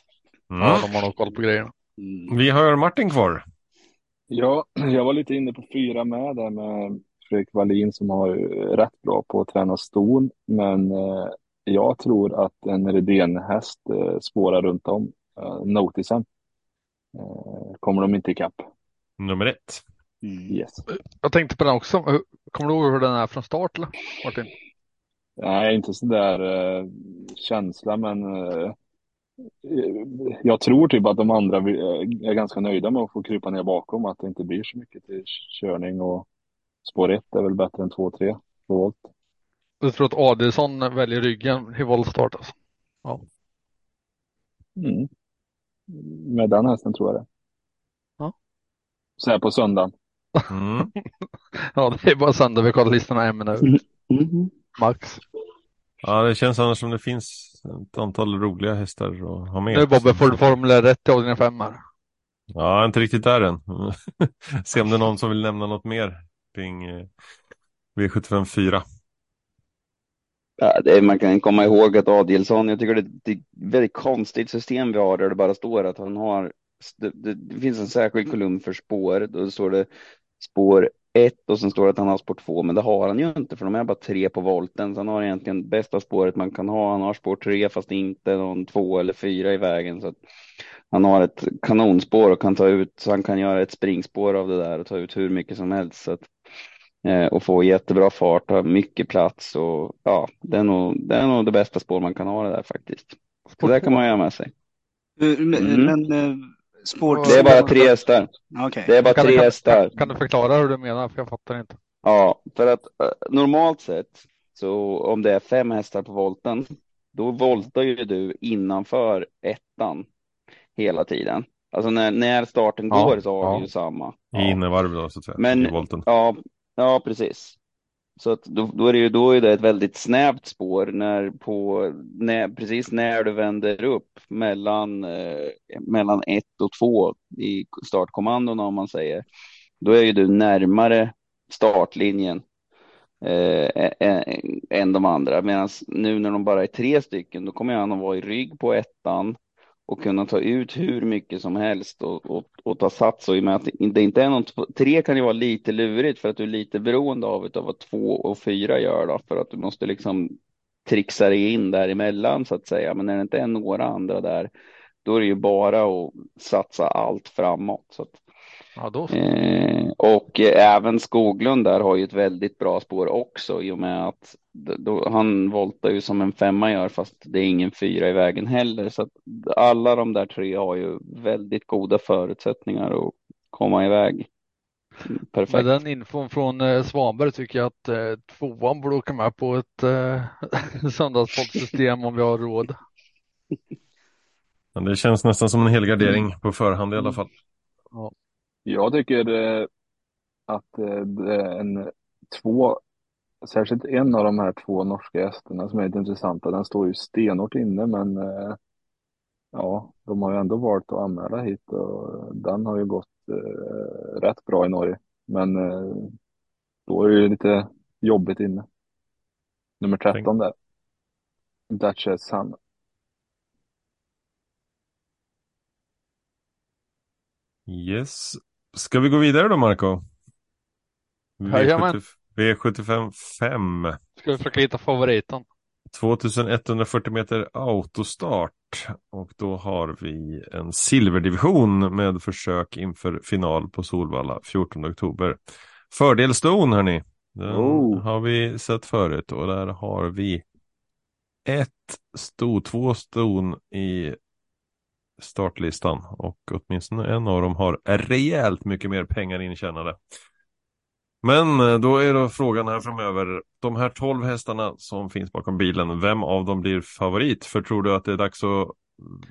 Speaker 2: Mm.
Speaker 7: Ja, de har nog koll på grejerna.
Speaker 5: Mm.
Speaker 2: Vi har Martin kvar.
Speaker 1: Ja, [clears throat] jag var lite inne på fyra med där med Fredrik Wallin som har ju rätt bra på att träna ston. Men eh, jag tror att en Redén-häst eh, spårar runt om. Eh, Notisen. Eh, kommer de inte ikapp.
Speaker 2: Nummer ett.
Speaker 5: Mm.
Speaker 1: Yes.
Speaker 7: Jag tänkte på den också. Kommer du ihåg hur den är från start eller Martin?
Speaker 1: Nej, inte så där eh, känsla, men eh, jag tror typ att de andra eh, är ganska nöjda med att få krypa ner bakom, att det inte blir så mycket till körning och spår ett är väl bättre än två, tre på volt.
Speaker 7: Du tror att Adelsson väljer ryggen i voltstart alltså?
Speaker 1: Mm. Med den hästen tror jag det.
Speaker 7: Ja.
Speaker 1: Så här på söndagen.
Speaker 2: Mm. [laughs]
Speaker 7: Ja, det är bara söndag vi kollar listorna en minut.
Speaker 3: Mhm.
Speaker 7: Max.
Speaker 2: Ja, det känns annars som det finns ett antal roliga hästar att ha med.
Speaker 7: Nu Bobbe får du formulera rätt i avdelning fem här.
Speaker 2: Ja, inte riktigt där än. [laughs] Se om det är någon som vill nämna något mer kring eh, V75 4.
Speaker 3: Ja, det är, man kan komma ihåg att Adielsson, jag tycker det, det är ett väldigt konstigt system vi har där det bara står att han har, det, det, det finns en särskild kolumn för spår, då står det spår ett och sen står det att han har spår två, men det har han ju inte för de är bara tre på volten, så han har egentligen bästa spåret man kan ha, han har spår tre fast inte någon två eller fyra i vägen, så att han har ett kanonspår och kan ta ut, så han kan göra ett springspår av det där och ta ut hur mycket som helst. Så att, eh, och få jättebra fart, ha mycket plats och ja, det är nog det, är nog det bästa spår man kan ha det där faktiskt. Så det kan man göra med sig.
Speaker 5: Eh, Men,
Speaker 3: Mm.
Speaker 5: men spår
Speaker 7: Det
Speaker 3: är bara tre hästar.
Speaker 5: Okej.
Speaker 3: Det är bara
Speaker 7: Kan,
Speaker 3: tre
Speaker 7: kan,
Speaker 3: hästar.
Speaker 7: kan, kan du förklara hur du menar? För jag fattar inte.
Speaker 3: Ja, för att eh, normalt sett så om det är fem hästar på volten, då voltar ju du innanför ettan hela tiden. Alltså när, när starten
Speaker 7: Ja,
Speaker 3: går så har
Speaker 7: ja.
Speaker 3: du ju samma.
Speaker 2: I
Speaker 3: Ja.
Speaker 2: innevarv då, så att säga.
Speaker 3: Men-
Speaker 2: I volten.
Speaker 3: Ja, ja precis. Så att då, då är det ju då är det ett väldigt snävt spår när på, när, precis när du vänder upp mellan, eh, mellan ett och två i startkommandona om man säger. Då är ju du närmare startlinjen eh, än de andra. Medan nu när de bara är tre stycken, då kommer han att vara i rygg på ettan och kunna ta ut hur mycket som helst och, och, och ta sats. Och i och med att det inte är någon, tre kan ju vara lite lurigt för att du är lite beroende av, av vad två och fyra gör då, för att du måste liksom trixa dig in däremellan så att säga. Men när det inte är några andra där, då är det ju bara att satsa allt framåt. Så att,
Speaker 7: Ja.
Speaker 3: Eh, och eh, även Skoglund där har ju ett väldigt bra spår också i och med att då, han voltar ju som en femma gör fast det är ingen fyra i vägen heller. Så att alla de där tre har ju väldigt goda förutsättningar att komma iväg.
Speaker 7: Med
Speaker 3: Perfekt.
Speaker 7: den infon från eh, Svanberg tycker jag att eh, tvåan borde åka med på ett eh, [laughs] söndagspoddsystem om vi har råd.
Speaker 2: Men det känns nästan som en helgardering på förhand i alla fall.
Speaker 1: Jag tycker eh, att eh, det är en två särskilt en av de här två norska gästerna som är lite intressanta, den står ju stenhårt inne men eh, ja, de har ju ändå valt att anmäla hit och den har ju gått rätt bra i Norge. Men då är det ju lite jobbigt inne. Nummer 13 där. Duchess Sun.
Speaker 2: Yes. Ska vi gå vidare då, Marco?
Speaker 7: Jajamän.
Speaker 2: V75 5.
Speaker 7: Ska vi försöka hitta favoriten?
Speaker 2: 2140 meter autostart och då har vi en silverdivision med försök inför final på Solvalla 14 oktober. Fördel Stone hörni. Den
Speaker 3: Oh.
Speaker 2: har vi sett förut och där har vi ett sto, två ston i startlistan och åtminstone en av dem har rejält mycket mer pengar intjänade. Men eh, då är då frågan här framöver, de här 12 hästarna som finns bakom bilen, vem av dem blir favorit? För tror du att det är dags att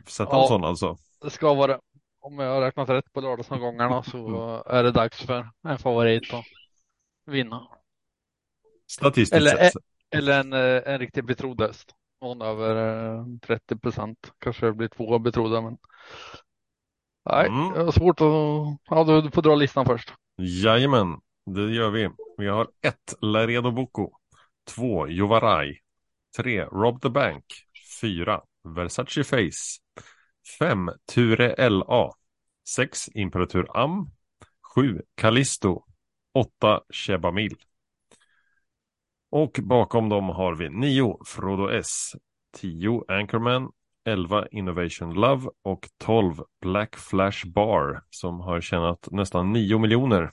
Speaker 2: sätta en
Speaker 7: Ja.
Speaker 2: sån alltså?
Speaker 7: Det ska vara det. Om jag har räknat rätt på lördagsomgångarna så är det dags för en favorit att vinna.
Speaker 2: Statistiskt
Speaker 7: Eller,
Speaker 2: sett.
Speaker 7: eller en, eh, en riktig betrodd häst. Någon över eh, 30 procent. Kanske det blir två betrodda men. Nej,
Speaker 2: Mm.
Speaker 7: det var svårt att. Ja, du, får dra listan först.
Speaker 2: Jajamän, det gör vi. Vi har ett Laredo Bocco, två Jovarai, tre Rob the Bank, fyra Versace Face, fem Ture LA, sex Imperatur Am, sju Callisto, åtta Chebamil. Och bakom dem har vi nio Frodo S, tio Anchorman, 11 Innovation Love och 12 Black Flash Bar som har tjänat nästan 9 miljoner.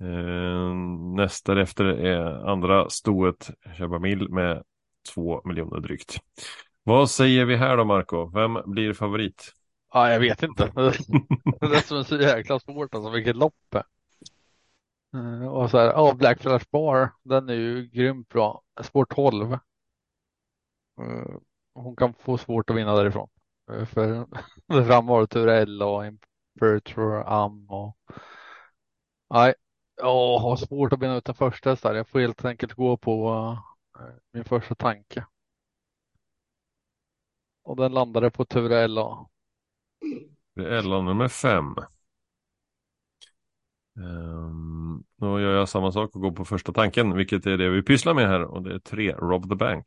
Speaker 2: Eh, nästa efter är andra stoet Chabamil med 2 miljoner drygt. Vad säger vi här då Marco? Vem blir favorit?
Speaker 7: Ja, jag vet inte. [laughs] Det är så jäkla svårt alltså, vilket lopp är. Eh, och så här, ja, Black Flash Bar, den är ju grymt bra. Spår 12. Eh, hon kan få svårt att vinna därifrån. Eh, för fram [laughs] var det Turella och Imperator Am och nej, jag har svårt att bena ut den första hästen. Jag får helt enkelt gå på min första tanke. Och den landade på Turella.
Speaker 2: Det är Ella nummer fem. Um, då gör jag samma sak och går på första tanken, vilket är det vi pysslar med här och det är 3 Rob the Bank.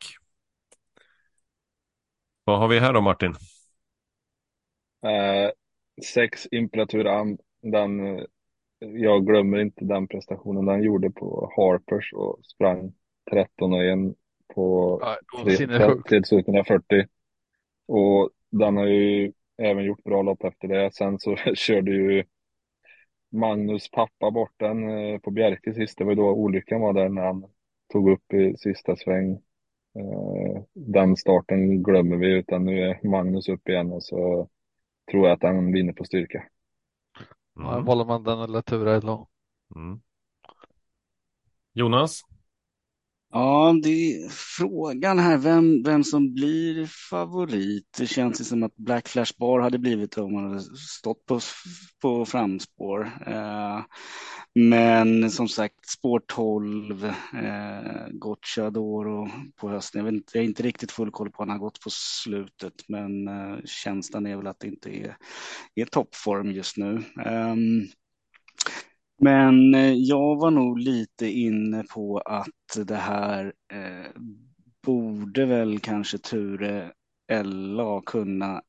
Speaker 2: Vad har vi här då Martin?
Speaker 1: Eh, sex Imperatur Am, den, jag glömmer inte den prestationen den gjorde på Harpers och sprang 13 och 1 på
Speaker 7: Ja, det var
Speaker 1: tre-
Speaker 7: sinnessjukt.
Speaker 1: 3140. Och den har ju även gjort bra lopp efter det. Sen så [laughs] körde ju Magnus pappa bort den eh, på Bjerke sist. Det var ju då olyckan var där när han tog upp i sista sväng. Eh, Den starten glömmer vi utan nu är Magnus upp igen och så tror jag att han vinner på styrka.
Speaker 7: Ja,
Speaker 2: Mm.
Speaker 7: valde man den eller Turella?
Speaker 2: Mm. Jonas?
Speaker 5: Ja, det är frågan här vem, vem som blir favorit. Det känns ju som att Black Flash Bar hade blivit om man hade stått på, på framspår. Eh, men som sagt, spår 12, eh, Gocciadoro på hösten. Jag, vet inte, jag har inte riktigt full koll på hur han har gått på slutet, men eh, känslan är väl att det inte är, är toppform just nu. Eh, men eh, jag var nog lite inne på att det här eh, borde väl kanske Ture LA kunna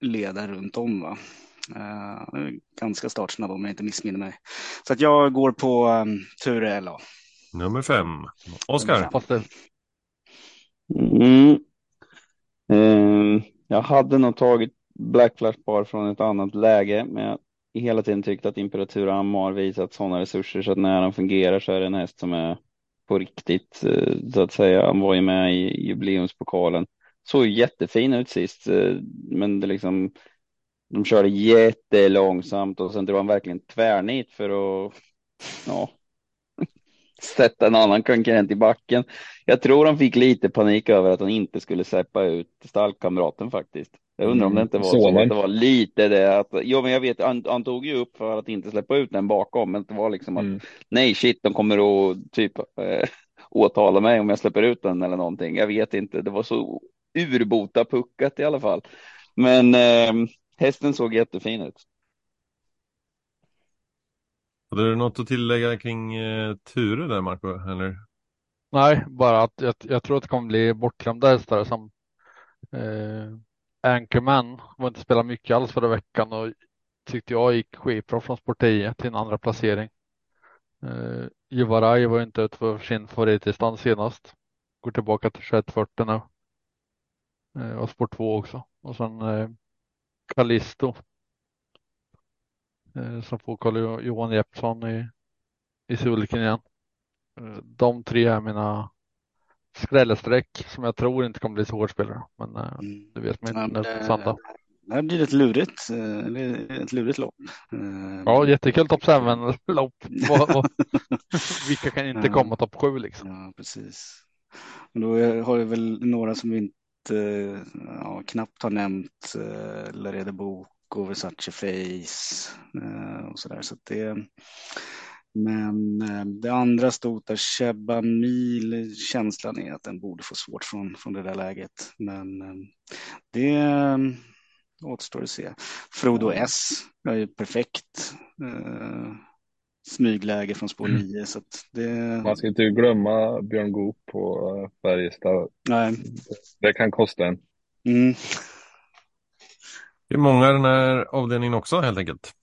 Speaker 5: leda runt om va. Eh, ganska startsnabb om jag inte missminner mig. Så att jag går på um, Ture LA.
Speaker 2: Nummer 5. Oskar?
Speaker 3: Mm. Eh, jag hade nog tagit Black Flash Bar från ett annat läge, men jag hela tiden tyckt att Imperatur Am har visat sådana resurser så att när han fungerar så är det en häst som är på riktigt, eh, så att säga. Han var ju med i jubileumspokalen. Såg ju jättefin ut sist, eh, men det liksom, de körde jättelångsamt och sen drog han verkligen tvärnit för att, ja, sätta en annan konkurrent i backen. Jag tror han fick lite panik över att han inte skulle släppa ut stallkamraten faktiskt. Jag undrar om det inte var så
Speaker 1: sonen.
Speaker 3: att det var lite det att, jo men jag vet, han, han tog ju upp för att inte släppa ut den bakom, men det var liksom att
Speaker 1: Mm.
Speaker 3: nej shit, de kommer att typ eh, [laughs] åtala mig om jag släpper ut den eller någonting. Jag vet inte, det var så urbota puckat i alla fall. Men eh, hästen såg jättefin ut.
Speaker 2: Hade du något att tillägga kring eh, Ture där Marco? Eller?
Speaker 7: Nej, bara att jag, jag tror att det kommer bli bortglömda hästar som eh, Anchorman var inte spelat mycket alls förra veckan och tyckte jag gick skitbra från sport 10 till en andra placering. Eh, uh, Juvaraj var inte ute för sin favoritdistans senast. Går tillbaka till 2140 nu. Uh, och sport 2 också. Och sen uh, Callisto. Uh, som får Carl Johan Jeppsson i, i sulken igen. Uh, de tre är mina skrällesträck som jag tror inte kommer bli så hårdspelare. Men eh,
Speaker 5: Mm.
Speaker 7: det vet man
Speaker 5: Ja,
Speaker 7: inte
Speaker 5: men
Speaker 7: på
Speaker 5: det-. Det här blir ett lurigt, eh, ett lurigt lopp. Eh,
Speaker 7: Ja, jättekul topp 7-lopp. [laughs] [laughs] Vad- vad- Vilka kan inte
Speaker 5: Ja.
Speaker 7: komma topp 7 liksom?
Speaker 5: Ja, precis. Och då har vi väl några som vi inte, ja, knappt har nämnt, eh, Laredo Boko, Versace Face eh, och sådär. Så att det, men eh, det andra stod där, Sheba Mil, känslan är att den borde få svårt från, från det där läget. Men eh, det eh, återstår att se. Frodo S är ju perfekt. Eh, smygläge från spår 9 så att det,
Speaker 1: Man ska inte glömma Björn Goop på Färjestad.
Speaker 5: nej.
Speaker 1: Det kan kosta en.
Speaker 5: Mm.
Speaker 2: Det är många i den här avdelningen också helt enkelt.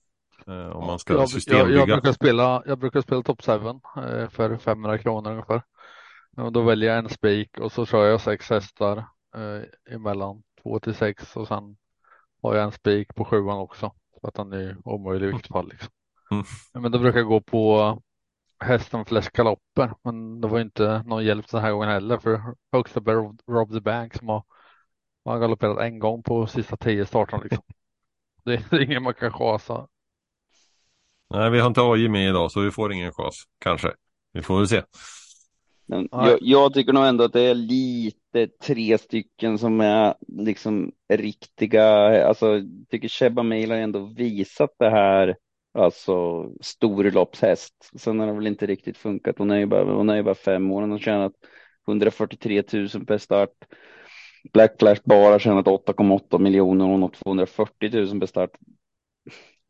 Speaker 2: Eh, om man ska
Speaker 7: Jag, jag, jag brukar spela, jag brukar spela top 7 eh, för 500 kronor ungefär. Och då väljer jag en spik och så kör jag sex hästar eh, emellan två till sex och sen har jag en spik på sjuan också. Så att den är omöjlig i vilket fall. Liksom.
Speaker 2: Mm.
Speaker 7: Men då brukar jag gå på hästen flest galopper. Men det var inte någon hjälp den här gången heller för högsta bär Rob- Rob the Bank som har, har galopperat en gång på sista tio starterna. Liksom. Det är [laughs] ingen man kan chasa.
Speaker 2: Nej, vi har inte AJ med idag så vi får ingen chans. Kanske. Vi får väl se.
Speaker 3: Men jag, jag tycker nog ändå att det är lite tre stycken som är liksom riktiga, alltså jag tycker Sheba Mail har ändå visat det här, alltså storloppshäst. Sen har det väl inte riktigt funkat. Hon är ju bara, hon är ju bara fem år, hon har tjänat 143 000 per start. Black Flash bara har tjänat 8,8 miljoner och hon har 240 000 per start.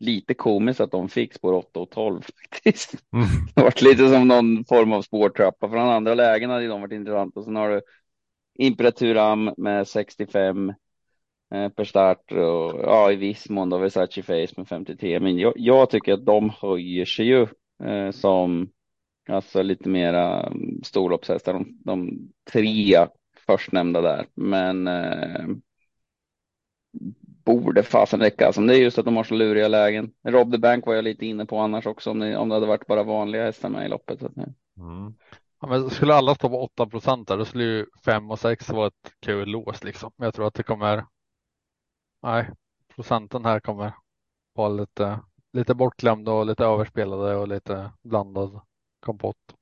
Speaker 3: Lite komiskt att de fick spår 8 och 12 [laughs] faktiskt.
Speaker 2: Mm.
Speaker 3: Det varit lite som någon form av spårtrappa. Från andra lägen hade de varit intressant. Och sen har du Imperaturam med 65 eh, per start och ja, i viss mån då Versace Face med 53. Men jag, jag tycker att de höjer sig ju eh, som alltså lite mera mm, storloppshästar. De, de tre förstnämnda där. Men eh, borde fasen räcka. Alltså, det är just att de har så luriga lägen. Rob the Bank var jag lite inne på annars också om det, om det hade varit bara vanliga hästar med i loppet. Så att,
Speaker 2: Mm.
Speaker 7: Ja, men skulle alla stå på 8 procent där, då skulle ju 5 och 6 vara ett kul lås liksom. Men jag tror att det kommer. Nej, procenten här kommer vara lite, lite bortglömda och lite överspelade och lite blandad kompott.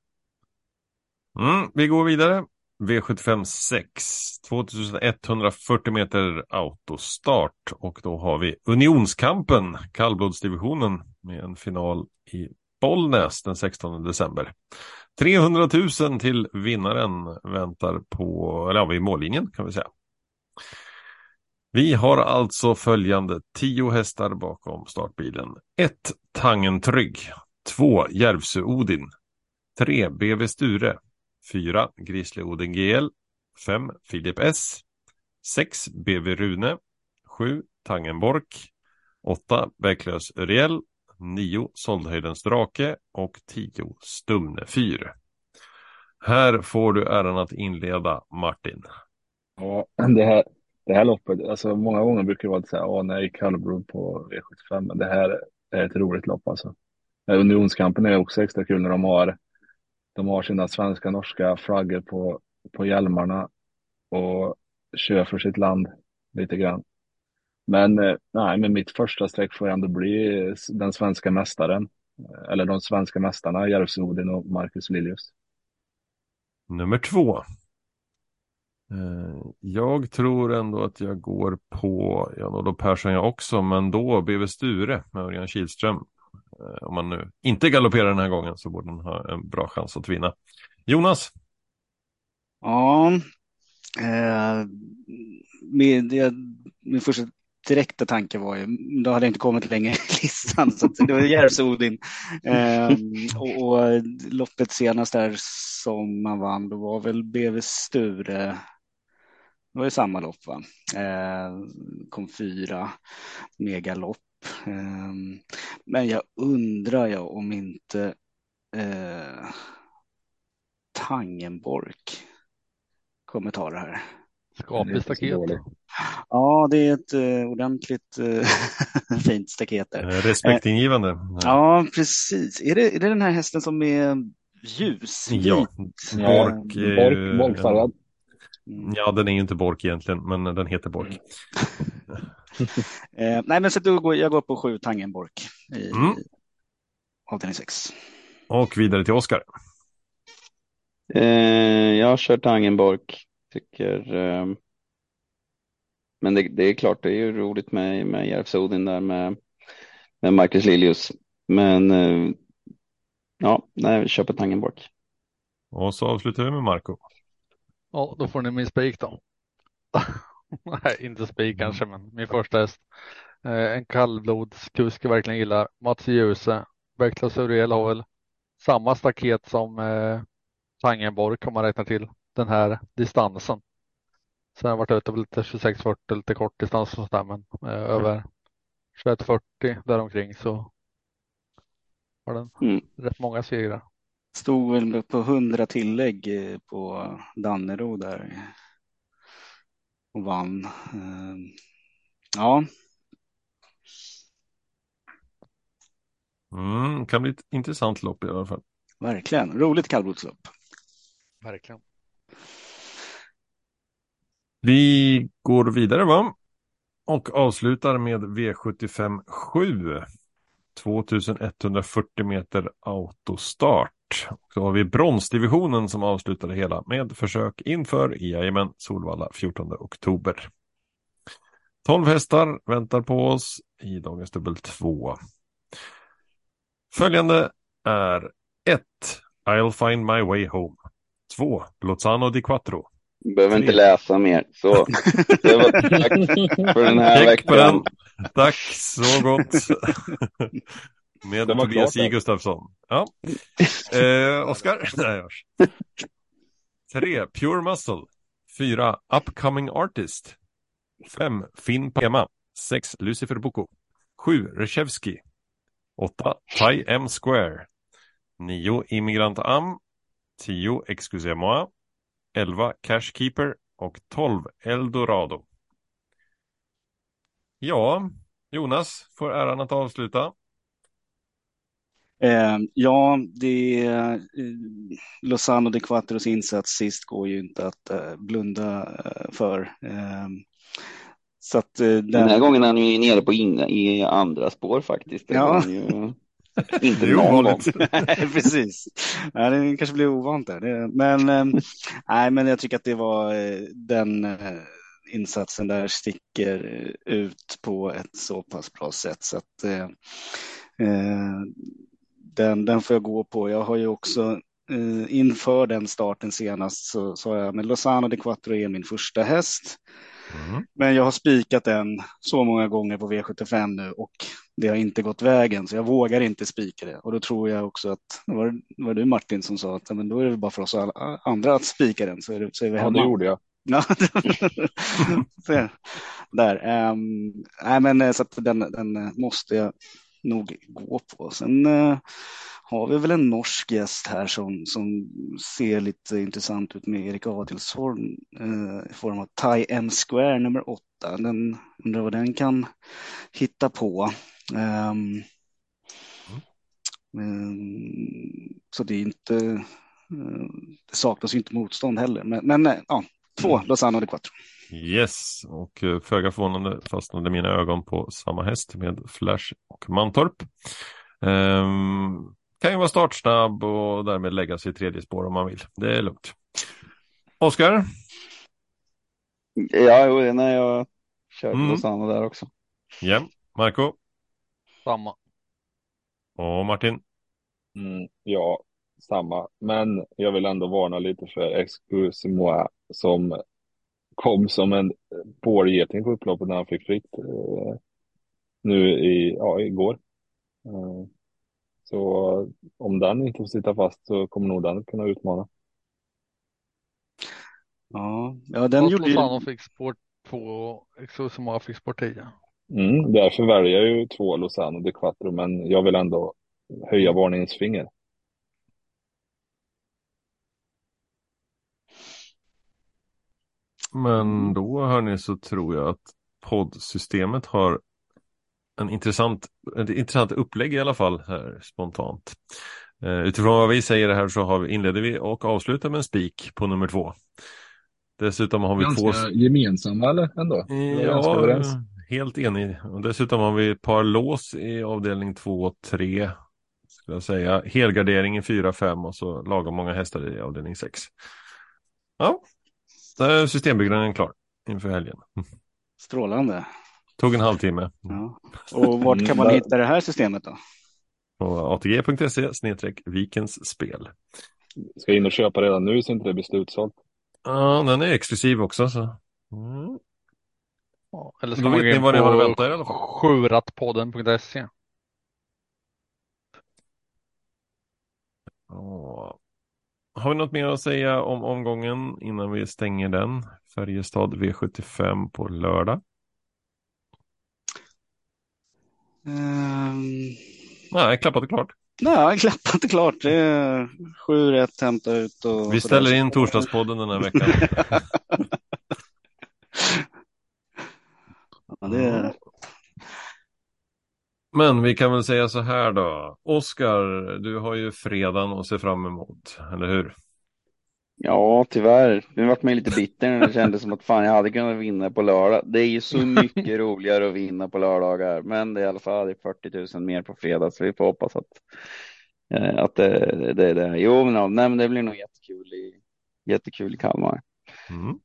Speaker 2: Mm, vi går vidare. V75 6, 2140 meter autostart och då har vi Unionskampen, kallblodsdivisionen med en final i Bollnäs den 16 december. 300 000 till vinnaren väntar på, eller ja, vid mållinjen kan vi säga. Vi har alltså följande 10 hästar bakom startbilen. 1. Tangentrygg. 2. Järvsö-Odin. 3. BV Sture. 4. Grizzly Oden GL. 5. Filip S. 6. BV Rune. 7. Tangenbork. 8. Bäcklös Öriel 9. Soldhöjdens drake. Och 10. Stumne fyr. Här får du äran att inleda Martin.
Speaker 1: Ja, det här, det här loppet, alltså många gånger brukar det vara så här, åh nej, kallblod på V75, men det här är ett roligt lopp alltså. Unionskampen är också extra kul när de har, de har sina svenska, norska flaggor på, på hjälmarna och kör för sitt land lite grann. Men eh, nej, men mitt första streck får ändå bli den svenska mästaren, eh, eller de svenska mästarna, Järvsö Odin och Marcus Liljus.
Speaker 2: Nummer två. Eh, jag tror ändå att jag går på Jan-Olof Persson jag också, men då BV Sture med Örjan Kihlström. Eh, om man nu inte galopperar den här gången så borde den ha en bra chans att vinna. Jonas?
Speaker 5: Ja, eh, min, jag, min första direkta tanke var ju, då hade jag inte kommit längre i listan, så det var Järvsö-Odin. Eh, och, och loppet senast där som man vann, då var väl BV Sture, det var ju samma lopp va? Eh, kom fyra, megalopp. Eh, men jag undrar jag om inte eh, Tangenbork kommer ta det här.
Speaker 7: Skapligt staket.
Speaker 5: Ja, det är ett eh, ordentligt eh, [laughs] fint staket där.
Speaker 2: Eh, Respektingivande.
Speaker 5: Ja, precis. Är det, är det den här hästen som är ljusvit?
Speaker 2: Ja, Bork.
Speaker 1: Bork, Borkfärgad.
Speaker 5: Mm.
Speaker 2: Ja, den är ju inte Bork egentligen, men den heter Bork. [laughs] [laughs]
Speaker 5: Eh, nej, men så då går, jag går på sju Tangenbork i
Speaker 2: Mm.
Speaker 5: avdelning sex.
Speaker 2: Och vidare till Oskar.
Speaker 3: Eh, jag kör Tangenborg. Tycker, eh, men det, det är klart, det är ju roligt med, med Järvsö-Odin där med, med Marcus Liljus. Men eh, ja, nej, vi kör på Tangenborg.
Speaker 2: Och så avslutar vi med Marco.
Speaker 7: Ja, då får ni min spik då. [laughs] [laughs] Nej, inte spik kanske, men min första häst. Eh, en kallblodskusk jag verkligen gillar. Mats Djuse. Bergklass Uriel har väl samma staket som eh, Tangenborg om man räknar till den här distansen. Sen har jag varit ute på lite 26-40, lite kort distans och sådär, men eh, över 21-40 däromkring så har den
Speaker 3: Mm.
Speaker 7: rätt många segrar.
Speaker 5: Stod väl på 100 tillägg eh, på Dannero där och vann. Eh, Ja,
Speaker 2: Mm, kan bli ett intressant lopp i alla fall.
Speaker 5: verkligen. Roligt kallblodslopp.
Speaker 7: Verkligen.
Speaker 2: Vi går vidare va? Och avslutar med V75 7. 2140 meter autostart. Så har vi bronsdivisionen som avslutar det hela med försök inför Jajamän Solvalla 14 oktober. 12 hästar väntar på oss i dagens dubbel 2. Följande är 1. I'll find my way home. 2. Lozano di Quattro.
Speaker 3: Behöver inte
Speaker 2: Tre.
Speaker 3: läsa mer. Så, [laughs] det var tack för den här
Speaker 2: Check
Speaker 3: veckan.
Speaker 2: Tack så gott. [laughs] Med Tobias J. Gustafsson. Ja. [laughs] Eh, Oskar? [laughs] Nej, görs. Tre, Pure Muscle. Fyra, Upcoming Artist. Fem, Finn Pema. Sex, Lucifer Boko. Sju, Reshevski. Åtta, Thai M Square. Nio, Immigrant Am. Tio, Excusez-moi. Elva, Cashkeeper. Och tolv, Eldorado. Ja, Jonas får äran att avsluta.
Speaker 5: Eh, ja, det eh, Lozano de Quattros insats sist går ju inte att eh, blunda eh, för. Eh, så att eh,
Speaker 3: Den här
Speaker 5: den,
Speaker 3: gången är han ju nere på in, i andra spår faktiskt. Det
Speaker 5: Ja.
Speaker 3: ju [laughs] inte
Speaker 2: Det är
Speaker 3: någon gång. [laughs]
Speaker 5: Nej, precis. Ja, det kanske blir ovant där. Men, nej, men jag tycker att det var den insatsen där sticker ut på ett så pass bra sätt. Så att, eh, den, den får jag gå på. Jag har ju också eh, inför den starten senast så sa jag men Lozano de Quattro är min första häst.
Speaker 2: Mm.
Speaker 5: Men jag har spikat den så många gånger på V75 nu och det har inte gått vägen så jag vågar inte spika det. Och då tror jag också att, var det var du Martin som sa att men då är det bara för oss alla, andra att spika den så är, det, så är vi
Speaker 1: Ja,
Speaker 5: hemma.
Speaker 1: det gjorde jag. [laughs]
Speaker 5: Ja, [laughs] där. Um, nej, men eh, så att den, den måste jag nog gå på. Sen uh, har vi väl en norsk gäst här som, som ser lite intressant ut med Erik Adelsson uh, i form av Thai M Square nummer åtta. Den undrar vad den kan hitta på. Um, um, så det är inte, uh, det saknas ju inte motstånd heller. Men, men ja, två Lozano de Quattro.
Speaker 2: Yes, och eh, föga förvånande fastnade mina ögon på samma häst med Flash och Mantorp. Ehm, kan ju vara startsnabb och därmed lägga sig i tredje spår om man vill. Det är lugnt. Oskar?
Speaker 3: Ja, jo, nej, jag körde
Speaker 2: Mm.
Speaker 3: Lausanne där också.
Speaker 2: Ja, Marco
Speaker 7: Samma.
Speaker 2: och Martin.
Speaker 1: Mm, ja, samma. Men jag vill ändå varna lite för Excuse Moi som kom som en bålgeting på upploppet när han fick fritt eh, nu i, ja, igår. Eh, så om den inte får sitta fast så kommer nog den kunna utmana.
Speaker 5: Ja, ja den
Speaker 7: Fast
Speaker 5: gjorde ju...
Speaker 7: Fick spår 2 och Exosimoa fick spår 10.
Speaker 1: Mm, därför väljer jag ju två Lozano de Quattro, men jag vill ändå höja varningens finger.
Speaker 2: Men då hörni så tror jag att poddsystemet har en intressant, ett intressant upplägg i alla fall här spontant. Eh, utifrån vad vi säger här så har vi, inleder vi och avslutar med en spik på nummer två. Dessutom har vi två...
Speaker 1: gemensamma eller ändå?
Speaker 2: Ja, helt enig. Och dessutom har vi ett par lås i avdelning 2 och 3. Skulle jag säga. Helgardering i 4, 5 och så lagom många hästar i avdelning 6. Ja, där är systembyggnaden klar inför helgen.
Speaker 5: Strålande.
Speaker 2: Tog en halvtimme.
Speaker 5: Ja. Och vart kan man
Speaker 1: Mm.
Speaker 5: hitta det här systemet då?
Speaker 2: På atg.se snedstreck Vikens spel.
Speaker 1: Ska in och köpa redan nu så inte det blir slutsålt.
Speaker 2: Ja, den är exklusiv också så. Mm.
Speaker 7: Ja, eller
Speaker 2: Då
Speaker 7: ska man
Speaker 2: vet ni vad ni har att vänta
Speaker 7: på
Speaker 2: er i alla fall.
Speaker 7: sjurattpodden.se.
Speaker 2: Ja. Har vi något mer att säga om omgången innan vi stänger den? Färjestad V75 på lördag.
Speaker 5: Ehm,
Speaker 2: Nej, klappat och klart.
Speaker 5: nej, klappat och klart. Det är sju rätt, hämta ut och
Speaker 2: Vi ställer in torsdagspodden den här veckan. [laughs]
Speaker 5: Ja, det.
Speaker 2: Men vi kan väl säga så här då. Oskar, du har ju fredagen att se fram emot, eller hur?
Speaker 3: Ja, tyvärr. Nu vart man lite bitter när det kändes som att fan, jag hade kunnat vinna på lördag. Det är ju så [laughs] mycket roligare att vinna på lördagar, men det är i alla fall 40 000 mer på fredag, så vi får hoppas att, eh, att det, det är det. Jo, men, nej, men det blir nog jättekul i, jättekul i Kalmar.
Speaker 2: Mm.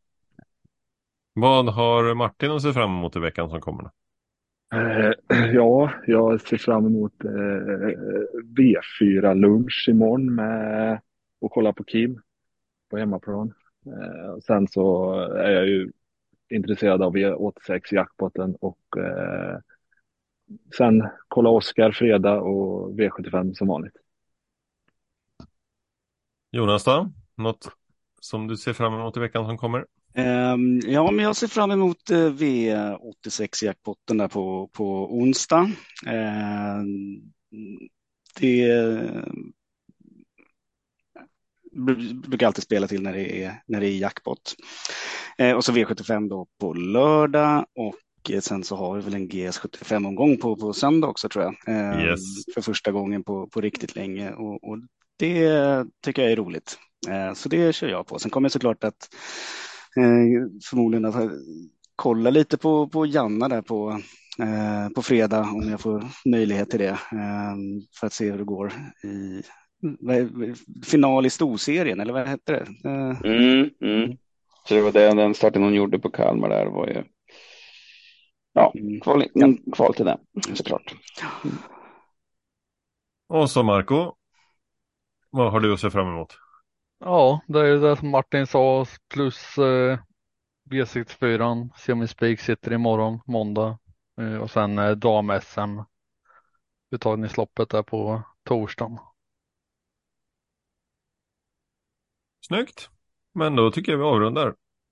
Speaker 2: Vad har Martin att se fram emot i veckan som kommer?
Speaker 1: Eh, [clears throat] ja, jag ser fram emot eh, V4-lunch imorgon med och kolla på Kim på hemmaplan. Eh, sen så är jag ju intresserad av V86-jackpotten och sen kolla Oscar fredag och V75 som vanligt.
Speaker 2: Jonas då? Något som du ser fram emot i veckan som kommer?
Speaker 5: Ehm, ja, men jag ser fram emot eh, V86-jackpotten där på, på onsdag. Ehm, det br- brukar alltid spela till när det är, när det är jackpot. Eh, och så V75 då på lördag och eh, sen så har vi väl en GS75-omgång på, på söndag också tror jag. Ehm,
Speaker 2: Yes.
Speaker 5: För första gången på, på riktigt länge och, och det tycker jag är roligt. Eh, så det kör jag på. Sen kommer jag såklart att eh, förmodligen att eh, kolla lite på, på Janna där på, eh, på fredag om jag får möjlighet till det. Eh, för att se hur det går i final i storserien eller vad hette det? Eh,
Speaker 3: Mm, mm. Så det var det, den starten hon gjorde på Kalmar där var ju ja,
Speaker 5: Mm.
Speaker 3: kval, mm, kval till den såklart.
Speaker 2: Och så Marco. Vad har du att se fram emot?
Speaker 7: Ja, det är ju det som Martin sa plus eh, V64 semispik sitter imorgon måndag eh, och sen eh, dam-SM uttagningsloppet där på torsdagen.
Speaker 2: Snyggt. Men då tycker jag vi avrundar.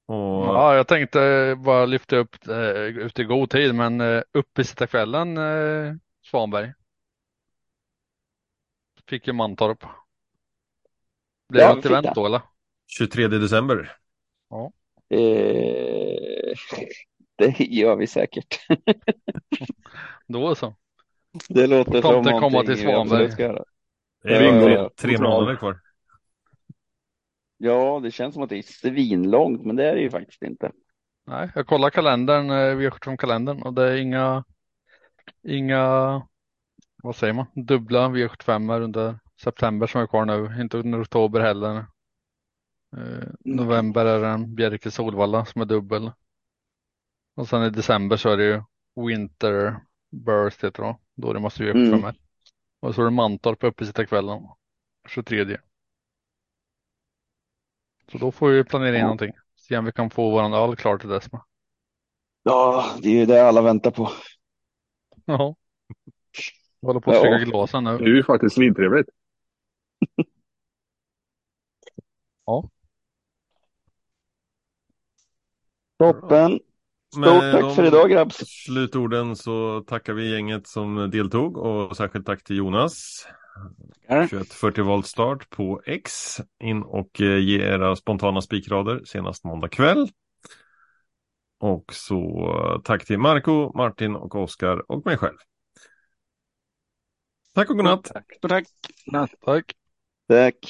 Speaker 2: Och
Speaker 7: Ja, jag tänkte bara lyfta upp eh, ut i god tid, men eh, uppesittarkvällen eh, Svanberg. Fick ju Mantorp. Blir
Speaker 3: Ja,
Speaker 7: det ett
Speaker 3: fick
Speaker 7: event då eller?
Speaker 2: 23 december.
Speaker 3: Eh, [laughs] det gör vi säkert.
Speaker 7: Då så.
Speaker 3: Det låter som
Speaker 7: Tomten komma
Speaker 3: någonting
Speaker 7: till
Speaker 3: vi
Speaker 7: Svanberg.
Speaker 3: absolut ska göra.
Speaker 2: Det är
Speaker 3: Ja,
Speaker 2: tre,
Speaker 3: ja,
Speaker 2: tre månader kvar.
Speaker 3: Ja, det känns som att det är svinlångt, men det är det ju faktiskt inte.
Speaker 7: Nej, jag kollar kalendern, eh, V75-kalendern och det är inga, inga, vad säger man, dubbla V75 under september som är kvar nu, inte under oktober heller. Eh, november är det en Bjerke Solvalla som är dubbel. Och sen i december så är det ju Winter Burst heter det. Då det måste vi upp
Speaker 3: Mm.
Speaker 7: för mig. Och så är det Mantorp på uppesittarkvällen. 23. Så då får vi planera in
Speaker 3: Ja.
Speaker 7: någonting. Se om vi kan få våran öl klar till dess med.
Speaker 3: Ja, det är ju det alla väntar på.
Speaker 7: Ja. Jag [laughs] håller på att
Speaker 3: Ja.
Speaker 7: stryka glasen nu.
Speaker 1: Det är ju faktiskt svintrevligt. [laughs]
Speaker 3: Toppen. Stort
Speaker 2: Med
Speaker 3: tack
Speaker 2: de
Speaker 3: för idag grabbs.
Speaker 2: Slutorden så tackar vi gänget som deltog och särskilt tack till Jonas.
Speaker 3: Tackar.
Speaker 2: 2140 volt start på X. In och eh, ge era spontana spikrader senast måndag kväll. Och så eh, tack till Marco, Martin och Oskar och mig själv. Tack och godnatt.
Speaker 5: Tack. Tack.
Speaker 7: Tack.
Speaker 3: Tack.